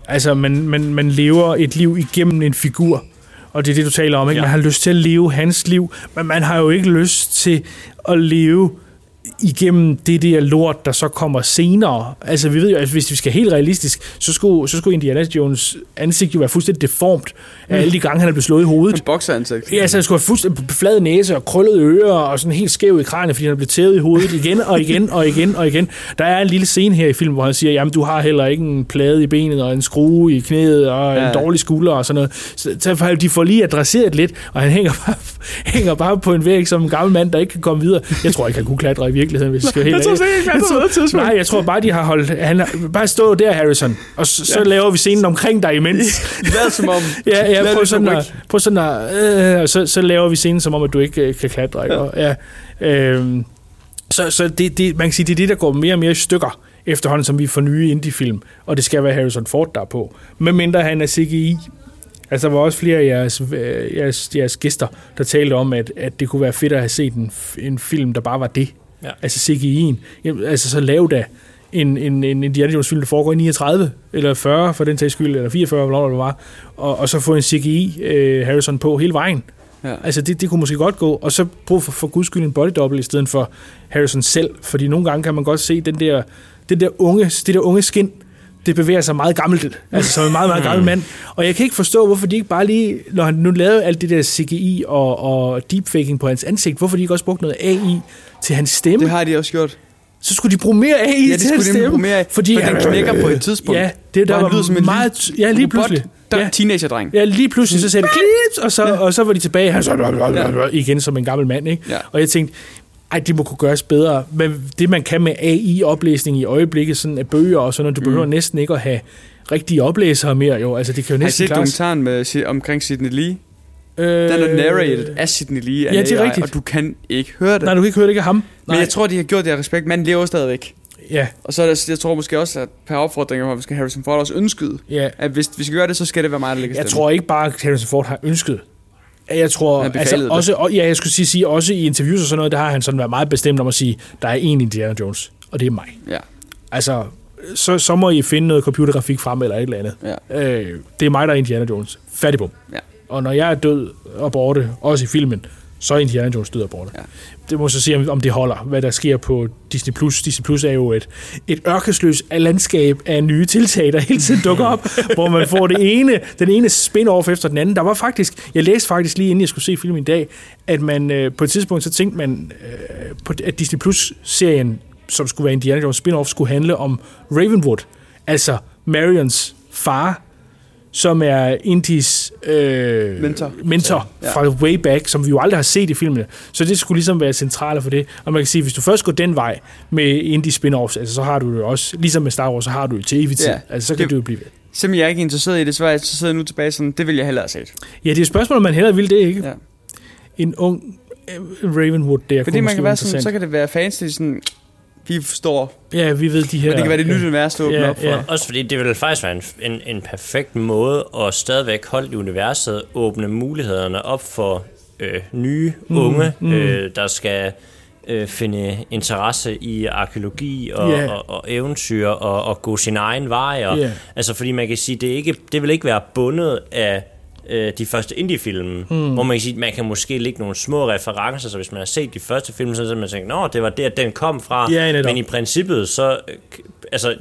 S4: Altså, man, man, man lever et liv igennem en figur. Og det er det, du taler om. Ikke?
S2: Ja.
S4: Man har lyst til at leve hans liv, men man har jo ikke lyst til at leve igennem det der lort, der så kommer senere. Altså, vi ved jo, at hvis vi skal helt realistisk, så skulle, så skulle Indiana Jones ansigt jo være fuldstændig deformt af alle de gange, han er blevet slået i hovedet.
S3: En bokseansigt.
S4: Ja, altså, han skulle have fuldstændig flad næse og krøllede ører og sådan helt skæv i kraniet, fordi han er blevet tævet i hovedet igen og igen og igen og igen. Der er en lille scene her i filmen, hvor han siger, jamen du har heller ikke en plade i benet og en skrue i knæet og
S3: Ja.
S4: en dårlig skulder og sådan noget. Så derfor, de får lige adresseret lidt, og han hænger bare, hænger bare på en væg som en gammel mand, der ikke kan komme videre. Jeg tror ikke, han kunne klatre virkeligheden, hvis jeg skal helt
S3: Jeg tror ikke, han
S4: tror-
S3: tidspunkt.
S4: Nej, jeg tror bare, de har holdt... Han har, bare stå der, Harrison, og så, så
S3: Ja.
S4: laver vi scenen omkring dig imens.
S3: Lad som om.
S4: Ja, ja prøv
S3: lidt
S4: sådan, at, prøv sådan at, øh, og så, så laver vi scenen som om, at du ikke øh, kan klatre. Ikke? Og, ja, øh, så så det, det, man kan sige, det er det, der går mere og mere i stykker efterhånden, som vi får nye indie-film, og det skal være Harrison Ford, der er på. Medmindre han er CGI. Altså, der var også flere af jeres, øh, jeres, jeres gæster, der talte om, at, at det kunne være fedt at have set en, en film, der bare var det.
S2: Ja.
S4: Altså CGI'en. Jamen, Altså, så lav da en, en, en Indiana Jones film, der foregår i 39, eller 40 for den sags skyld, eller 44, hvornår det var, og, og så få en CGI øh, Harrison på hele vejen.
S3: Ja.
S4: Altså, det, det kunne måske godt gå, og så brug for, for guds skyld en body double i stedet for Harrison selv, fordi nogle gange kan man godt se den der, den der unge, det der unge skin, det bevæger sig meget gammelt, altså som en meget, meget gammel mand. Og jeg kan ikke forstå, hvorfor de ikke bare lige, når han nu lavede alt det der CGI og, og deepfaking på hans ansigt, hvorfor de ikke også brugte noget AI til hans stemme?
S3: Det har de også gjort.
S4: Så skulle de bruge mere AI
S3: Ja, det
S4: til hans stemme.
S3: bruge mere af,
S4: fordi
S3: for den knækker på et tidspunkt.
S4: Ja, det der
S3: han
S4: var
S3: lyder som en
S4: meget... ja, lige pludselig.
S3: der er
S4: ja.
S3: en teenagerdreng.
S4: Ja, lige pludselig så sagde det klips, og så, og så var de tilbage han så, igen som en gammel mand. Ikke?
S3: Ja.
S4: Og jeg tænkte, ej, det må kunne gøres bedre. Men det, man kan med AI-oplæsning i øjeblikket, sådan af bøger og sådan noget, du
S3: Mm.
S4: behøver næsten ikke at have rigtige oplæsere mere. Jo. Altså, det kan jo
S3: Har I
S4: næsten
S3: set dokumentaren med, omkring Sidney Lee?
S4: Øh,
S3: Den er narrated af Sidney Lee af
S4: Ja, det er
S3: AI,
S4: rigtigt.
S3: Og du kan ikke høre det.
S4: Nej, du kan ikke høre det ikke af ham.
S3: Men jeg tror, de har gjort det af respekt. Manden lever stadigvæk.
S4: Ja.
S3: Og så er det, jeg tror måske også, at per opfordring har måske Harrison Ford også ønsket,
S4: Ja.
S3: at hvis vi skal gøre det, så skal det være mig, der lægger
S4: Jeg tror ikke bare, at Harrison Ford har ønsket. Jeg tror,
S3: Han
S4: altså,
S3: det.
S4: også, og, ja, jeg skulle sige, sige, også i interviews og sådan noget, der har han sådan været meget bestemt om at sige, der er en Indiana Jones, og det er mig.
S3: Ja.
S4: Altså, så, så må I finde noget computergrafik frem eller et eller andet.
S3: Ja.
S4: Øh, det er mig, der er Indiana Jones. Fattig
S3: Ja.
S4: Og når jeg er død og borte, også i filmen, så Indiana Jones død og borte.
S3: Ja.
S4: Det må så se, om- det holder, hvad der sker på Disney+. Plus. Disney Plus er jo et, et ørkesløs landskab af nye tiltag, der hele tiden dukker op, hvor man får det ene, den ene spin-off efter den anden. Der var faktisk, jeg læste faktisk lige inden jeg skulle se filmen i dag, at man øh, på et tidspunkt, så tænkte man, øh, på, at Disney Plus-serien, som skulle være Indiana Jones spin-off, skulle handle om Ravenwood, altså Marions far, som er Indies øh,
S3: Mentor.
S4: mentor
S3: Ja.
S4: fra way back, som vi jo aldrig har set i filmene. Så det skulle ligesom være centralt for det. Og man kan sige, hvis du først går den vej med indie spin-offs, altså, så har du jo også, ligesom med Star Wars, så har du det til evig tid.
S3: Ja.
S4: Altså, så kan
S3: Det-
S4: det jo blive ved.
S3: Simpelthen jeg er ikke interesseret i det, så jeg så sidder jeg nu tilbage sådan, det vil jeg hellere have set.
S4: Ja, det er et spørgsmål, om man hellere vil det, ikke?
S3: Ja.
S4: En ung øh, Ravenwood der
S3: Fordi
S4: kunne
S3: man kan
S4: være
S3: sådan, så kan det være fans, der sådan, vi forstår.
S4: Ja, vi ved de her...
S3: Men det kan være det nye univers, der åbner op for.
S2: Også fordi det vil faktisk være en, en, en perfekt måde at stadigvæk holde i universet, åbne mulighederne op for øh, nye
S4: Mm,
S2: unge,
S4: mm.
S2: Øh, der skal øh, finde interesse i arkeologi og,
S4: Ja.
S2: og, og eventyr og, og gå sin egen vej. Og,
S4: Ja.
S2: Altså fordi man kan sige, det, er ikke, det vil ikke være bundet af øh, de første indie-film,
S4: Mm.
S2: hvor man kan sige, man kan måske lægge nogle små referencer, så hvis man har set de første film, så kan man tænke, nå, det var der, den kom fra.
S4: Ja.
S2: Men i princippet, så, øh, altså,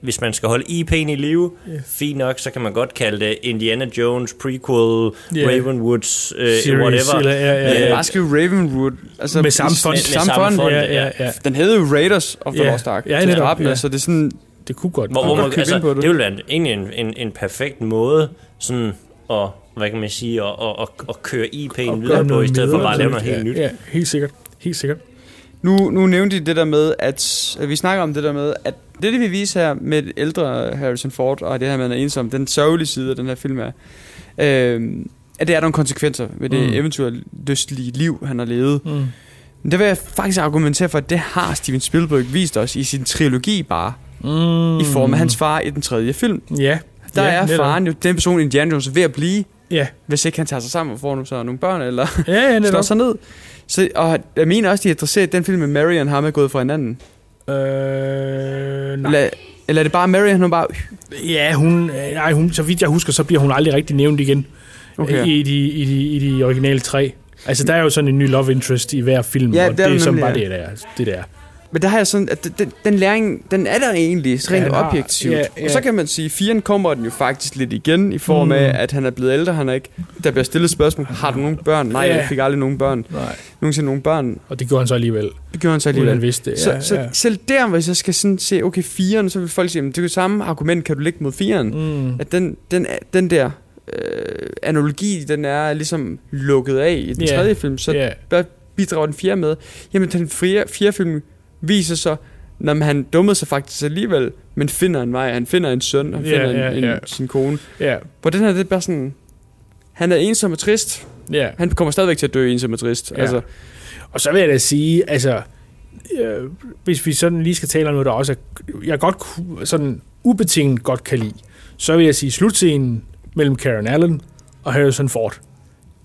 S2: hvis man skal holde IP'en i live,
S4: Ja.
S2: fint nok, så kan man godt kalde det Indiana Jones, prequel,
S4: Ja.
S2: Ravenwoods, øh,
S4: Series,
S2: whatever.
S4: eller- ja, ja, ja.
S2: Øh,
S3: Bare skrive Ravenwood. Altså,
S4: Med samme font.
S3: Med,
S4: Med
S3: samme font,
S4: ja, ja, ja.
S3: Den hedder jo Raiders of the
S4: Ja.
S3: Lost Ark.
S4: Ja, netop, ja.
S3: Så det er sådan...
S4: Det kunne godt.
S2: hvor, hvor
S3: godt
S2: man,
S3: købe
S2: altså,
S3: ind på
S2: det.
S3: det.
S2: det vil være en- egentlig en, en, en perfekt måde, sådan at, hvad kan man sige, at, at, at, at køre IP'en
S4: Og
S2: videre på, i stedet for bare at lave noget
S4: ja,
S2: helt nyt.
S4: Ja, helt sikkert. Helt sikkert.
S3: Nu, nu nævnte I det der med, at, at vi snakker om det der med, at det, det vi viser her med et ældre Harrison Ford, og det her med, at han er ensom, den sørgelige side af den her film er, øh, at det er nogle konsekvenser ved det
S4: Mm.
S3: mm. eventuelt lystlige liv, han har levet.
S4: Mm.
S3: Men det vil jeg faktisk argumentere for, at det har Steven Spielberg vist os i sin trilogi bare.
S4: Mm.
S3: I form af hans far i den tredje film.
S4: Ja.
S3: Der
S4: ja,
S3: er
S4: netop.
S3: faren jo den person, Indiana Jones er ved at blive,
S4: Ja.
S3: hvis ikke han tager sig sammen og får nu så nogle børn, eller
S4: Ja, ja,
S3: slår sig ned. Så, og jeg mener også, de adresserer den film med Marion ham er gået fra hinanden.
S4: Øh, nej.
S3: Eller, eller er det bare Marion, hun bare...
S4: Ja, hun, nej, hun, så vidt jeg husker, så bliver hun aldrig rigtig nævnt igen
S3: Okay.
S4: i, de, i, de, i de originale tre. Altså, der er jo sådan en ny love interest i hver film,
S3: Ja,
S4: og
S3: det
S4: det
S3: er
S4: er,
S3: der
S4: sådan bare
S3: ja.
S4: det, der, det der.
S3: Men der har jeg sådan, at den, den læring, den er der egentlig rent
S4: Ja,
S3: objektivt.
S4: ja,
S3: Ja. Og så kan man sige, firen kommer den jo faktisk lidt igen, i form af,
S4: Mm.
S3: at han er blevet ældre, han er ikke... Der bliver stillet spørgsmål, har du nogen børn? Nej,
S4: Ja.
S3: jeg fik aldrig nogen børn.
S4: Nej.
S3: Nogensinde nogen børn.
S4: Og det gjorde han så alligevel.
S3: Det gjorde han så
S4: Uden
S3: alligevel.
S4: han vidste det,
S3: Så,
S4: ja,
S3: så
S4: ja.
S3: selv der, hvis jeg skal sådan se, okay, firen, så vil folk sige, at det er jo samme argument, kan du lægge mod firen.
S4: Mm.
S3: At den, den, den der øh, analogi, den er ligesom lukket af i den
S4: Ja.
S3: tredje film, så
S4: Ja.
S3: hvad bidrager den fjerde med? Jamen, den fjerde, fjerde film viser så, når han dummede sig faktisk alligevel, men finder en vej, han finder en søn, han finder
S4: ja,
S3: en, en,
S4: ja.
S3: sin kone.
S4: Ja.
S3: Hvor den her, det er bare sådan, han er ensom og trist.
S4: Ja.
S3: Han kommer stadigvæk til at dø ensom og trist.
S4: Ja.
S3: Altså,
S4: Og så vil jeg da sige, altså, øh, hvis vi sådan lige skal tale om noget, der også er, jeg godt sådan ubetinget godt kan lide, så vil jeg sige, slutscenen mellem Karen Allen og Harrison Ford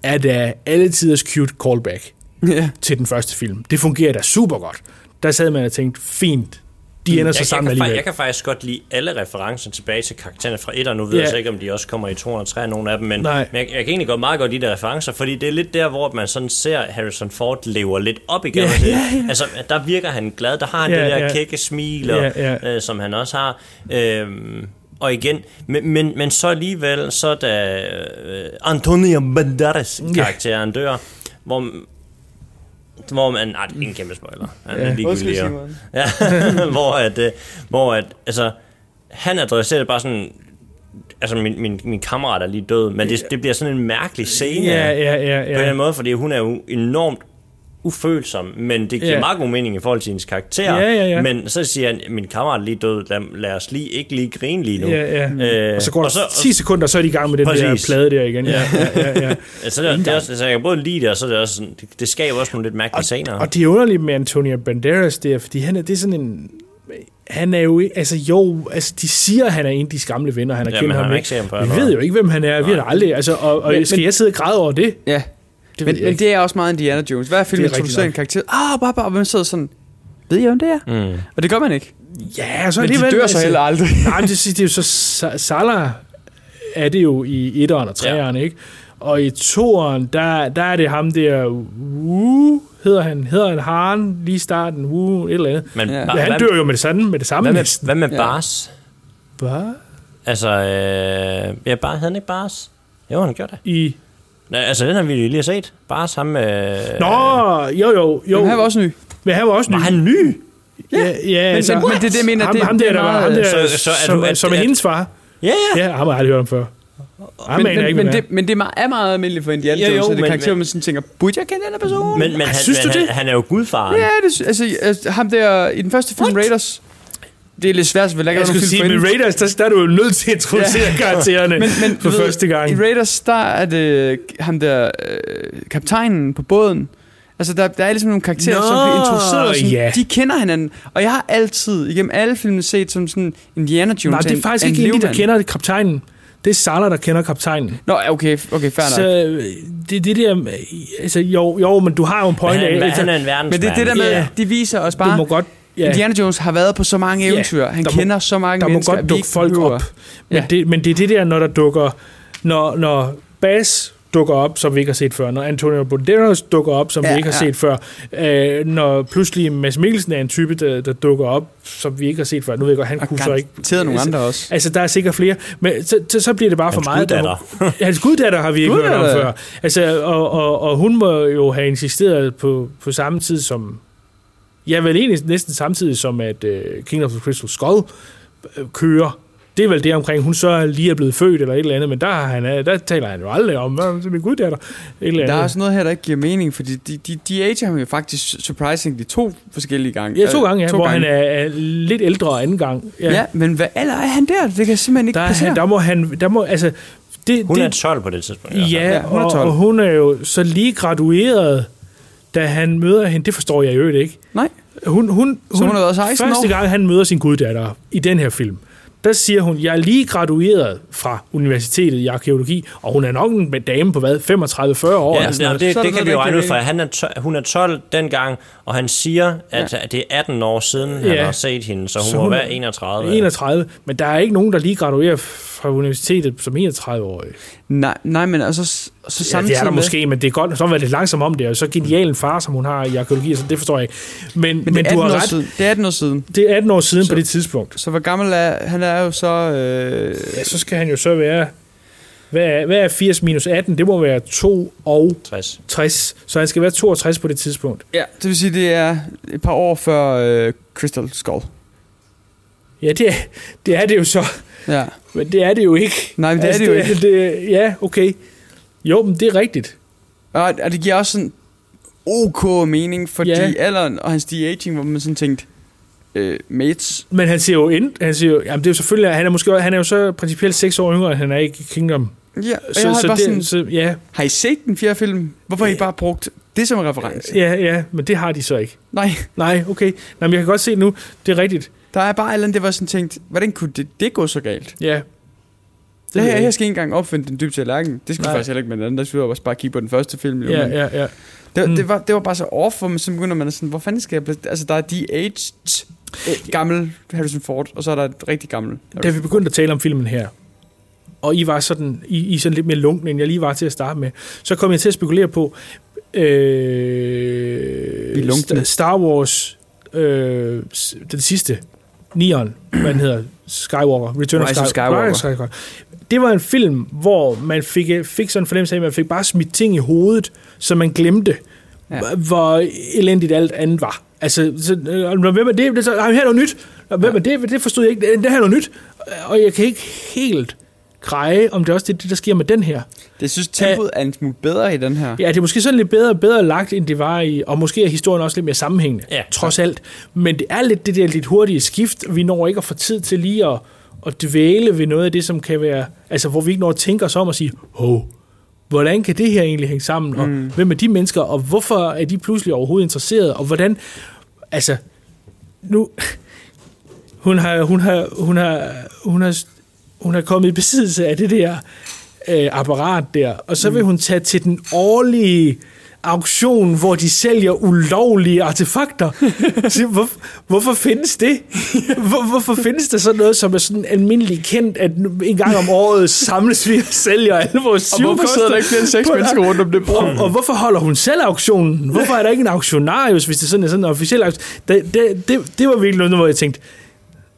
S4: er da alle tiders cute callback
S3: ja.
S4: til den første film. Det fungerer da super godt. Der sad man og tænkte, fint, de ender så
S2: jeg,
S4: sammen
S2: jeg, kan,
S4: alligevel.
S2: jeg kan faktisk godt lide alle referencer tilbage til karaktererne fra 1, og nu ved
S4: Ja.
S2: jeg så ikke, om de også kommer i 203, nogle af dem, men,
S4: Nej.
S2: men jeg, jeg kan egentlig godt meget godt lide de referencer, fordi det er lidt der, hvor man sådan ser Harrison Ford lever lidt op igen.
S4: Ja, ja, ja.
S2: Altså, der virker han glad, der har han
S4: Ja,
S2: det der
S4: ja.
S2: kække smil, og,
S4: Ja, ja.
S2: Øh, som han også har. Øhm, og igen, men, men, men så alligevel, så da øh, Antonio Banderas karakteren dør, hvor, hvor man... Nej, det er en kæmpe spoiler. Han er
S3: Ja.
S2: ligegyldig, jo.
S3: Simon.
S2: Ja, hvor at, øh, hvor at, altså, han adresserer det bare sådan, altså min, min, min kammerat er lige død, men det, det bliver sådan en mærkelig scene.
S4: Ja, ja, ja, ja.
S2: På en måde, fordi hun er jo enormt ufølsom, men det giver
S4: Ja.
S2: meget god mening i forhold til hendes karakter.
S4: Ja, ja, ja.
S2: Men så siger han, min kammerat er lige død, lad, lad os lige ikke lige grine lige nu.
S4: Ja, ja.
S2: Øh,
S4: og så går der 10 sekunder, så er de i gang med den der
S2: Præcis.
S4: plade der igen. Ja, ja, ja, ja.
S2: altså, det, er- det er også, altså, jeg kan både lide det, og så er det også sådan, det, det skaber også nogle lidt mærkelige scener.
S4: Og det er underligt med Antonio Banderas der, fordi han er, det er sådan en... han er jo ikke, altså jo, altså de siger, at han er en af de gamle venner, han har
S2: Ja,
S4: kendt ham.
S2: ikke før,
S4: Vi ved jo ikke, hvem han er, vi har aldrig, altså, og, og
S3: Men-
S4: skal
S3: men-
S4: jeg sidde og græde over det?
S3: Ja.
S4: Det
S3: men, men det er også meget Indiana Jones. Hver film
S4: er
S3: introducerer en karakter. Ah, bare, bare, og hvem sidder sådan, ved jeg, hvem det er?
S2: Mm.
S3: Og det gør man ikke.
S4: Ja, så
S3: Men de
S4: alligevel,
S3: dør så heller aldrig.
S4: Nej, men det, det er jo så, Sa- Salah er det jo i etteren og treeren, ikke? Og i toeren, der, der er det ham der, Wu, hedder han, hedder han Haren, lige i starten, Wu, et eller andet.
S2: Men
S4: ja.
S2: ba-
S4: han dør jo med det samme, med det samme
S2: Hvad med, hvad med
S4: Ja.
S2: Bars?
S4: Hvad?
S2: Altså, øh, ja, bare, havde han ikke Bars? Jo, han gjorde det.
S4: I...
S2: Nej, altså, den har vi lige har set. Bars, ham med...
S4: Nå, jo, jo, jo.
S3: Men han var også ny.
S4: Men han var også ny.
S2: Var han ny?
S4: Ja, ja
S3: Men- men- men det er det, jeg mener,
S4: ham,
S3: det-
S4: ham
S3: det
S4: der,
S3: er
S4: der var, ham der,
S2: Så- så er
S4: som,
S2: du- at-
S4: som er
S2: at-
S4: hendes far.
S2: Ja, ja.
S4: Ja, ham har jeg aldrig hørt om før. Ham
S3: Men, men,
S4: ikke,
S3: men, det, men det er meget, almindeligt for Indiana
S2: Jo,
S3: Jones,
S2: jo,
S3: så det
S2: men-
S3: karakterer,
S2: men-
S3: man sådan tænker, burde jeg kende den her person?
S2: Men, men han,
S3: Synes du
S2: han,
S3: det?
S2: han er jo gudfaren.
S3: Ja, det, altså, altså, ham der i den første film, Raiders, det er lidt svært, for der ikke
S4: Jeg skulle
S3: film
S4: sige, med. Raiders, der, der er du jo nødt til at introducere ja. karaktererne
S3: men, men,
S4: for
S3: du ved,
S4: første gang.
S3: I Raiders, der er det ham der, øh, kaptajnen på båden. Altså, der, der er ligesom nogle karakterer,
S4: Nå,
S3: som bliver introduceret, og sådan,
S4: ja.
S3: de kender hinanden. Og jeg har altid, igennem alle filmene, set som sådan Indiana Jones.
S4: Nej, det er faktisk ikke en, der kender kaptajnen. Det er Salah, der kender kaptajnen.
S3: Nå, okay, okay, fair
S4: Så
S3: nok.
S4: øh, det det der... Altså, jo, jo, men du har jo en point
S2: han er en-
S4: af...
S2: han er en
S3: Men
S2: verdensmand.
S3: det er det der med,
S4: Ja.
S3: de viser os
S4: Du
S3: bare,
S4: må godt... Ja.
S3: Indiana Jones har været på så mange
S4: Ja,
S3: eventyr. Han
S4: der må-
S3: kender så mange
S4: der må
S3: mennesker,
S4: godt
S3: at vi
S4: dukke folk
S3: behøver.
S4: op. Men,
S3: Ja.
S4: det, men det er det der, når der dukker... Når, når Bas dukker op, som vi ikke har set før. Når Antonio Banderas dukker op, som
S3: Ja,
S4: vi ikke har
S3: ja.
S4: set før. Øh, når pludselig Mads Mikkelsen er en type, der, der dukker op, som vi ikke har set før. Nu ved jeg godt, han
S3: Og
S4: kunne så ikke...
S3: garanteret nogle andre også.
S4: Altså, der er sikkert flere. Men så, så, så bliver det bare for meget. Der
S2: guddatter.
S4: må- Hans guddatter har vi ikke hørt om før. Altså, og, og, og hun må jo have insisteret på, på samme tid som... Ja, vel egentlig næsten samtidig som, at uh, King of the Crystal Skull øh, kører. Det er vel det omkring, hun så lige er blevet født eller et eller andet, men der, har han, øh, der taler han jo aldrig om, hvad er min guddatter? Et eller
S3: Der er
S4: andet.
S3: også noget her, der ikke giver mening, fordi de, de, de ager ham jo faktisk surprisingly to forskellige gange.
S4: Ja, to gange, ja,
S3: to
S4: hvor
S3: gange.
S4: han er, er lidt ældre anden gang.
S3: Ja. ja, men hvad alder er han der? Det kan simpelthen ikke
S4: der, er,
S3: passere.
S4: han, der må han, der må, altså, det,
S2: Hun
S4: det,
S2: er 12 på det tidspunkt.
S4: Ja,
S3: Ja, hun er
S4: og,
S3: 12.
S4: og hun er jo så lige gradueret, da han møder hende. Det forstår jeg jo ikke.
S3: Nej.
S4: Hun, hun,
S3: Så hun har været 16
S4: Første
S3: år?
S4: gang, han møder sin guddatter i den her film, der siger hun, jeg er lige gradueret fra universitetet i arkeologi, og hun er nok en dame på hvad, 35-40 år?
S2: Ja,
S4: eller sådan
S2: ja,
S4: noget.
S2: det,
S3: er
S2: det
S3: der
S2: kan vi jo regne ud fra. Han er to, hun er 12 dengang, og han siger, at ja. det er 18 år siden, han
S4: Ja.
S2: har set hende, så hun
S4: Så
S2: må
S4: hun er
S2: være 31.
S4: 31, men der er ikke nogen, der lige graduerer fra universitetet som 31-årig.
S3: Nej, nej, men altså, så
S4: Ja,
S3: samtidig
S4: det er der
S3: med-
S4: måske, men det er godt, så var det langsomt om det, og så genial en far, som hun har i arkeologi, så det forstår jeg ikke. Men,
S3: Men,
S4: men, du
S3: 18
S4: har ret,
S3: siden. det er 18 år siden.
S4: det er 18 år siden
S3: Så-
S4: på det tidspunkt.
S3: Så hvor gammel er han? er jo så... Øh,
S4: Ja, så skal han jo så være... Hvad er, hvad er 80 minus 18? Det må være 2 og
S2: 60.
S4: 60. Så han skal være 62 på det tidspunkt.
S3: ja, det vil sige, det er et par år før øh, Crystal Skull.
S4: Ja, det er, det er det jo så.
S3: Ja.
S4: Men det er det jo ikke.
S3: Nej, men det er det jo ikke.
S4: Det, ja, okay. Jo, men det er rigtigt.
S3: Og, og det giver også sådan ok mening, fordi
S4: Ja.
S3: ja. alderen og hans de-aging, hvor man sådan tænkt, øh, mates.
S4: Men han siger jo ind, han siger jo, jamen det er jo selvfølgelig, han er måske han er jo så principielt 6 år yngre, end han er i Kingdom.
S3: Ja, og jeg har bare
S4: det,
S3: sådan,
S4: så, ja,
S3: har I set den fjerde film? Hvorfor har I bare brugt det som reference?
S4: ja, ja, men det har de så ikke.
S3: Nej,
S4: Nej, okay. Nej, men jeg kan godt se nu, det er rigtigt.
S3: Der er bare et eller andet, det var sådan tænkt, hvordan kunne det, det gå så galt?
S4: Ja.
S3: Det her,
S4: jeg
S3: jeg skal ikke engang opfinde den dybe tallerken. Det skulle
S4: Nej.
S3: faktisk heller ikke med den anden. Der skulle jeg også bare kigge på den første film. Jo,
S4: Ja,
S3: men
S4: ja, ja.
S3: det,
S4: Mm.
S3: det, var, det var bare så off, hvor man så begynder man sådan, hvor fanden skal jeg... Altså, der er de-aged øh, gammel Harrison Ford, og så er der et rigtig gammel.
S4: Da vi begyndte at tale om filmen her, og I var sådan, I, I sådan lidt mere lunken, end jeg lige var til at starte med, så kom jeg til at spekulere på, øh, Star Wars, øh, den sidste, Neon, hvad den hedder, Skywalker, Return of,
S3: Rise of
S4: Sky-
S3: Skywalker.
S4: Rise Skywalker. Det var en film, hvor man fik, fik sådan en fornemmelse af, at man fik bare smidt ting i hovedet, så man glemte,
S3: Ja.
S4: ja. hvor elendigt alt andet var. Altså, så, øh, hvem er det? det er så, "Ej, her er noget nyt. Hvem er det? Det forstod jeg ikke. Det, det her er noget nyt. Og jeg kan ikke helt greje, om det også er det, der sker med den her.
S3: Det synes tempoet er en smule bedre i den her.
S4: Ja, det er måske sådan lidt bedre, bedre lagt, end det var i, og måske er historien også lidt mere sammenhængende,
S2: Ja.
S4: trods alt. Men det er lidt det der lidt hurtige skift. Vi når ikke at få tid til lige at, at dvæle ved noget af det, som kan være, altså hvor vi ikke når at tænke os om og sige, hov, hvordan kan det her egentlig hænge sammen, og
S3: Mm.
S4: hvem er de mennesker, og hvorfor er de pludselig overhovedet interesserede, og hvordan, altså, nu, hun har, hun har, hun har, hun har, hun har kommet i besiddelse af det der øh, apparat der, og så vil hun tage til den årlige auktion, hvor de sælger ulovlige artefakter. Så hvor, hvorfor findes det? Hvor, hvorfor findes der sådan noget, som er sådan almindeligt kendt, at en gang om året samles vi og sælger alle vores
S3: Og hvorfor sidder der ikke flere end seks mennesker rundt om det bord?
S4: Og, og hvorfor holder hun selv auktionen? Hvorfor er der ikke en auktionarius, hvis det sådan er sådan en officiel auktion? Det, det, det, det var virkelig noget, hvor jeg tænkte,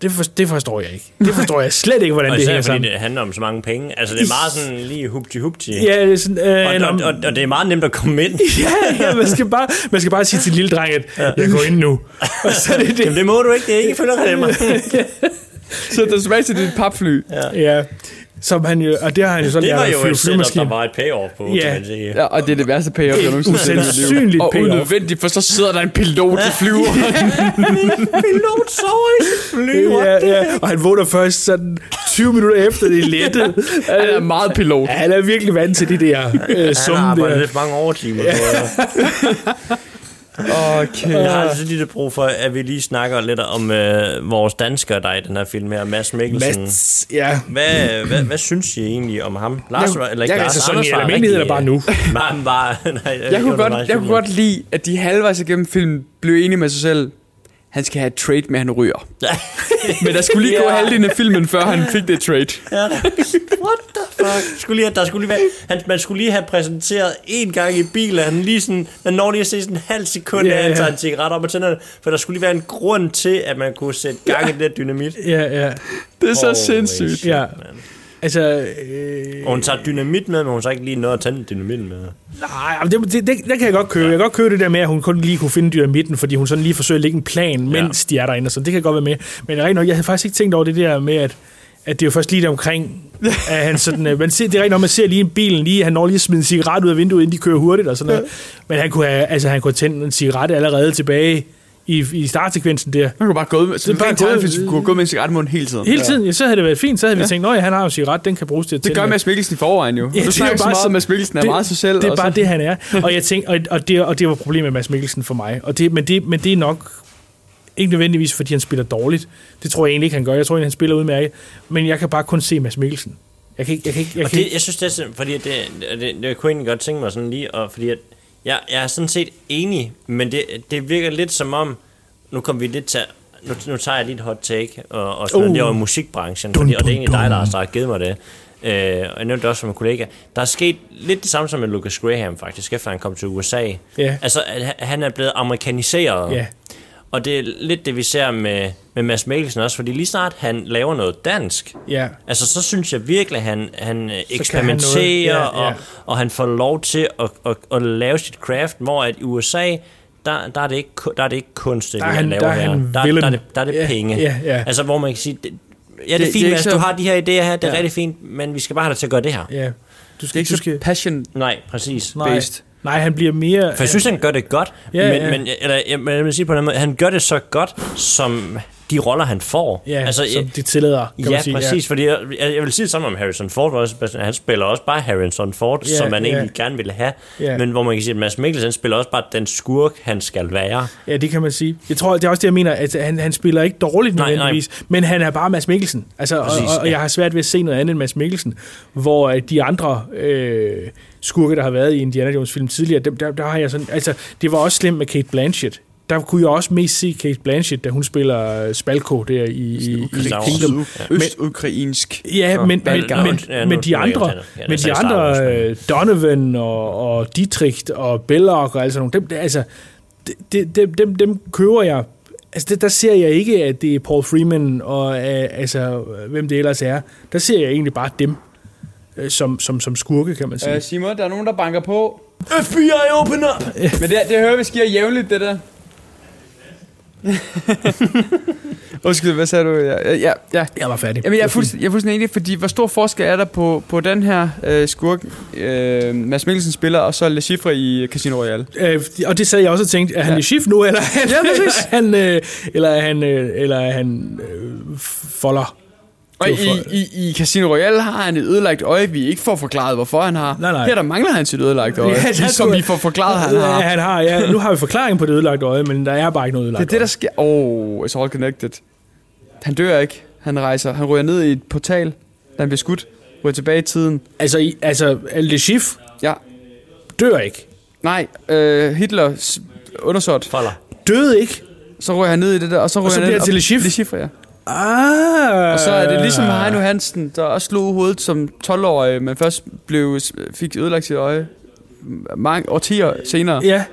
S4: det, for, det forstår jeg ikke. Det forstår jeg slet ikke, hvordan
S2: og
S4: det hænger
S2: fordi
S4: sammen.
S2: det handler om så mange penge. Altså, det er meget sådan lige hupti hupti.
S4: Ja, det er sådan, øh,
S2: og, og, og, og, det er meget nemt at komme ind.
S4: ja, ja, man skal bare, man skal bare sige til lille dreng, at jeg går ind nu. Og så er det det.
S2: Jamen, det må du ikke. Det er ikke følgerklemmer.
S3: Så der tilbage til dit papfly.
S2: Ja.
S4: ja. Som han jo, og det har han jo så
S2: det
S4: lært
S2: var
S4: at
S2: jo
S4: flyve
S2: et setup,
S4: flymaskine.
S2: der var et payoff på,
S4: Ja.
S2: kan man sige.
S3: Ja, og det er det værste payoff, jeg nogensinde har set i mit liv.
S4: Usandsynligt
S3: Og
S4: payoff.
S3: unødvendigt, for så sidder der en pilot, der flyver.
S2: Pilot sover i sit fly.
S4: Ja, ja, og han vågner først sådan 20 minutter efter det er lettet.
S3: Han er meget pilot.
S4: Ja, han er virkelig vant til de der øh,
S2: Han har arbejdet
S4: der.
S2: mange overtimer. Ja.
S3: Okay.
S2: Jeg har altså lidt brug for, at vi lige snakker lidt om øh, vores danskere, der er i den her film her. Mads Mikkelsen.
S4: Mats, ja.
S2: Hvad, hvad, hvad synes I egentlig om ham? Lars,
S4: Jeg-
S2: eller ikke
S4: jeg-
S2: Lars,
S4: altså sådan
S2: Anders
S4: i
S2: var rigtig,
S4: bare nu.
S2: Bare, bare, nej,
S3: Jeg kunne,
S2: var
S3: godt, jeg kunne godt lide, at de halvvejs igennem filmen blev enige med sig selv, han skal have et trade med, han ryger. Men der skulle lige gå
S2: Ja.
S3: halvdelen af filmen, før han fik det trade.
S2: Ja, what the fuck? Skulle lige, have- der skulle lige være, han, man skulle lige have præsenteret en gang i bilen, han lige sådan, man når lige at se sådan en halv sekund,
S4: Ja,
S2: af, han
S4: ja.
S2: tager en cigaret op og tænder for der skulle lige være en grund til, at man kunne sætte gang i det dynamit.
S4: Ja, ja.
S3: Det er så
S2: Holy
S3: sindssygt.
S2: shit,
S4: Ja.
S2: man.
S4: Altså, øh,
S2: Og hun tager dynamit med, men hun så ikke lige noget at tænde dynamitten med.
S4: nej, det, det, det, det, kan jeg godt købe. Jeg kan godt købe det der med, at hun kun lige kunne finde dynamitten, fordi hun sådan lige forsøger at lægge en plan, mens de er derinde. Så det kan godt være med. Men rigtig nok, jeg havde faktisk ikke tænkt over det der med, at at det er jo først lige der omkring, at han sådan, øh, man ser, det er rigtigt nok, man ser lige en bilen, lige, han når lige at smide en cigaret ud af vinduet, inden de kører hurtigt og sådan noget. Men han kunne have, altså, han kunne have tændt en cigaret allerede tilbage i, i startsekvensen der.
S3: Man kunne bare gå med, så
S4: Det bare gået-
S3: tegnefilm kunne gå med en cigaret munden hele tiden.
S4: Hele tiden, ja, så havde det været fint. Så havde vi
S3: Ja.
S4: tænkt, at han har jo en cigaret, den kan bruges til at
S3: Det gør. Mads Mikkelsen i forvejen jo.
S4: Ja,
S3: Ja, du
S4: det er
S3: snakker så
S4: bare
S3: meget om, Mads Mikkelsen er
S4: det-
S3: meget sig selv.
S4: Det er
S3: og
S4: bare
S3: så-
S4: det, han er. Og, jeg tænkte, og, og, det, og det var problemet med Mads Mikkelsen for mig. Og det, men, det, men det er nok ikke nødvendigvis, fordi han spiller dårligt. Det tror jeg egentlig ikke, han gør. Jeg tror egentlig, han spiller udmærket. Men jeg kan bare kun se Mads Mikkelsen. Jeg kan ikke... Jeg, kan ikke, jeg
S2: og
S4: kan
S2: det,
S4: ikke
S2: jeg synes, det er fordi det, det, det, det kunne jeg egentlig godt tænke mig sådan lige, og fordi at, jeg, jeg er sådan set enig, men det, det virker lidt som om, nu kommer vi lidt til, nu, nu tager jeg lige et hot take, og, og sådan
S4: Uh.
S2: det over i musikbranchen,
S4: Dun,
S2: fordi, og det er egentlig dig,
S4: dun.
S2: Lars, der har givet mig det. Øh, og jeg nævnte det også som en kollega. Der er sket lidt det samme som med Lucas Graham, faktisk, efter han kom til USA.
S4: Ja.
S2: Altså, han er blevet amerikaniseret.
S4: Ja.
S2: Og det er lidt det, vi ser med, med Mads Mikkelsen også, fordi lige snart han laver noget dansk,
S4: Ja.
S2: Altså, så synes jeg virkelig, at han, han
S4: han
S2: eksperimenterer,
S4: noget. Ja, ja.
S2: Og, og han får lov til at, at, at lave sit craft, hvor at i USA, der, der, er, det ikke, der er det ikke kunst, det
S4: Der er
S2: han
S4: han-
S2: laver
S4: der er
S2: her.
S4: han
S2: der,
S4: villain.
S2: der, er det, der er det
S4: Ja,
S2: penge.
S4: ja, ja.
S2: Altså, hvor man kan sige, det, ja, det er
S3: Det- det
S2: fint,
S3: er
S2: Mads,
S3: ikke
S2: du
S3: så-
S2: har de her idéer her, det er
S3: Ja.
S2: rigtig fint, men vi skal bare have dig til at gøre det her.
S4: Ja. Du
S3: Det
S4: skal,
S3: er ikke
S4: du
S3: så
S4: skal,
S3: passion
S2: Nej, præcis.
S4: nej,
S3: based.
S4: Nej, han bliver mere...
S2: For jeg synes, han gør det godt,
S4: Ja,
S2: men,
S4: ja.
S2: men, eller, jeg, men jeg vil sige på den måde, han gør det så godt, som de roller, han får.
S4: Ja,
S2: altså,
S4: som de tillader, kan
S2: ja,
S4: man sige.
S2: præcis, fordi jeg, jeg, vil sige det samme om Harrison Ford også. Han spiller også bare Harrison Ford,
S4: Ja,
S2: som man
S4: ja.
S2: egentlig gerne ville have.
S4: Ja.
S2: Men hvor man kan sige, at Mads Mikkelsen spiller også bare den skurk, han skal være.
S4: Ja, det kan man sige. Jeg tror, det er også det, jeg mener, at han, han spiller ikke dårligt
S2: Nej, nej.
S4: nødvendigvis, men han er bare Mads Mikkelsen. Altså, og,
S2: Præcis,
S4: og, og
S2: ja.
S4: jeg har svært ved at se noget andet end Mads Mikkelsen, hvor øh, de andre øh, skurke, der har været i Indiana Jones film tidligere, dem, der, der har jeg sådan, altså, det var også slemt med Kate Blanchett. Der kunne jeg også mest se Kate Blanchett, da hun spiller øh, Spalko der i, i, i Kingdom.
S3: Østukrainsk.
S4: Ja, men, men, men,
S2: Ja,
S4: men
S2: nu-
S4: de andre.
S2: Ja,
S4: men de andre
S2: men-
S4: øh, Donovan og, og Dietrich og Belloc og alt sådan nogle, dem, det- altså, det- det- dem, dem, dem køber jeg. Altså, det, der ser jeg ikke, at det er Paul Freeman og øh, altså, hvem det ellers er. Der ser jeg egentlig bare dem som, som, som skurke, kan man sige.
S3: Øh, Simon, der er nogen, der banker på.
S2: FBI, open up!
S3: Men det, det hører vi sker jævnligt, det der. Undskyld, hvad sagde du? Ja, ja, ja.
S4: Jeg var færdig.
S3: Jamen, jeg er, fuldstændig, jeg er fuldstændig enig, fordi hvor stor forskel er der på, på den her øh, skurk, øh, Mads Mikkelsen spiller, og så Le Chiffre i Casino Royale?
S4: Øh, og det sad jeg også og tænkte, er han
S3: Ja.
S4: i shift nu, eller er han,
S3: Ja, præcis.
S4: er han, øh, eller er han, øh, eller er han øh, folder?
S3: Og
S4: Det
S3: i,
S4: for-
S3: i, i Casino Royale har han et ødelagt øje, vi ikke får forklaret, hvorfor han har.
S4: Nej, nej.
S3: Her der mangler han sit ødelagte øje, ja,
S4: der
S3: som
S4: skulle-
S3: vi får forklaret, han har.
S4: Ja, han har, ja. Nu har vi forklaring på det ødelagte øje, men der er bare ikke noget
S3: Det
S4: ødelagt
S3: er det, der sker. Oh, it's all connected. Han dør ikke. Han rejser. Han ryger ned i et portal, da han bliver skudt. Ryger tilbage i tiden.
S4: Altså, i, altså Le Chiffre
S3: Ja.
S4: dør ikke.
S3: Nej, øh, Hitler undersåt.
S2: Folder.
S4: Døde ikke.
S3: Så ryger han ned i det der, og så ryger
S4: Og så
S3: han
S4: bliver
S3: ned
S4: det til Le Chiffre?
S3: Le Chiffre, ja.
S4: Ah.
S3: Og så er det ligesom Heino Hansen, der også slog hovedet som 12-årig, men først blev, fik ødelagt sit øje mange årtier senere.
S4: Ja.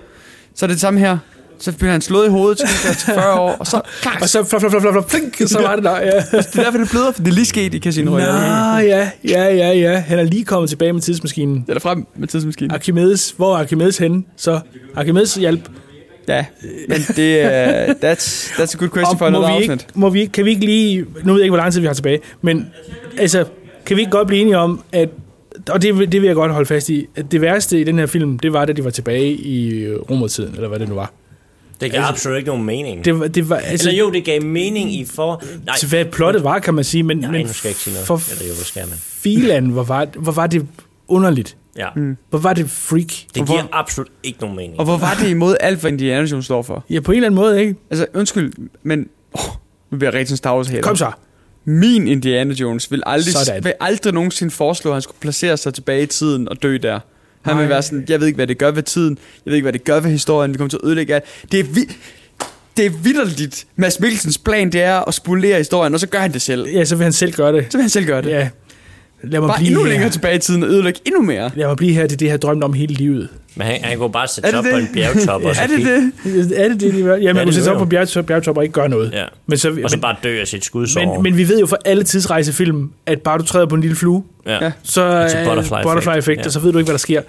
S3: Så er det det samme her. Så bliver han slået i hovedet til, til 40 år, og så...
S4: Og så flop, flop, flop, flop, flink, så var det der, ja.
S3: Det er derfor, det bløder, for det er lige sket i Casino
S4: Nå,
S3: Royale.
S4: ja, ja, ja, ja. Han er lige kommet tilbage med tidsmaskinen.
S3: Eller frem med tidsmaskinen.
S4: Archimedes, hvor er Archimedes henne? Så Archimedes hjælp.
S3: Ja, men det er... That's, that's a good question for
S4: Og må
S3: another
S4: vi ikke,
S3: afsnit.
S4: må vi ikke, kan vi ikke lige, nu ved jeg ikke, hvor lang tid vi har tilbage, men altså, kan vi ikke godt blive enige om, at, og det, det vil jeg godt holde fast i, at det værste i den her film, det var, da de var tilbage i romertiden, eller hvad det nu var.
S2: Det gav
S4: Altså,
S2: absolut ikke nogen mening.
S4: Det var, det var, altså,
S2: Eller jo, det gav mening i for... Nej,
S4: til hvad plottet var, kan man sige, men,
S2: nej
S4: men
S2: nu skal jeg ikke sige noget.
S4: for
S2: Eller jo, det skal man.
S4: filan, hvor var, hvor var det underligt.
S2: Ja.
S3: Mm.
S4: Hvor var det freak.
S2: Det giver absolut ikke nogen mening.
S3: Og hvor var det imod alt, hvad Indiana Jones står for?
S4: Ja, på en eller anden måde, ikke?
S3: Altså, undskyld, men... Oh, nu bliver jeg rigtig Star Wars hater.
S4: Kom så.
S3: Min Indiana Jones vil aldrig,
S4: Sådan.
S3: vil aldrig nogensinde foreslå, at han skulle placere sig tilbage i tiden og dø der. Han
S4: Nej.
S3: vil være sådan, jeg ved ikke, hvad det gør ved tiden. Jeg ved ikke, hvad det gør ved historien. Vi kommer til at ødelægge alt. Det er, vi det er vidderligt. Mads Mikkelsens plan, det er at spolere historien, og så gør han det selv.
S4: Ja, så vil han selv gøre det.
S3: Så vil han selv gøre det.
S4: Ja. Lad mig
S3: Bare
S4: blive
S3: endnu
S4: her.
S3: længere tilbage i tiden og ødelægge endnu mere.
S4: Lad mig blive her, det er det, jeg har drømt om hele livet.
S2: Men han, han kunne bare sætte
S3: Er det
S2: op på en bjergtop og så
S3: Er det det?
S4: Er det det, de gør? Ja,
S2: Ja,
S4: man
S2: det
S4: kunne sætte sig op på bjerg, bjergtop og ikke gøre noget.
S2: Ja.
S4: Men, så,
S2: Og så
S4: men,
S2: bare dø af sit skudsår.
S4: men, men vi ved jo fra alle tidsrejsefilm, at bare du træder på en lille flue,
S2: ja.
S4: så
S2: It's a
S4: er
S2: butterfly effect.
S4: butterfly effekt,
S2: Ja.
S4: og så ved du ikke, hvad der sker.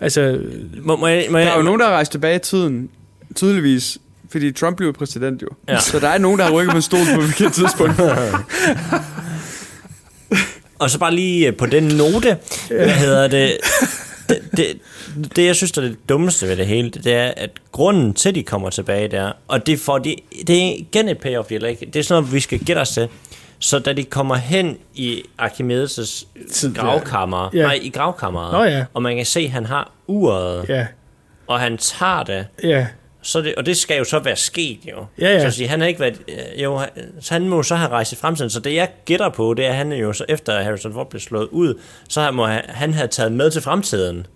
S4: Altså,
S2: Må, må jeg, må
S3: Der
S2: jeg,
S3: er jo nogen, der har rejst tilbage i tiden, tydeligvis, fordi Trump blev præsident jo.
S2: Ja.
S3: Så der er nogen, der har rykket på en stol på et forkert tidspunkt.
S2: Og så bare lige øh, på den note, hvad hedder det, det, det, det jeg synes, der er det dummeste ved det hele, det er, at grunden til, de kommer tilbage der, og det, får de, det er igen et payoff, eller ikke? det er sådan noget, vi skal gætte os til. Så da de kommer hen i Archimedes' gravkammer,
S4: Ja.
S2: nej, i gravkammeret,
S4: Nå ja.
S2: og man kan se, at han har uret,
S4: ja,
S2: og han tager det,
S4: ja.
S2: Så det, og det skal jo så være sket jo.
S4: Ja, ja.
S2: Så at sige, han har ikke været, øh, jo, han- så han må så have rejst i fremtiden. Så det jeg gætter på, det er, at han jo så efter at Harrison Ford blev slået ud, så han må have, han have taget med til fremtiden,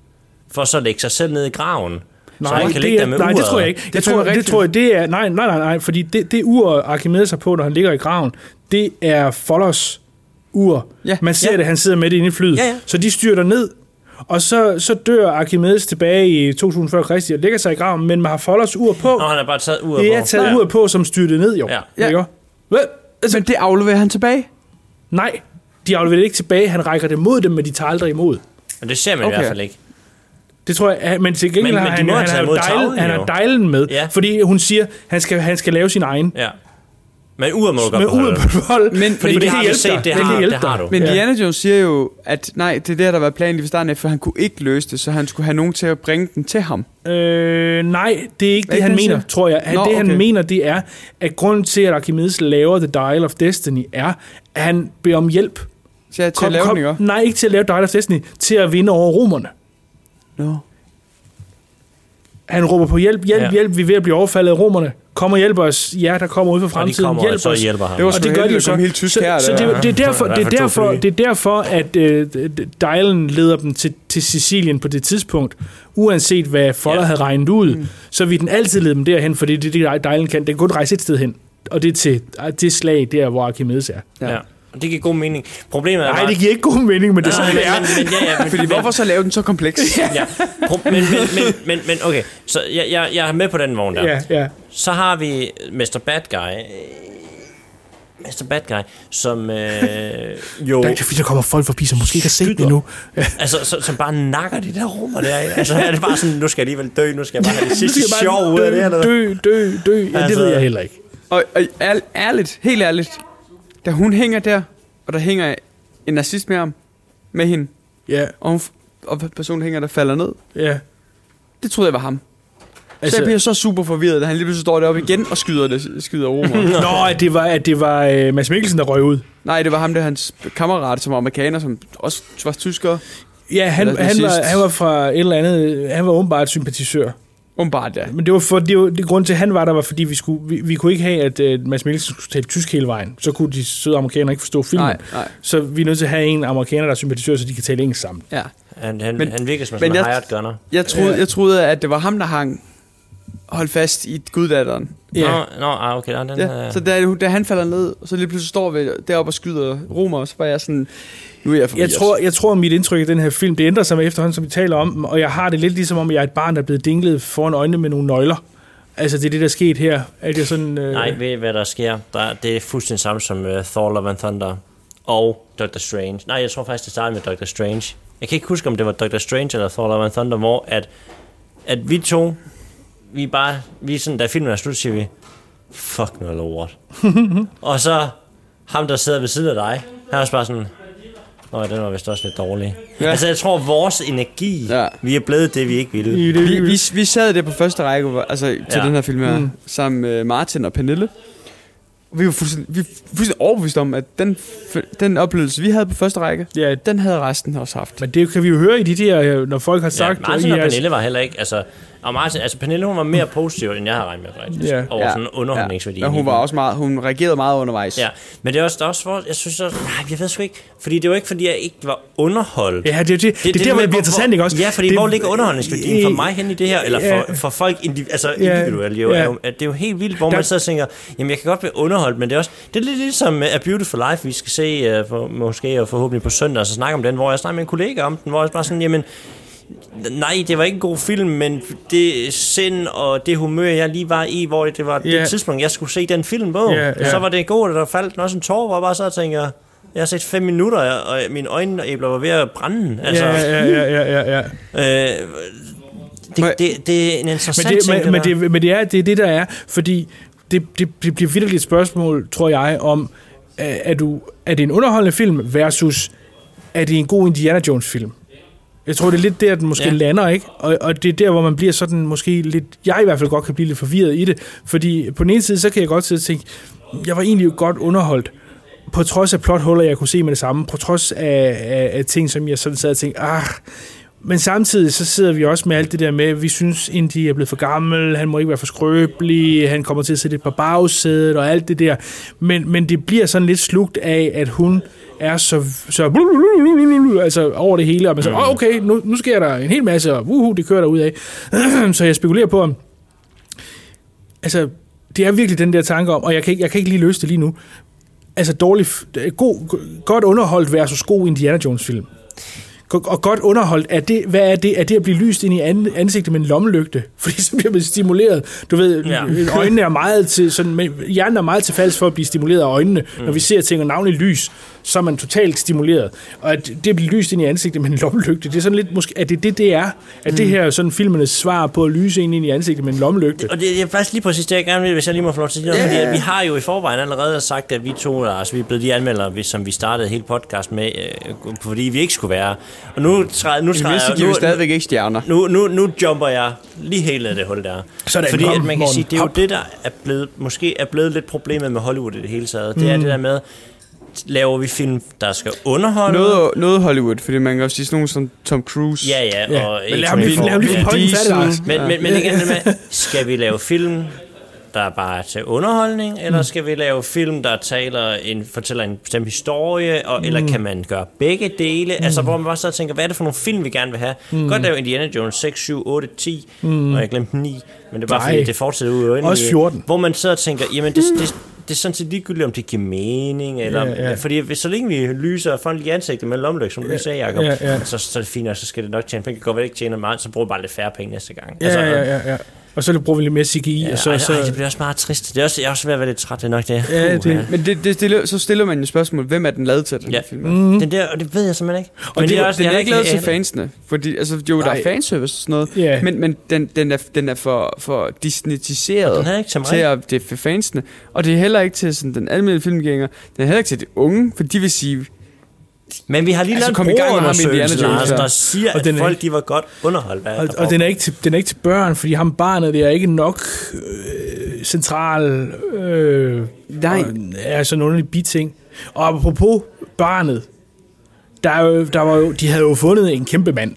S2: for så at lægge sig selv ned i graven. så han kan
S4: det,
S2: ligge
S4: er,
S2: der med
S4: nej, det tror jeg ikke.
S3: Det
S4: Jeg tror,
S3: fandme
S4: det
S3: rigtigt.
S4: tror jeg, det er, nej, nej, nej, nej, fordi det, det ur, Archimedes har på, når han ligger i graven, det er Follers ur.
S3: Ja.
S4: Man ser
S2: Ja.
S4: det, han sidder med det inde i flyet.
S2: Ja, ja.
S4: Så de styrter ned, og så, så dør Archimedes tilbage i 2000 før Kristi og lægger sig i graven, men man har Follers ur på.
S2: Nå, han har bare taget uret
S4: det
S2: på.
S4: er taget uret på, som styrtede ned, jo.
S2: Ja.
S4: Ikke? Hvad?
S3: Altså, men det afleverer han tilbage.
S4: Nej, de afleverer det ikke tilbage. Han rækker det mod dem, men de tager aldrig imod.
S2: Men det ser man
S3: Okay.
S2: i hvert fald ikke.
S4: Det tror jeg, men til gengæld
S2: Men-
S4: har
S2: men de
S4: han, han,
S2: taget
S4: har
S2: imod
S4: dejlen, han har dejlen med,
S2: Ja.
S4: fordi hun siger, han skal, han skal lave sin egen.
S2: Ja. Men uret må du godt beholde.
S4: på hold,
S3: Men-
S2: Fordi
S4: men
S2: det
S4: kan
S2: har vi set, det
S4: Det
S2: har- det har du.
S3: Men
S4: Ja.
S3: Diana Jones siger jo, at nej, det er det, der var planen lige fra starten af, for han kunne ikke løse det, så han skulle have nogen til at bringe den til ham.
S4: Øh, nej, det er ikke det, han
S3: det, han
S4: mener,
S3: siger?
S4: tror jeg.
S3: Nå,
S4: det, han
S3: okay.
S4: mener, det er, at grunden til, at Archimedes laver The Dial of Destiny, er, at han beder om hjælp.
S3: Så jeg til at lave den, ikke?
S4: nej, ikke til at lave Dial of Destiny, til at vinde over romerne.
S3: No.
S4: Han råber på hjælp, hjælp,
S2: ja.
S4: hjælp, vi er ved at blive overfaldet af romerne. Kom og hjælp os. Ja, der kommer ud fra
S2: Og de
S4: fremtiden.
S2: kommer,
S4: hjælp
S2: og så
S4: os.
S2: hjælper ham.
S3: Det var
S4: Og det gør de jo så.
S3: helt tysk
S4: så,
S3: her,
S4: så det, det, er derfor, det, er derfor, det er derfor, at øh, Dialen leder dem til, til Sicilien på det tidspunkt. Uanset hvad Foller
S2: Ja.
S4: ja. havde regnet ud, mm. så vil den altid lede dem derhen, fordi det er det, Dialen kan. Den kan kun rejse et sted hen. Og det er til det slag der, hvor Archimedes er.
S2: Ja. Og det giver god mening. Problemet er
S4: Nej,
S2: bare...
S4: det giver ikke god mening, men det er sådan, det er.
S2: men, men, ja, ja, men,
S3: Fordi hvorfor så lave den så kompleks?
S2: Ja, Pro- men, men, men, men, men okay, så jeg, jeg, jeg er med på den vogn der.
S4: Ja, ja.
S2: Så har vi Mr. Bad Guy. Mr. Bad Guy, som øh, jo...
S4: Der, er fordi, der kommer folk forbi, som måske ikke har set det endnu.
S2: Altså, så, som bare nakker de der rummer der. Altså, er det bare sådan, nu skal jeg alligevel dø, nu skal jeg bare have det sidste sjov ud af det her. eller?
S4: Dø, dø, dø. Ja, det
S2: Altså-
S4: ved jeg heller ikke.
S3: Og, og ærl, ærligt, helt ærligt, da hun hænger der, og der hænger en nazist med ham, med hende,
S4: Ja,
S3: og, hun, og personen hænger, der falder ned,
S4: ja.
S3: det troede jeg var ham. Altså, så jeg bliver så super forvirret, da han lige pludselig står deroppe igen og skyder, det, skyder romer.
S4: Nå, at det var, at det var uh, Mads Mikkelsen, der røg ud.
S3: Nej, det var ham der, hans kammerat, som var amerikaner, som også var tysker.
S4: Ja, han,
S3: Eller
S4: han, var,
S3: nazist.
S4: han var fra et eller andet... Han var åbenbart sympatisør.
S3: Umiddelbart, ja.
S4: Men det var for, det var, det grund til, at han var der, var fordi vi, skulle, vi, vi kunne ikke have, at uh, Mads Mikkelsen skulle tale tysk hele vejen. Så kunne de søde amerikanere ikke forstå filmen.
S3: Nej, nej.
S4: Så vi er nødt til at have en amerikaner, der er sympatisør, så de kan tale engelsk sammen.
S3: Ja.
S2: Han, han,
S3: Men-
S2: han virker som
S3: men
S2: en
S3: jeg-
S2: hired gunner.
S3: Jeg troede, jeg troede, at det var ham, der hang holdt fast i guddatteren.
S2: Nå, nå, ah, okay, nå, den
S3: Ja,
S2: øh,
S3: så da, da han falder ned, og så lige pludselig står vi deroppe og skyder romer, så var jeg sådan, nu er jeg forvirret.
S4: Jeg tror, jeg tror, mit indtryk af den her film, det ændrer sig med efterhånden, som vi taler om og jeg har det lidt ligesom om, jeg er et barn, der er blevet dinglet foran øjnene med nogle nøgler. Altså, det er det, der er sket her. At jeg sådan... Øh,
S2: Nej, ved hvad der sker? Der, det er fuldstændig samme som uh, Thor Love and Thunder og Doctor Strange. Nej, jeg tror faktisk, det startede med Doctor Strange. Jeg kan ikke huske, om det var Doctor Strange eller Thor Love and Thunder, hvor at, at vi to, vi er bare, vi er sådan, da filmen er slut, siger vi, fuck noget lort. og så ham, der sidder ved siden af dig, han er også bare sådan, Nå, den var vist også lidt dårlig.
S3: Ja.
S2: Altså, jeg tror, vores energi, ja. vi er blevet det, vi ikke ville.
S3: Vi, vi, vi sad der på første række, altså til
S2: Ja.
S3: den her film her,
S2: Mm.
S3: mm. sammen med Martin og Pernille. Vi var fuldstændig, vi var fuldstændig overbevist om, at den, den oplevelse, vi havde på første række,
S4: ja.
S3: den havde resten også haft.
S4: Men det kan vi jo høre i de der, når folk har sagt...
S2: Ja, Martin og Pernille var heller ikke, altså, og Martin, altså Pernille, hun var mere positiv, end jeg havde regnet med, faktisk,
S3: Ja.
S2: over
S3: Ja.
S2: sådan underholdningsværdi.
S3: Ja, hun var også meget, hun reagerede meget undervejs.
S2: Ja, men det er også, der er også for, jeg synes også, nej, jeg ved sgu ikke, fordi det var ikke, fordi jeg ikke var underholdt.
S4: Ja, det er det- det er der, hvor
S2: med,
S4: det bliver interessant, ikke også?
S2: Ja, fordi
S4: Det-
S2: hvor ligger underholdningsværdien for mig hen i det her, eller
S4: Ja.
S2: for, for folk indiv, altså
S4: Ja.
S2: individuelt, jo,
S4: Ja.
S2: er det er jo helt vildt, hvor
S4: Der-
S2: man så tænker, jamen jeg kan godt blive underholdt, men det er også, det er lidt ligesom A Beautiful Life, vi skal se, uh, for, måske og forhåbentlig på søndag, og så snakke om den, hvor jeg snakker med en kollega om den, hvor jeg bare sådan, jamen, Nej, det var ikke en god film, men det sind og det humør, jeg lige var i, hvor det var
S4: Ja.
S2: det tidspunkt, jeg skulle se den film på,
S4: Ja, ja.
S2: så var det godt, og der faldt også en tår, hvor jeg bare så tænker, jeg har set fem minutter, og mine øjenæbler var ved at brænde. Altså,
S4: Ja, ja, ja, ja, ja.
S2: Øh, det, det, det er en interessant
S4: men det,
S2: ting,
S4: men, men,
S2: der.
S4: det, men det er det, er det der er, fordi det, det, det bliver virkelig et spørgsmål, tror jeg, om, er, er, du, er det en underholdende film versus, er det en god Indiana Jones film? Jeg tror, det er lidt der, den måske
S2: Ja.
S4: lander, ikke? Og, og det er der, hvor man bliver sådan måske lidt... Jeg i hvert fald godt kan blive lidt forvirret i det. Fordi på den ene side, så kan jeg godt sidde og tænke, jeg var egentlig godt underholdt. På trods af plothuller, jeg kunne se med det samme. På trods af, af, af ting, som jeg sådan sad og tænkte, ah... Men samtidig så sidder vi også med alt det der med, at vi synes, Indy er blevet for gammel, han må ikke være for skrøbelig, han kommer til at sidde lidt på bagsædet og alt det der. Men, men det bliver sådan lidt slugt af, at hun er så, så altså over det hele, og man siger, oh, okay, nu, nu sker der en hel masse, og uhu, det kører der ud af. så jeg spekulerer på, om altså, det er virkelig den der tanke om, og jeg kan ikke, jeg kan ikke lige løse det lige nu, altså dårlig, god, godt underholdt versus god Indiana Jones film. Og godt underholdt, er det, hvad er det? Er det at blive lyst ind i an- ansigtet med en lommelygte? Fordi så bliver man stimuleret. Du ved,
S2: Ja.
S4: ja. øjnene er meget til, sådan, hjernen er meget til falsk for at blive stimuleret af øjnene. Mm. Når vi ser ting og navnlig lys, så er man totalt stimuleret. Og at det at blive lyst ind i ansigtet med en lommelygte, det er sådan lidt, måske, er det det, det er? Er mm. det her sådan filmernes svar på at lyse ind i ansigtet med en lommelygte?
S2: Og det, det er faktisk lige præcis det, jeg gerne vil, hvis jeg lige må få lov til at sige noget, fordi at vi har jo i forvejen allerede sagt, at vi to, altså vi er blevet de anmeldere, som vi startede hele podcast med, øh, fordi vi ikke skulle være. Og nu træder nu træder
S3: mindste giver vi stadigvæk ikke stjerner.
S2: Nu, nu, nu jumper jeg lige helt af det hul der.
S3: Sådan,
S2: fordi
S3: kom,
S2: at man kan
S3: Morten.
S2: sige, det er jo
S3: Hop.
S2: det, der er blevet, måske er blevet lidt problemet med Hollywood i det hele taget. Det er
S3: Mm.
S2: det der med, laver vi film, der skal underholde?
S3: Noget, noget Hollywood, fordi man kan også sige sådan nogen som Tom Cruise.
S2: Ja, ja, og
S3: Men lad ham lige, færdig, Lars.
S2: Men, men, men igen, med, skal vi lave film, der er bare til underholdning, eller
S4: Mm.
S2: skal vi lave film, der taler en, fortæller en bestemt historie, og, mm. eller kan man gøre begge dele? Mm. Altså, hvor man bare så tænker, hvad er det for nogle film, vi gerne vil have?
S4: Mm.
S2: Godt lave Indiana Jones 6, 7, 8, 10,
S4: Mm.
S2: mm. og jeg glemte 9, men det er bare
S4: Nej.
S2: fordi, det fortsætter ud i øjnene.
S4: Også 14.
S2: Hvor man så tænker, jamen det, det, det er sådan set ligegyldigt, om det giver mening, eller,
S4: Ja, ja.
S2: fordi hvis, så længe vi lyser folk i ansigtet med lommeløg, som du
S4: Ja,
S2: lige sagde, Jacob,
S4: ja, ja.
S2: Så, så er det fint, og så skal det nok tjene penge. Det kan godt være, det ikke tjener meget, så bruger vi bare lidt færre penge næste gang.
S4: Ja, ja, ja, ja. Og så bruger vi lidt mere CGI,
S2: Ja,
S4: og så...
S2: ej,
S4: så
S2: ej, det bliver også meget trist. Det er også, jeg er også ved at være lidt træt, det er nok det.
S4: Ja,
S2: Puh,
S4: det-
S3: Men det, det stiller, så stiller man jo spørgsmål, hvem er den lavet til, den
S2: Ja.
S3: film?
S2: Mm. Den der, og det ved jeg simpelthen ikke.
S3: Og det,
S2: er
S3: også, den
S2: jeg
S3: er ikke lavet til fansene, fordi altså, jo, der
S2: Nej.
S3: er fanservice og sådan noget,
S4: Ja.
S3: men, men den, den, er, den er for, for disnetiseret
S2: er ikke til
S3: til at, det er for fansene, og det er heller ikke til sådan, den almindelige filmgænger, den er heller ikke til de unge, for de vil sige,
S2: Men vi har lige
S3: Altså,
S2: lavet
S3: kom i
S2: en
S3: gang med ham,
S2: brugerundersøgelse, Lars, der siger,
S4: Og
S2: at
S4: den
S2: folk de var godt underholdt.
S4: Og,
S2: der
S4: og den, er ikke til, den er ikke til børn, fordi ham barnet det er ikke nok øh, central... Øh,
S3: Nej.
S4: Og, er sådan en underlig biting. Og apropos barnet, der, er jo, der var jo, de havde jo fundet en kæmpe mand.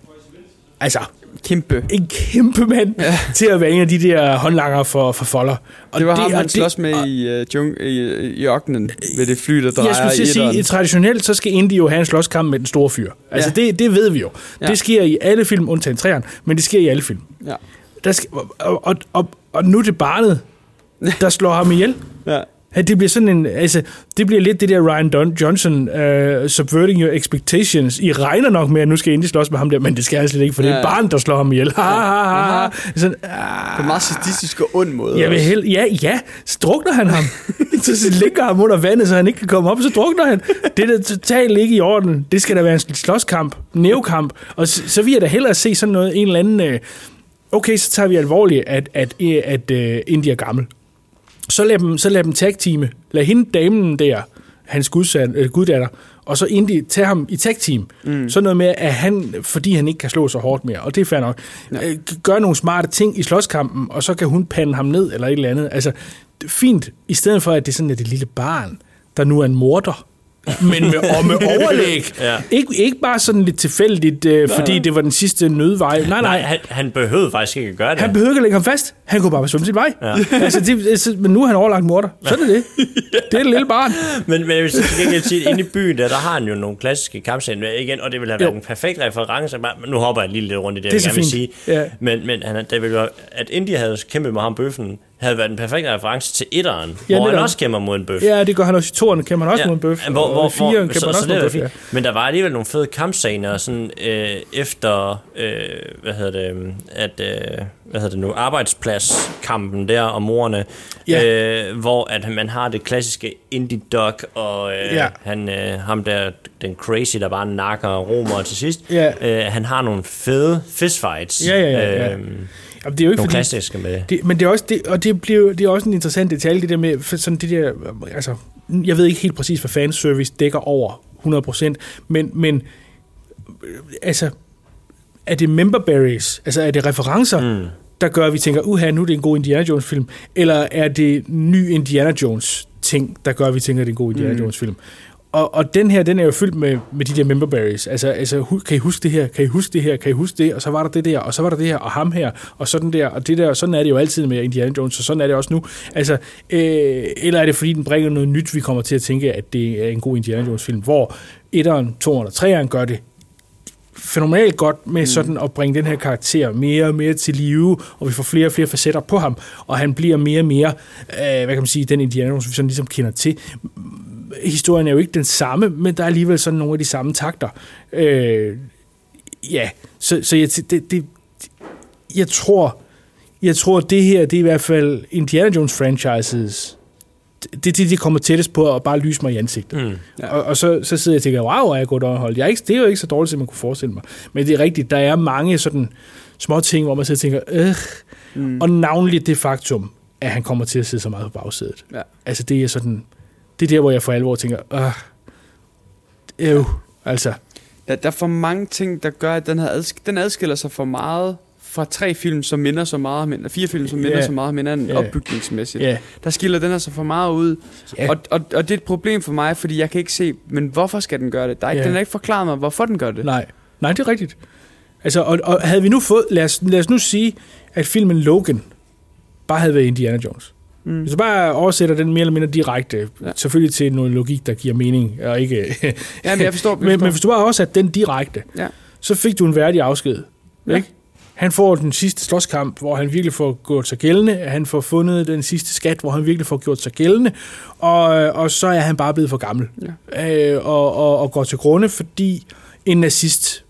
S4: Altså,
S3: kæmpe.
S4: En kæmpe mand ja. til at være en af de der håndlanger for, for folder.
S3: Og det var ham,
S4: og
S3: han slås med i, uh, jung, i, i ørkenen ved det fly, der drejer
S4: Jeg skulle sige,
S3: etteren.
S4: traditionelt så skal Indy jo have en slåskamp med den store fyr. Altså
S3: Ja.
S4: det, det ved vi jo.
S3: Ja.
S4: Det sker i alle film, undtagen træerne, men det sker i alle film.
S3: Ja.
S4: Der skal, og, og, og, og nu er det barnet, der slår ham ihjel.
S3: Ja.
S4: Ja, det bliver sådan en, altså, det bliver lidt det der Ryan Don Johnson, uh, subverting your expectations. I regner nok med, at nu skal Indy slås med ham der, men det skal jeg slet ikke, for det er
S3: Ja,
S4: et
S3: ja.
S4: barn, der slår ham ihjel. Ha, ha. Sådan,
S3: På en meget sadistisk og ond måde.
S4: jeg vil hel, ja, ja, så drukner han ham. så ligger ham under vandet, så han ikke kan komme op, så drukner han. Det er da totalt ikke i orden. Det skal da være en slåskamp, nævkamp. Og så, så vil jeg da hellere se sådan noget, en eller anden... Øh, okay, så tager vi alvorligt, at, at, at, at uh, Indy er gammel. Så lad dem, så lad dem tag-teame. Lad hende damen der, hans gudsand, øh, guddatter, og så Indy tage ham i tag-team. Mm. Så noget med, at han, fordi han ikke kan slå så hårdt mere, og det er fair nok, ja. gør nogle smarte ting i slåskampen, og så kan hun pande ham ned, eller et eller andet. Altså, fint, i stedet for, at det er sådan, at det lille barn, der nu er en morder, men med, og med overlæg.
S2: Ja.
S4: ikke, ikke bare sådan lidt tilfældigt, øh,
S2: Nej.
S4: fordi det var den sidste nødvej. Nej, nej.
S2: Nej, han, han behøvede faktisk ikke at gøre det.
S4: Han behøver ikke at lægge ham fast. Han kunne bare svømme sin vej.
S2: Ja.
S4: altså, det, altså, men nu er han overlagt morder. Så er det det. Det er et lille barn.
S2: Men, men jeg vil til gengæld sige, inde i byen, der, der har han jo nogle klassiske kampscener igen, og det vil have været
S4: Jo.
S2: en perfekt reference. Men Nu hopper jeg lige lidt rundt i det,
S4: Det er
S2: jeg gerne vil sige.
S4: Ja.
S2: Men, men han, det ville være, at Indy havde kæmpet med ham bøffen, havde været en perfekt reference til etteren,
S4: Ja,
S2: hvor han også kæmper mod en bøf.
S4: Ja, det gør han også i toren, kæmper han også ja. mod en bøf.
S2: Hvor, hvor,
S4: og i firen kæmper
S2: så,
S4: han
S2: så
S4: også mod en bøf. Ja.
S2: Men der var alligevel nogle fede kampscener, sådan øh, efter, øh, hvad hedder det, at, øh, hvad hedder det nu, arbejdspladskampen der om morerne,
S4: Ja.
S2: øh, hvor at man har det klassiske indie dog og øh,
S4: Ja.
S2: han, øh, ham der, den crazy, der bare nakker romer til sidst,
S4: Ja.
S2: øh, han har nogle fede fistfights.
S4: Ja, ja, ja, ja.
S2: Øhm,
S4: Jamen, det er jo ikke
S2: nogle
S4: fordi-
S2: klassiske med det.
S4: Men det er også, det, og det, bliver, det er også en interessant detalje, det der med, sådan det der, altså, jeg ved ikke helt præcis, hvad fanservice dækker over 100%, men, men øh, altså, er det member berries, altså er det referencer, mm. der gør, at vi tænker, uha, nu er det en god Indiana Jones film, eller er det ny Indiana Jones ting, der gør, at vi tænker, at det er en god Indiana
S3: Mm.
S4: Jones film? Og, og den her, den er jo fyldt med, med de der member berries. Altså, altså, kan I huske det her? Kan I huske det her? Kan I huske det? Og så var der det der, og så var der det her, og ham her, og sådan der, og det der. Sådan er det jo altid med Indiana Jones, og sådan er det også nu. Altså, øh, eller er det fordi, den bringer noget nyt, vi kommer til at tænke, at det er en god Indiana Jones film, hvor etteren, toeren og treeren gør det fænomenalt godt med mm. sådan at bringe den her karakter mere og mere til live, og vi får flere og flere facetter på ham, og han bliver mere og mere, øh, hvad kan man sige, den Indiana Jones, vi sådan ligesom kender til. Historien er jo ikke den samme, men der er alligevel sådan nogle af de samme takter. Øh, ja, så, så jeg, det, det, jeg tror, jeg tror, det her, det er i hvert fald Indiana Jones franchises det er det, de kommer tættest på at bare lyse mig i ansigtet.
S2: Mm.
S4: Ja. Og, og så, så sidder jeg og tænker, wow, er jeg godt underholdt. Jeg er ikke, det er jo ikke så dårligt, som man kunne forestille mig. Men det er rigtigt, der er mange sådan små ting, hvor man sidder og tænker, øh, mm. og navnligt det faktum, at han kommer til at sidde så meget på bagsædet.
S3: Ja.
S4: Altså det er sådan, det er der, hvor jeg for alvor tænker, øh, øh, altså.
S3: Der, der er for mange ting, der gør, at den, her adsk- den adskiller sig for meget fra tre film, som minder så meget om hinanden, fire film, som minder
S4: Ja.
S3: så meget om hinanden
S4: Ja.
S3: opbygningsmæssigt.
S4: Ja.
S3: Der skiller den her så for meget ud.
S4: Ja.
S3: Og, og, og det er et problem for mig, fordi jeg kan ikke se, men hvorfor skal den gøre det? Der er, ikke
S4: Ja.
S3: Den har ikke forklaret mig, hvorfor den gør det.
S4: Nej, nej, det er rigtigt. Altså, og, og havde vi nu fået, lad os, lad os nu sige, at filmen Logan bare havde været Indiana Jones. Mm. Hvis du bare oversætter den mere eller mindre direkte, ja. selvfølgelig til noget logik, der giver mening, og ikke...
S3: Ja, men jeg forstår- jeg
S4: men,
S3: forstår.
S4: men hvis du bare oversatte den direkte,
S3: Ja.
S4: så fik du en værdig afsked.
S3: Ja.
S4: Ikke? Han får den sidste slåskamp, hvor han virkelig får gjort sig gældende. Han får fundet den sidste skat, hvor han virkelig får gjort sig gældende. Og, og så er han bare blevet for gammel. Ja. Øh, og, og, og går til grunde, fordi en nazist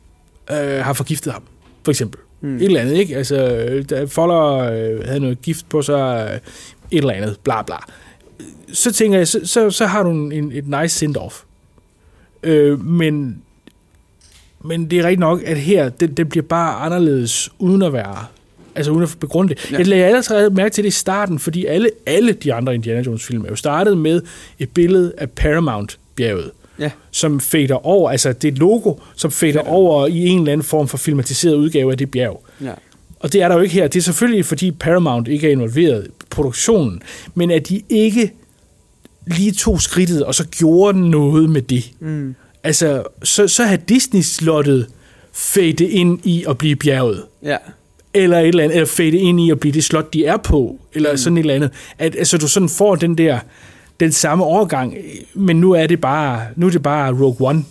S4: øh, har forgiftet ham, for eksempel. Mm. Et eller andet, ikke? Altså, øh, da Foller øh, havde noget gift på sig, øh, et eller andet, bla bla. Så tænker jeg, så, så, så har du en, en, et nice send-off. Øh, men, men det er rigtigt nok, at her, det, det bliver bare anderledes, uden at være Altså uden at begrunde det. Ja. Jeg lagde allerede mærke til det i starten, fordi alle, alle de andre Indiana Jones-film er jo startet med et billede af Paramount-bjerget,
S3: Ja.
S4: som fader over, altså det et logo, som fader ja. over i en eller anden form for filmatiseret udgave af det bjerg.
S3: Ja.
S4: Og det er der jo ikke her. Det er selvfølgelig, fordi Paramount ikke er involveret i produktionen, men at de ikke lige tog skridtet, og så gjorde noget med det.
S3: Mm.
S4: Altså, så, så havde Disney slottet fade ind i at blive bjerget.
S3: Ja.
S4: Eller et eller andet, eller fade ind i at blive det slot, de er på, eller mm. sådan et eller andet. At, altså, du sådan får den der, den samme overgang, men nu er det bare, nu er det bare Rogue One.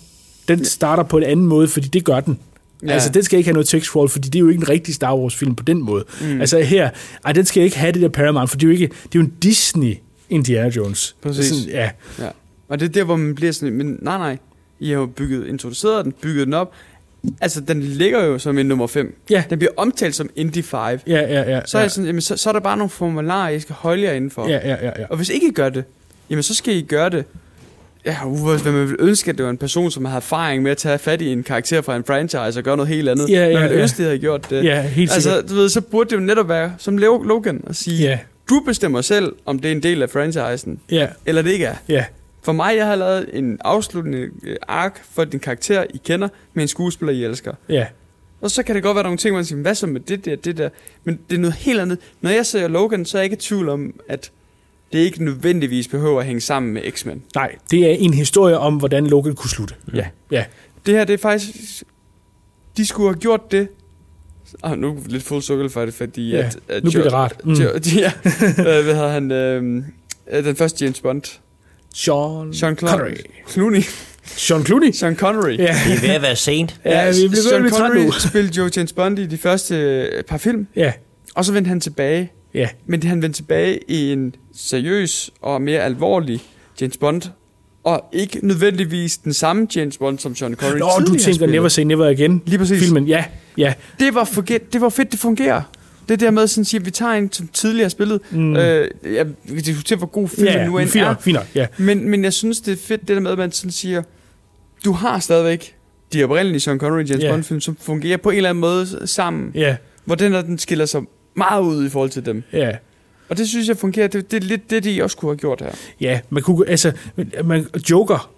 S4: Den starter på en anden måde, fordi det gør den.
S3: Ja.
S4: Altså, den skal ikke have noget text scroll, fordi det er jo ikke en rigtig Star Wars film på den måde.
S3: Mm.
S4: Mm. Altså her, ej, den skal ikke have det der Paramount, for det er jo ikke, det er jo en Disney Indiana Jones.
S3: Præcis.
S4: Sådan, ja.
S3: ja. Og det er der, hvor man bliver sådan, men nej, nej, I har jo bygget, introduceret den, bygget den op. Altså, den ligger jo som en nummer 5.
S4: Ja.
S3: Den bliver omtalt som Indie 5.
S4: Ja, ja, ja.
S3: Så er,
S4: ja.
S3: sådan, jamen, så, så er der bare nogle formularer, I skal holde jer indenfor.
S4: Ja, ja, ja, ja.
S3: Og hvis ikke I gør det, jamen så skal I gøre det. Ja, hvad man vil ønske, at det var en person, som har erfaring med at tage fat i en karakter fra en franchise og gøre noget helt andet.
S4: Ja, ja,
S3: man vil
S4: ja.
S3: ønske, de havde gjort det.
S4: Ja, helt
S3: altså,
S4: sikkert.
S3: du ved, så burde det jo netop være som Logan at sige,
S4: Ja.
S3: du bestemmer selv, om det er en del af franchisen,
S4: Ja.
S3: eller det ikke er.
S4: Ja.
S3: For mig, jeg har lavet en afsluttende øh, ark for din karakter, I kender, med en skuespiller, I elsker.
S4: Ja.
S3: Og så kan det godt være nogle ting, man siger, hvad så med det der, det der. Men det er noget helt andet. Når jeg ser Logan, så er jeg ikke i tvivl om, at det ikke nødvendigvis behøver at hænge sammen med X-Men.
S4: Nej, det er en historie om, hvordan Logan kunne slutte.
S3: Ja.
S4: Ja.
S3: Det her, det er faktisk... De skulle have gjort det... Ah, nu er lidt fuld sukker for det, fordi...
S4: Ja,
S3: at, at
S4: nu bliver det rart. Mm.
S3: Mm. ja, hvad hedder han? Øh, øh, den første James Bond.
S4: Sean,
S3: Sean Cl-
S4: Connery.
S3: Clooney.
S4: Sean Clooney?
S3: Sean Connery.
S4: Ja.
S2: Det er ved at være sent.
S4: Ja, vi bliver
S3: Sean Connery spillede jo James Bond i de første øh, par film.
S4: Ja.
S3: Og så vendte han tilbage.
S4: Ja.
S3: Men han vendte tilbage i en seriøs og mere alvorlig James Bond. Og ikke nødvendigvis den samme James Bond, som Sean Connery
S4: Nå, du
S3: tidligere
S4: tænker. Never Say Never Again.
S3: Lige præcis.
S4: Filmen, ja. ja.
S3: Det var, forge- det var fedt, det fungerer. Det der med, sådan at sige, at vi tager en, som tidligere har spillet.
S4: Mm.
S3: Øh, jeg, vi kan diskutere, hvor god filmen
S4: Ja,
S3: nu end
S4: fint
S3: er.
S4: nok, ja.
S3: Men, men jeg synes, det er fedt, det der med, at man sådan siger, du har stadigvæk de oprindelige Sean Connery James
S4: Ja.
S3: Bond film, som fungerer på en eller anden måde sammen.
S4: Ja.
S3: Hvor den her, den skiller sig meget ud i forhold til dem.
S4: Ja.
S3: Og det synes jeg fungerer. Det, det er lidt det, de også kunne have gjort her.
S4: Ja, man kunne, altså, man, Joker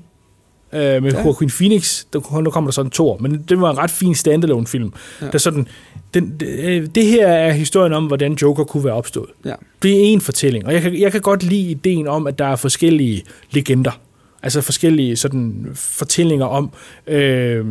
S4: øh, med
S3: Ja.
S4: Joaquin Phoenix, der, nu kommer der sådan to, men det var en ret fin standalone film.
S3: Ja.
S4: Ja. Der sådan, den, det, øh, det her er historien om, hvordan Joker kunne være opstået.
S3: Ja.
S4: Det er en fortælling, og jeg kan, jeg kan godt lide ideen om, at der er forskellige legender. Altså forskellige sådan, fortællinger om, øh,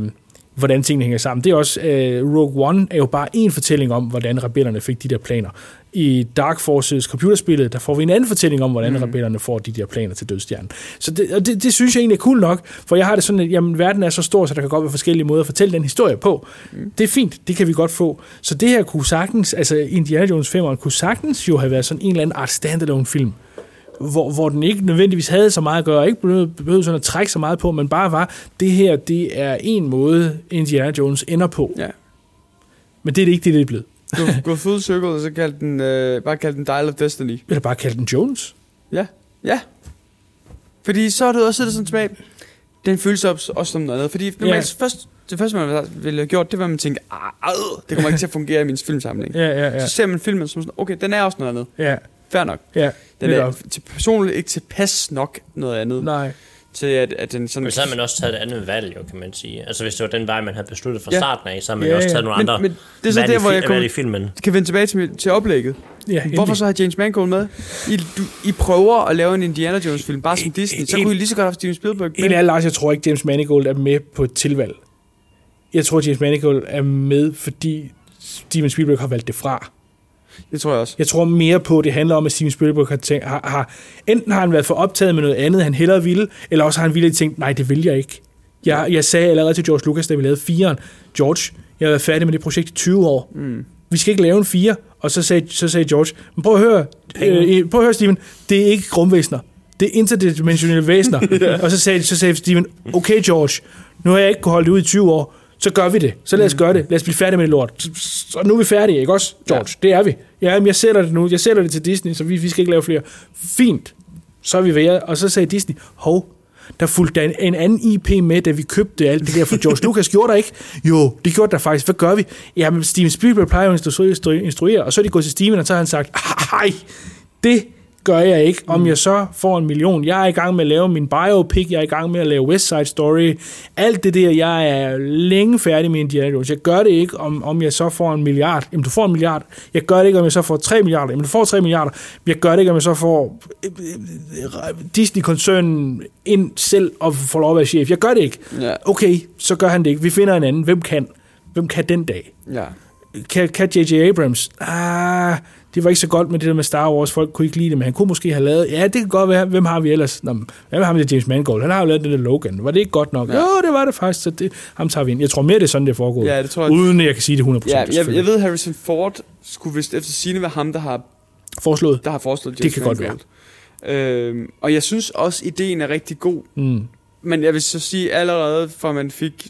S4: hvordan tingene hænger sammen. Det er også, øh, Rogue One er jo bare en fortælling om, hvordan rebellerne fik de der planer. I Dark Forces computerspillet, der får vi en anden fortælling om, hvordan
S3: Mm.
S4: rebellerne får de der planer til dødstjernen. Så det, og det, det synes jeg egentlig er cool nok, for jeg har det sådan, at jamen, verden er så stor, så der kan godt være forskellige måder at fortælle den historie på. Mm. Det er fint, det kan vi godt få. Så det her kunne sagtens, altså Indiana Jones 5'eren kunne sagtens jo have været sådan en eller anden art standalone film hvor, hvor den ikke nødvendigvis havde så meget at gøre, ikke behøvede, behøvede sådan at trække så meget på, men bare var, det her, det er en måde, Indiana Jones ender på.
S3: Ja.
S4: Men det er det ikke det, det er blevet.
S3: Gå, gå full circle, og så kald den, øh, bare kald den Dial of Destiny.
S4: Eller bare kalde den Jones.
S3: Ja. Ja. Fordi så er det også sådan smag. Den føles også, også som noget andet. Fordi normalt
S4: Ja.
S3: først, det første, man ville have gjort, det var, at man tænkte, ah, ad, det kommer ikke til at fungere i min filmsamling.
S4: Ja, ja, ja.
S3: Så ser man filmen som sådan, okay, den er også noget andet.
S4: Ja.
S3: Fair nok.
S4: Ja,
S3: Den
S4: det
S3: er
S4: er
S3: til personligt ikke tilpas nok noget andet.
S4: Nej.
S3: Til at, at den sådan...
S2: Men så havde man også taget et andet valg, jo, kan man sige. Altså hvis det var den vej, man havde besluttet fra
S3: Ja.
S2: starten af, så havde man
S3: Ja,
S2: også taget nogle
S3: Men-
S2: andre
S3: men det er så
S2: valg,
S3: der,
S2: i
S3: hvor jeg kommer-
S2: valg i filmen.
S3: kan vende tilbage til, til oplægget.
S4: Ja,
S3: Hvorfor så har James Mangold med? I, du, I prøver at lave en Indiana Jones film, bare som Disney. Så
S4: en-
S3: kunne I lige så godt have Steven Spielberg med.
S4: En af Lars, jeg tror ikke, James Manigold er med på et tilvalg. Jeg tror, James Manigold er med, fordi Steven Spielberg har valgt det fra.
S3: Det tror jeg også.
S4: Jeg tror mere på, at det handler om, at Steven Spielberg har, tænkt, har, har enten har han været for optaget med noget andet, han hellere ville, eller også har han vildt tænkt, nej, det vil jeg ikke. Jeg, jeg sagde allerede til George Lucas, da vi lavede 4'eren, George, jeg har været færdig med det projekt i 20 år.
S3: Mm.
S4: Vi skal ikke lave en 4. Og så sagde, så sagde George, men prøv at høre, øh, prøv at høre, Steven, det er ikke rumvæsener. Det er interdimensionelle væsener.
S3: Ja.
S4: Og så sagde, så sagde Steven, okay George, nu har jeg ikke kunnet holde det ud i 20 år, så gør vi det. Så lad os gøre det. Lad os blive færdige med det lort. Så, så nu er vi færdige, ikke også, George? Ja. Det er vi. Ja, men jeg sælger det nu. Jeg sælger det til Disney, så vi, vi skal ikke lave flere. Fint. Så er vi ved. Og så sagde Disney, hov, der fulgte en, en anden IP med, da vi købte alt det der for George Lucas. Gjorde der ikke? Jo, det gjorde der faktisk. Hvad gør vi? Jamen, Steven Spielberg plejer jo at instru- instru- instruere, og så er de gået til Steven, og så har han sagt, hej, det gør jeg ikke, om jeg så får en million. Jeg er i gang med at lave min biopic, jeg er i gang med at lave West Side Story. Alt det der, jeg er længe færdig med Indiana Jones. Jeg gør det ikke, om, om jeg så får en milliard. Jamen, du får en milliard. Jeg gør det ikke, om jeg så får 3 milliarder. Jamen, du får 3 milliarder. Jeg gør det ikke, om jeg så får øh, øh, Disney-koncernen ind selv og får lov at være chef. Jeg gør det ikke.
S3: Ja.
S4: Okay, så gør han det ikke. Vi finder en anden. Hvem kan? hvem kan den dag?
S3: Ja.
S4: Kan, kan J.J. Abrams? Ah, det var ikke så godt med det der med Star Wars. Folk kunne ikke lide det, men han kunne måske have lavet... Ja, det kan godt være. Hvem har vi ellers? Nå, hvad med ham der James Mangold? Han har jo lavet det der Logan. Var det ikke godt nok? Ja. Jo, det var det faktisk. Så det, ham tager vi ind. Jeg tror mere, det er sådan, det foregår.
S3: Ja, det tror jeg.
S4: Uden at jeg kan sige det 100%.
S3: Ja, jeg, jeg ved, Harrison Ford skulle vist efter sine være ham, der har
S4: foreslået.
S3: Der har foreslået
S4: Det kan godt
S3: Mangold. Øhm, og jeg synes også, ideen er rigtig god.
S4: Mm.
S3: Men jeg vil så sige allerede, fra man fik...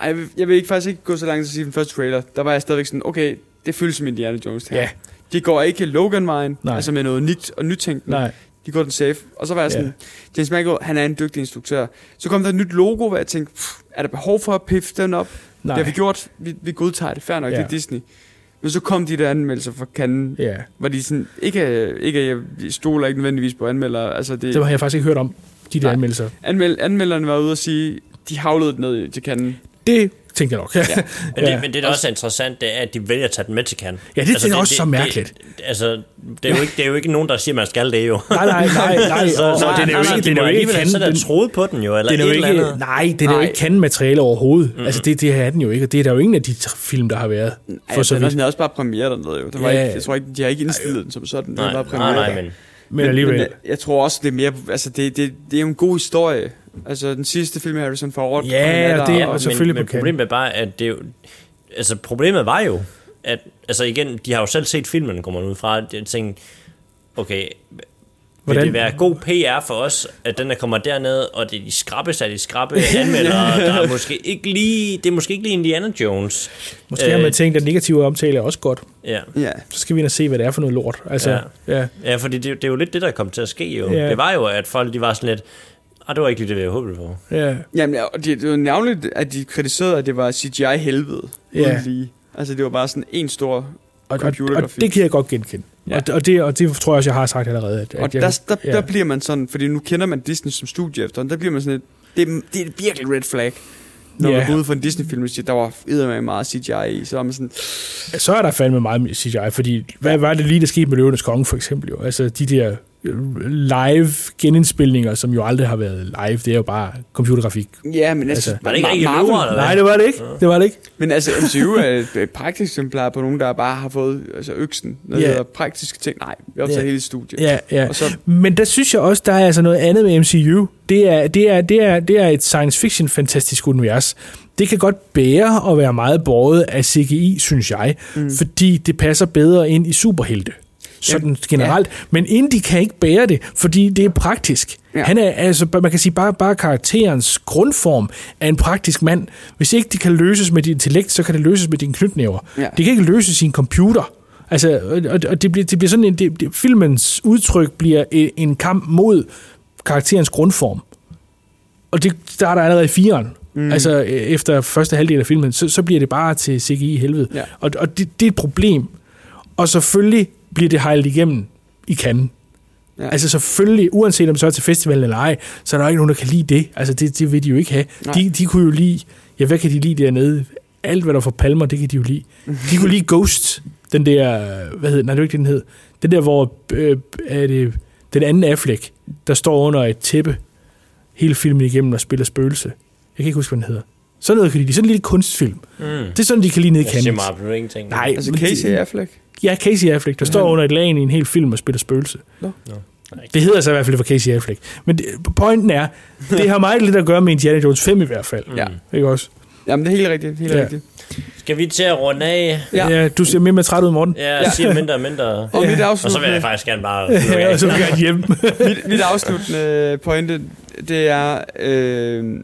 S3: Ej, jeg vil, jeg vil ikke faktisk ikke gå så langt til at sige den første trailer. Der var jeg stadigvæk sådan, okay, det føles som Indiana Jones.
S4: Ja.
S3: De går ikke Logan-vejen, altså med noget nyt og nytænkende.
S4: Nej.
S3: De går den safe. Og så var jeg sådan,
S4: Ja.
S3: James Mangold, han er en dygtig instruktør. Så kom der et nyt logo, hvor jeg tænkte, pff, er der behov for at piffe den op?
S4: Nej.
S3: Det har vi gjort. Vi, vi godtager det. Fair nok,
S4: Ja.
S3: det er Disney. Men så kom de der anmeldelser fra Cannes,
S4: Ja.
S3: hvor de sådan, ikke, ikke jeg stoler ikke nødvendigvis på anmeldere. Altså det,
S4: Det har jeg faktisk ikke hørt om, de der
S3: Nej.
S4: anmeldelser.
S3: Anmeld, anmelderne var ude og sige, de havlede ned til Cannes.
S4: Det tænker jeg nok. Ja.
S2: Men det, men det, der også er interessant, det er, at de vælger at tage den med til Cannes.
S4: Ja, det er også så mærkeligt.
S2: Det, altså, det er, jo ikke, det er jo ikke nogen, der siger, at man skal det jo.
S4: Nej, nej, nej, nej.
S2: så,
S4: og-
S2: så,
S4: og den er jo ikke-
S2: de
S4: den er jo ikke
S2: alligevel
S4: Cannes,
S2: så er
S4: den-
S2: troet på den jo, eller
S4: den er jo
S2: et
S4: ikke,
S2: eller andet.
S4: nej, det er jo ikke kendt materiale overhovedet. Mm. Altså, det, det er den jo ikke, og det er der jo ingen af de film, der har været.
S3: For
S4: For så
S3: den,
S4: vidt.
S3: den er også bare premiere dernede jo. Det var
S4: Ja.
S3: ikke, jeg tror ikke, de har ikke indstillet den som sådan. Det
S2: Nej,
S3: var bare
S2: nej,
S3: premiere.
S2: nej, men-
S4: Men alligevel.
S3: jeg, jeg tror også, det er mere... Altså, det, det, det er jo en god historie. Altså, den sidste film med Harrison Ford.
S4: Ja,
S3: er
S4: og
S3: der,
S4: det er
S2: men,
S4: også selvfølgelig
S2: men
S4: på Cannes.
S2: problemet er bare, at det er jo, altså problemet var jo, at, altså igen, de har jo selv set filmen, kommer man ud fra, jeg tænkte, okay, vil
S4: Hvordan-
S2: det være god PR for os, at den der kommer derned, og det er de skrappeste af de skrappe anmeldere, der er måske ikke lige, det er måske ikke lige Indiana Jones.
S4: Måske har man tænkt, at negative omtale er også godt.
S2: Ja.
S3: ja.
S4: Så skal vi ind og se, hvad det er for noget lort. Altså,
S2: ja.
S4: ja.
S2: ja, fordi det, det er jo lidt det, der kom til at ske jo.
S4: Ja.
S2: Det var jo, at folk de var sådan lidt, ah, det var ikke lige det, vi havde håbet på.
S4: Ja.
S3: Jamen, ja, og det, det var navnligt, at de kritiserede, at det var CGI-helvede.
S4: Ja.
S3: Lige. Altså, det var bare sådan en stor
S4: Og, og, og
S3: computergrafik.
S4: det kan jeg godt genkende.
S3: Ja.
S4: Og, og, det, og det tror jeg også, jeg har sagt allerede. At,
S3: Og
S4: at jeg,
S3: der, der,
S4: ja.
S3: der bliver man sådan, fordi nu kender man Disney som studie efter, der bliver man sådan et, det, det er virkelig red flag. Når
S4: Ja.
S3: man går ud for en Disney-film, siger, der var eddermame meget CGI i, så er man sådan,
S4: så er der fandme meget CGI, fordi hvad var det lige, der skete med Løvenes Konge for eksempel jo? Altså de der live genindspilninger, som jo aldrig har været live, det er jo bare computergrafik.
S3: ja, men altså,
S2: Var det ikke rigtig
S3: Marvel-
S2: eller hvad?
S4: Nej, det var det ikke. Det var det ikke.
S3: Men altså, MCU er et, praktisk eksemplar på nogen, der bare har fået altså, øksen. Når
S4: Ja.
S3: det praktiske ting. Nej, vi optager
S4: Ja.
S3: hele studiet.
S4: Ja, ja.
S3: Og så,
S4: Men der synes jeg også, der er altså noget andet med MCU. Det er, det er, det er, det er et science fiction fantastisk univers. Det kan godt bære at være meget båret af CGI, synes jeg, mm. fordi det passer bedre ind i superhelte. Sådan
S3: Jamen,
S4: generelt. Ja. Men Indy kan ikke bære det, fordi det er praktisk. Ja.
S3: Ja.
S4: Han er, altså, man kan sige, bare, bare karakterens grundform er en praktisk mand. Hvis ikke det kan løses med dit intellekt, så kan det løses med dine knytnæver.
S3: Ja.
S4: Det kan ikke løses i en computer. Altså, og, og det, bliver, det bliver sådan en, det, det, filmens udtryk bliver en, en kamp mod karakterens grundform. Og det starter allerede i firen. Mm. Altså øh, efter første halvdel af filmen, så, så bliver det bare til CGI i helvede.
S3: Ja.
S4: Og, og det, det er et problem. Og selvfølgelig bliver det hejlet igennem i Cannes.
S3: Ja.
S4: Altså selvfølgelig, uanset om det så er til festivalen eller ej, så er der ikke nogen, der kan lide det. Altså det, det vil de jo ikke have.
S3: Nej.
S4: De, de kunne jo lide, ja hvad kan de lide dernede? Alt hvad der får palmer, det kan de jo lide. De kunne lide Ghost, den der, hvad hedder nej det er jo ikke det, den hed. Den der, hvor øh, er det, den anden Affleck, der står under et tæppe hele filmen igennem og spiller spøgelse. Jeg kan ikke huske, hvad den hedder. Sådan noget kan de lide. Sådan en lille kunstfilm.
S2: Mm.
S4: Det er sådan, de kan lide ned i
S2: Jeg siger
S4: Cannes.
S2: ingenting.
S4: Nej,
S3: altså Casey
S4: det-
S3: Affleck.
S4: Ja, Casey Affleck, der står under et lag i en hel film og spiller spøgelse.
S3: Nå.
S4: Det hedder så i hvert fald for Casey Affleck. Men det, pointen er, det har meget lidt at gøre med Indiana Jones 5 i hvert fald.
S3: Ja.
S4: Ikke også?
S3: Jamen, det er helt rigtigt. Helt
S4: Ja.
S3: rigtigt.
S2: Skal vi til at runde af?
S3: Ja.
S4: Ja. du ser mere med træt ud, Morten.
S2: Ja, jeg siger mindre og mindre.
S3: Og mit
S2: Og så vil jeg
S3: afsluttende,
S2: faktisk gerne bare...
S4: Ja, og så vil jeg gerne hjem.
S3: mit, mit afsluttende pointe, det er, øh,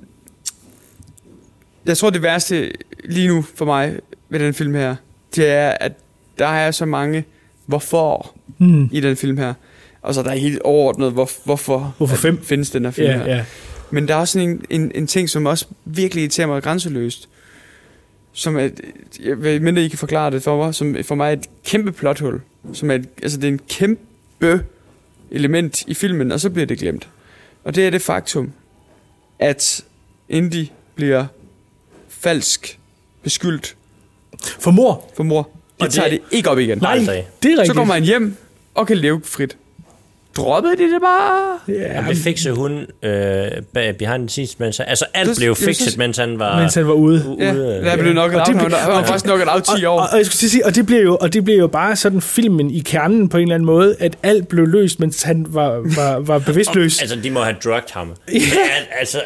S3: jeg tror det værste lige nu for mig ved den film her, det er, at der er så mange hvorfor
S4: Mm.
S3: i den film her. Og så er der helt overordnet, hvor, hvorfor,
S4: Hvorfor fem?
S3: findes den her film
S4: Ja,
S3: her.
S4: ja.
S3: Men der er også sådan en, en, en ting, som også virkelig irriterer mig grænseløst. Som er, jeg ved mindre, I kan forklare det for mig, som for mig er et kæmpe plothul. Som er et, altså det er en kæmpe element i filmen, og så bliver det glemt. Og det er det faktum, at Indy bliver falsk beskyldt
S4: For mor.
S3: for mor.
S2: Og
S3: Det tager
S2: det-
S3: det ikke op igen.
S4: Nej,
S2: Aldrig.
S4: det er rigtigt.
S3: Så kommer han hjem og kan leve frit. droppede de det bare?
S2: Ja, Jamen, det fikset hun øh, bag- behind the scenes, mens han, altså alt
S3: Det-
S2: blev fikset, mens han var,
S4: Mens han var ude.
S2: u-
S3: Ja,
S2: ude
S3: der blev nok
S4: Og det
S3: Han var faktisk nok out 10 år.
S4: Og, og, jeg skulle til at sige, og det bliver jo, og det bliver jo bare sådan filmen i kernen på en eller anden måde, at alt blev løst, mens han var, var, var bevidstløs.
S2: Altså, de må have drugged ham. Ja. Altså, øh,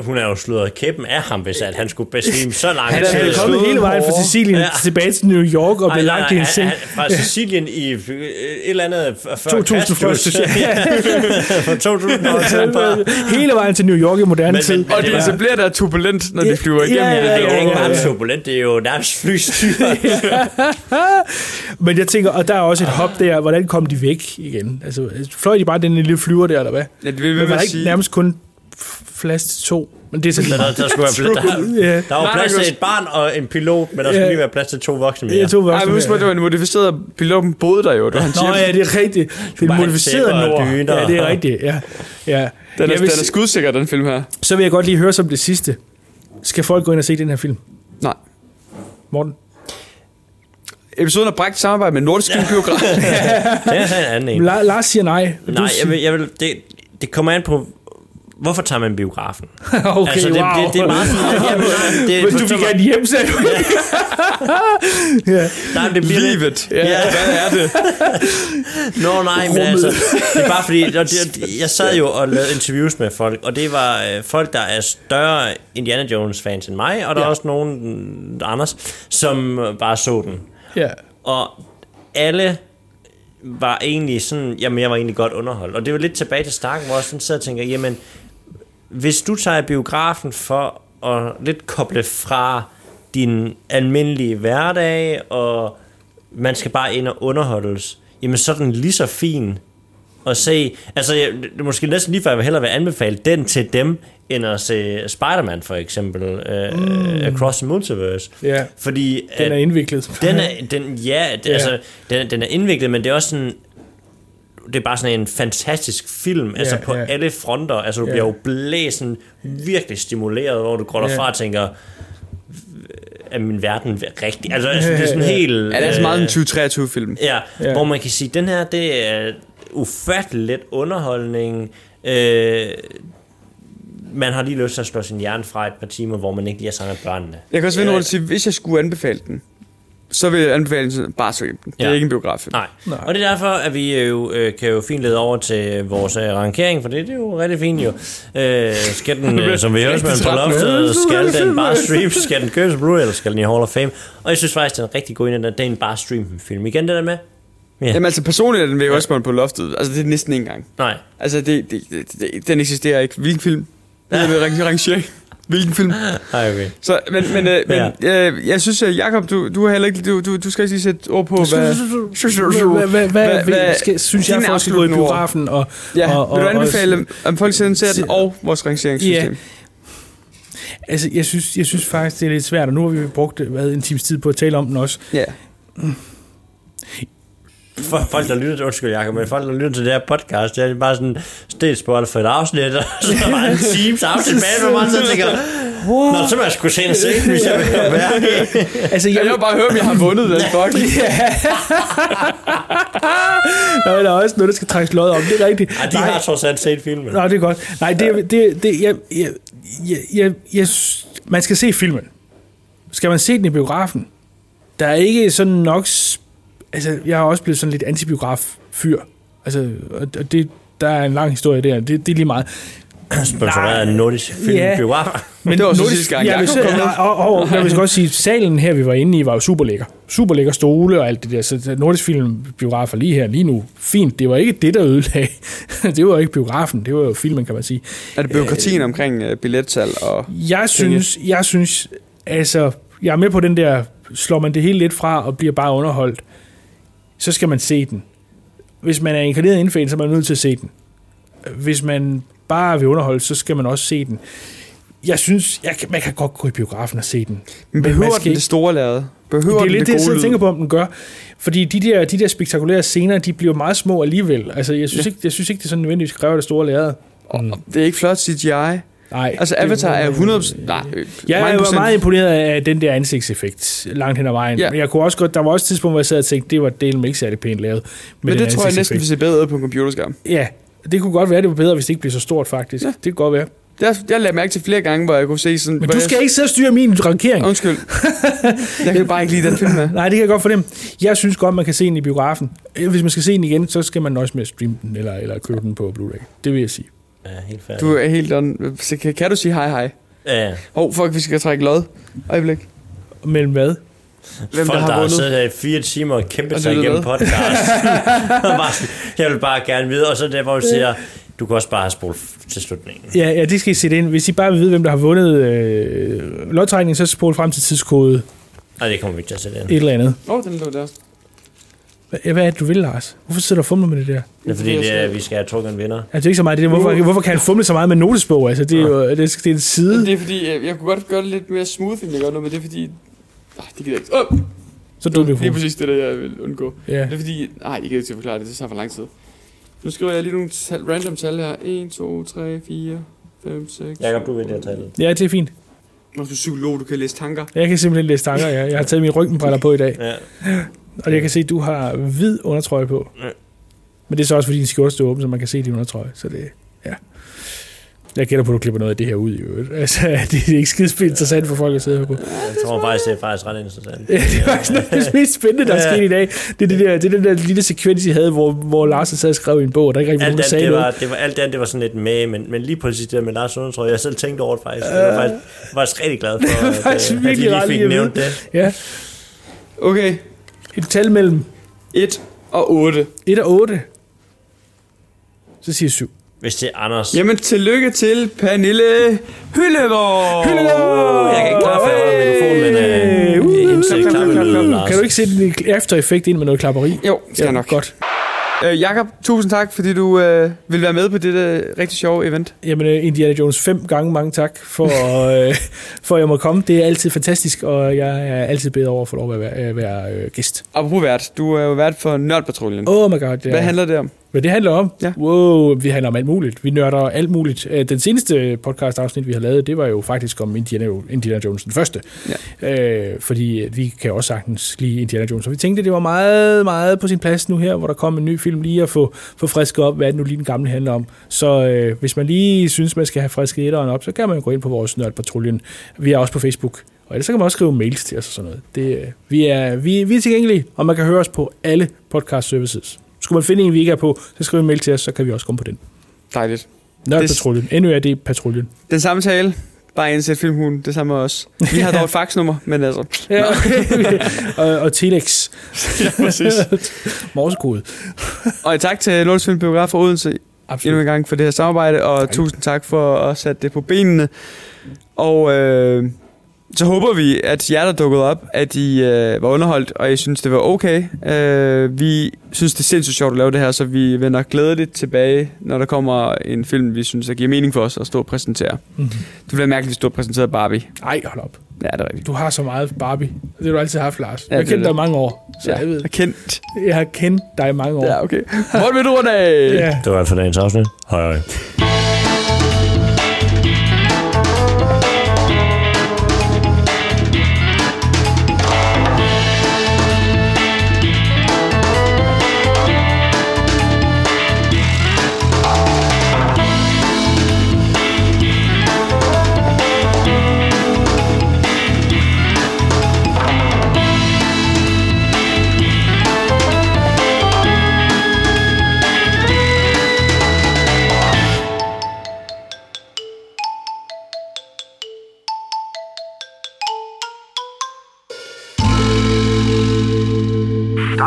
S2: hun er jo slået kæppen af ham, hvis at han skulle besvime så langt.
S4: Han er, han kommet hele vejen fra Sicilien ja. tilbage til New York og blev lagt i en seng.
S2: Fra Sicilien i øh, et eller andet f- før
S4: 2000 før
S2: Kristus. Fra 2000 år til han bare...
S4: Hele vejen til New York i moderne
S2: Men-
S4: tid.
S2: men-
S3: Og det, så bliver der turbulent, når de flyver igennem.
S4: Ja, ja,
S2: Det er
S4: ja,
S2: ikke
S4: ja,
S2: bare
S4: ja.
S2: turbulent, det er jo nærmest flystyret.
S4: Men jeg tænker, og der er også et hop der, hvordan kom de væk igen? Altså, fløj de bare den lille flyver der, eller hvad?
S3: Ja, det vil
S4: Men var ikke
S3: sige.
S4: nærmest kun plads til to? Men det er så lige
S2: Der, der, skulle være plads, der,
S4: Ja.
S2: der var plads til et barn og en pilot, men der skulle
S4: Ja.
S2: lige være plads til to voksne mere.
S4: Ja, to voksne
S3: Ej, men husk på, det var en modificeret piloten boede der jo. Det var
S4: Nå ja, det er rigtigt. Det er en modificeret nord. Ja, det er rigtigt. Ja. Ja.
S3: Den er, den er skudsikker, den film her.
S4: Så vil jeg godt lige høre som det sidste. Skal folk gå ind og se den her film?
S3: Nej.
S4: Morten?
S3: Episoden har bragt samarbejde med Nordisk Filmbiograf.
S2: Det er en anden en.
S4: La- Lars siger nej.
S2: Nej, jeg vil, jeg vil, det, det kommer an på, hvorfor tager man biografen?
S4: Okay,
S2: altså, det,
S4: wow.
S2: det, det er meget sådan, jamen, det,
S4: Men du fik gerne hjem, sagde du. ja.
S2: Nej, det bliver
S3: Livet.
S2: Ja.
S3: Hvad er det?
S2: Nå nej, men altså, det er bare fordi, og det, jeg sad jo og lavede interviews med folk, og det var øh, folk, der er større Indiana Jones fans end mig, og der ja. er også nogen Anders, som øh, bare så den.
S4: Ja.
S2: Og alle var egentlig sådan, jamen jeg var egentlig godt underholdt. Og det var lidt tilbage til starten, hvor jeg sådan sad og tænker, jamen, hvis du tager biografen for at lidt koble fra din almindelige hverdag, og man skal bare ind og underholdes, jamen så er den lige så fin at se. Altså, jeg, det måske næsten lige før, jeg vil hellere vil anbefale den til dem, end at se Spider-Man for eksempel, uh,
S4: Mm.
S2: Across the Multiverse.
S4: Ja.
S2: Fordi
S4: Den er indviklet.
S2: Den er, den, ja, det,
S4: ja.
S2: Altså, den, den er indviklet, men det er også sådan, det er bare sådan en fantastisk film, altså på
S4: ja.
S2: alle fronter. Altså, du
S4: Ja.
S2: bliver jo blæst sådan virkelig stimuleret, hvor du går derfra og tænker, er min verden rigtig? Altså, altså det er sådan helt...
S3: Ja, det er så meget en
S2: øh,
S3: 2023-film.
S2: Ja,
S4: Ja.
S2: ja, hvor man kan sige, den her, det er ufattelig let underholdning. Øh, man har lige lyst til at slå sin hjerne fra et par timer, hvor man ikke lige er sammen med børnene.
S3: Jeg kan også vende ordet sige, hvis jeg skulle anbefale den, så vil jeg anbefale bare hjem den. Det er
S2: Ja.
S3: ikke en biograffilm.
S2: Nej. Nej. Og det er derfor, at vi jo, øh, kan jo fint lede over til vores øh, rankering, for det, det er jo rigtig fint jo. Øh, skal den, øh, som vi hører, på loftet, skal den bare stream, skal den købes på eller skal den i Hall of Fame? Og jeg synes faktisk, det er en rigtig god en, at det er en bare stream film. Igen det der med?
S3: Ja. Jamen altså personligt er den ved ja. på loftet. Altså det er næsten ikke engang.
S2: Nej.
S3: Altså det, det, det, det, den eksisterer ikke. Hvilken film? Ja. Jeg vil range- rangere. Hvilken film?
S2: Nej, okay.
S3: Så, men, men, øh, men øh, jeg synes, at Jacob, du, du har heller ikke, du, du, du skal lige sætte ord på, hvad...
S4: Hvad, hvad, hvad, skal, synes jeg, folk skal gå i biografen? Og,
S3: Ja,
S4: og,
S3: vil du
S4: og,
S3: anbefale, om folk ser den, og vores rangeringssystem?
S4: Altså, jeg synes, jeg synes faktisk, det er lidt svært, og nu har vi brugt hvad, en times tid på at tale om den også.
S3: Ja.
S2: For folk, der lytter til, undskyld Jacob, men folk, der lytter til det her podcast, det er bare sådan stilspurgt for et afsnit, og så er bare en times afsnit bag, hvor man så tænker, Nå, så må jeg skulle se en scene, hvis jeg vil være
S4: Altså,
S3: jeg, jeg vil bare høre, om jeg har vundet den fuck.
S4: Nå, der er også noget, der skal trækkes lod om, det er rigtigt.
S2: Ej, de har trods alt set filmen.
S4: Nå, det er godt. Nej, det, det, det jeg, jeg, jeg, jeg, jeg, man skal se filmen. Skal man se den i biografen? Der er ikke sådan nok... Altså, jeg har også blevet sådan lidt antibiograf-fyr. Altså, og det, der er en lang historie der. Det, det er lige meget.
S2: Sponsoreret af Nordisk Film
S4: Ja. Men
S3: Det var så
S4: nordisk-
S3: sidste gang,
S4: ja, hvis,
S3: kom med.
S4: og, og, og, jeg vil godt sige, salen her, vi var inde i, var jo super lækker. Super lækker stole og alt det der. Så nordisk film biografer lige her, lige nu, fint. Det var ikke det, der ødelagde. det var ikke biografen, det var jo filmen, kan man sige.
S3: Er det byråkratien omkring uh, billetsalg og...
S4: Jeg synes, jeg synes, altså, jeg er med på den der, slår man det hele lidt fra og bliver bare underholdt, så skal man se den. Hvis man er inkarneret indfan, så er man nødt til at se den. Hvis man bare vil underholde, så skal man også se den. Jeg synes, jeg, man kan godt gå i biografen og se den.
S3: Men
S4: man
S3: behøver
S4: skal
S3: den det store lade? Behøver
S4: det er lidt
S3: det
S4: det, jeg
S3: gode
S4: og tænker på, om den gør. Fordi de der, de der spektakulære scener, de bliver meget små alligevel. Altså, jeg synes, ikke, jeg synes ikke, det er sådan nødvendigvis kræver det store lærred.
S3: Det er ikke flot CGI.
S4: Nej.
S3: Altså, Avatar er 100%... Nej, øh,
S4: Jeg
S3: mange
S4: var meget imponeret af den der ansigtseffekt langt hen ad vejen.
S3: Ja.
S4: Ja. Men jeg kunne også godt, der var også et tidspunkt, hvor jeg sad og tænkte, det var delen ikke særlig pænt lavet.
S3: Men det tror jeg næsten vil se bedre på en computerskærm.
S4: Ja, det kunne godt være, det var bedre, hvis det ikke blev så stort faktisk. Ja. Det kunne godt være.
S3: Jeg, jeg lagde mærke til flere gange, hvor jeg kunne se sådan...
S4: Men du
S3: jeg-
S4: skal ikke selv styre min rankering.
S3: Undskyld. jeg kan bare ikke lide den film her.
S4: Nej, det kan jeg godt fornemme. Jeg synes godt, man kan se den i biografen. Hvis man skal se den igen, så skal man nøjes med at streame den, eller, eller købe den på Blu-ray. Det vil jeg sige.
S2: Ja, helt færdig.
S3: Du er helt on. Så kan, kan du sige hej hej?
S2: Ja, ja.
S3: Hov, fuck, vi skal trække lod. Øjeblik.
S4: Mellem hvad?
S3: Hvem
S2: Folk,
S3: der har
S2: der har
S3: vundet?
S2: siddet her i fire timer og kæmpet
S3: Og
S2: sig igennem podcast. Jeg vil bare gerne vide. Og så der, hvor du siger, du kan også bare spole til slutningen.
S4: Ja, ja, det skal I sætte ind. Hvis I bare vil vide, hvem der har vundet øh, lodtrækningen, så spol frem til tidskode
S2: Nej, det kommer vi ikke til at sætte ind.
S4: et eller andet.
S3: Åh, oh, den lå der.
S4: Hvad, hvad er det, du vil, Lars? Hvorfor sidder du og fumler med det der?
S2: Det er fordi, det er, vi skal have trukket en vinder.
S4: Altså, det er ikke så meget det der. Hvorfor, hvorfor kan han fumle så meget med notesbog? Altså, det er jo det er, det er en side.
S3: Det er fordi, jeg, jeg kunne godt gøre det lidt mere smooth, end jeg gør nu, men det er fordi... Nej, det gider jeg ikke. Oh!
S4: Så dum det
S3: Lige præcis det, der jeg vil undgå.
S4: Ja.
S3: Det er fordi... Nej, jeg gider ikke til at forklare det, det tager for lang tid. Nu skriver jeg lige nogle tal, random tal her. 1, 2, 3, 4, 5, 6...
S2: Jakob, du ved det her tallet.
S4: Ja, det er fint.
S3: Når du er psykolog, du kan læse tanker.
S4: Jeg kan simpelthen læse tanker. Jeg, jeg har taget mine ryggenbriller på i dag.
S2: Ja.
S4: Og jeg kan se, at du har hvid undertrøje på.
S2: Ja.
S4: Men det er så også, fordi din skjorte står åben, så man kan se din undertrøje. Så det, ja. Jeg gætter på, at du klipper noget af det her ud i øvrigt. Altså, det er ikke skidespil interessant for folk at sidde her på.
S2: Jeg tror faktisk, det er faktisk ret interessant.
S4: Ja, det var sådan noget af det mest spændende, der er
S2: Ja.
S4: sket i dag. Det er, det der, det er den der lille sekvens, I havde, hvor, hvor Lars sad og skrev i en bog, og der ikke rigtig nogen,
S2: Alt
S4: der
S2: andet,
S4: sagde
S2: det
S4: noget.
S2: var, det var, alt andet, det var sådan lidt med, men, men lige præcis det der med Lars Sundstrøm, jeg selv tænkt over det faktisk. Jeg var faktisk, jeg var faktisk rigtig glad for,
S4: Det
S2: at,
S4: faktisk
S2: øh, at I
S4: virkelig
S2: lige fik
S4: lige at
S2: nævnt det.
S4: Ja.
S3: Okay.
S4: Et tal mellem
S3: 1 og 8.
S4: 1 og 8. Så siger jeg 7.
S2: Hvis det er Anders.
S3: Jamen, tillykke til Pernille Hyllegaard!
S2: Jeg kan ikke klare for, mikrofonen, men øh,
S4: Uh, klap, klap,
S2: klap,
S4: klap, klap. Kan du ikke sætte en After Effect ind med noget klapperi?
S3: Jo, skal jeg nok.
S4: Godt.
S3: Øh, Jakob, tusind tak, fordi du øh, vil være med på dette rigtig sjove event.
S4: Jamen, øh, Indiana Jones, fem gange mange tak for, øh, for at jeg må komme. Det er altid fantastisk, og jeg er altid bedre over at få lov at være, at være øh, gæst.
S3: Apropos vært, du er jo vært for Nørdpatruljen.
S4: Oh my god. Ja.
S3: Hvad handler det om?
S4: Hvad det handler om?
S3: Ja.
S4: Wow, vi handler om alt muligt. Vi nørder alt muligt. Øh, Den seneste podcast-afsnit, vi har lavet, det var jo faktisk om Indiana, Indiana Jones den første. Ja. Øh, fordi vi kan også sagtens lide Indiana Jones. Og vi tænkte, det var meget, meget på sin plads nu her, hvor der kom en ny film lige at få, få frisket op, hvad det nu lige den gamle handler om. Så øh, hvis man lige synes, man skal have frisket etteren op, så kan man gå ind på vores Nørdpatruljen. Vi er også på Facebook. Og ellers så kan man også skrive mails til os og sådan noget. Det, øh, vi, er, vi, vi er tilgængelige, og man kan høre os på alle podcast services. Skulle man finde en, vi ikke er på, så skriv en mail til os, så kan vi også komme på den.
S3: Dejligt.
S4: Nørdpatruljen. NØRD-patruljen.
S3: Den samme tale, bare indsæt filmhunden, det samme os. Vi har dog et faxnummer, men altså...
S4: Ja, og, og Telex.
S3: Ja, præcis.
S4: Morsekode.
S3: Og tak til Lortes Film Biograf for Odense
S4: Absolut.
S3: endnu en gang for det her samarbejde, og tak. tusind tak for at sætte det på benene. Og øh, så håber vi, at jer, der dukkede op, at I øh, var underholdt, og I synes, det var okay. Øh, vi synes, det er sindssygt sjovt at lave det her, så vi vender glædeligt tilbage, når der kommer en film, vi synes, der giver mening for os at stå og præsentere.
S4: Mhm.
S3: Det bliver mærkeligt, hvis du har præsenteret Barbie.
S4: Ej, hold op.
S3: Ja, det er rigtigt.
S4: Du har så meget Barbie. Det har du altid haft, Lars.
S3: Ja,
S4: jeg har
S3: det er
S4: kendt dig mange år. Så
S3: Ja,
S4: jeg ved.
S3: jeg har kendt.
S4: Jeg har kendt dig i mange år.
S3: Ja, okay. Hvor vil du af?
S4: Ja.
S2: Det var alt for dagens afsnit. Hej hej.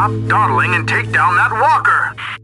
S18: Stop dawdling and take down that walker!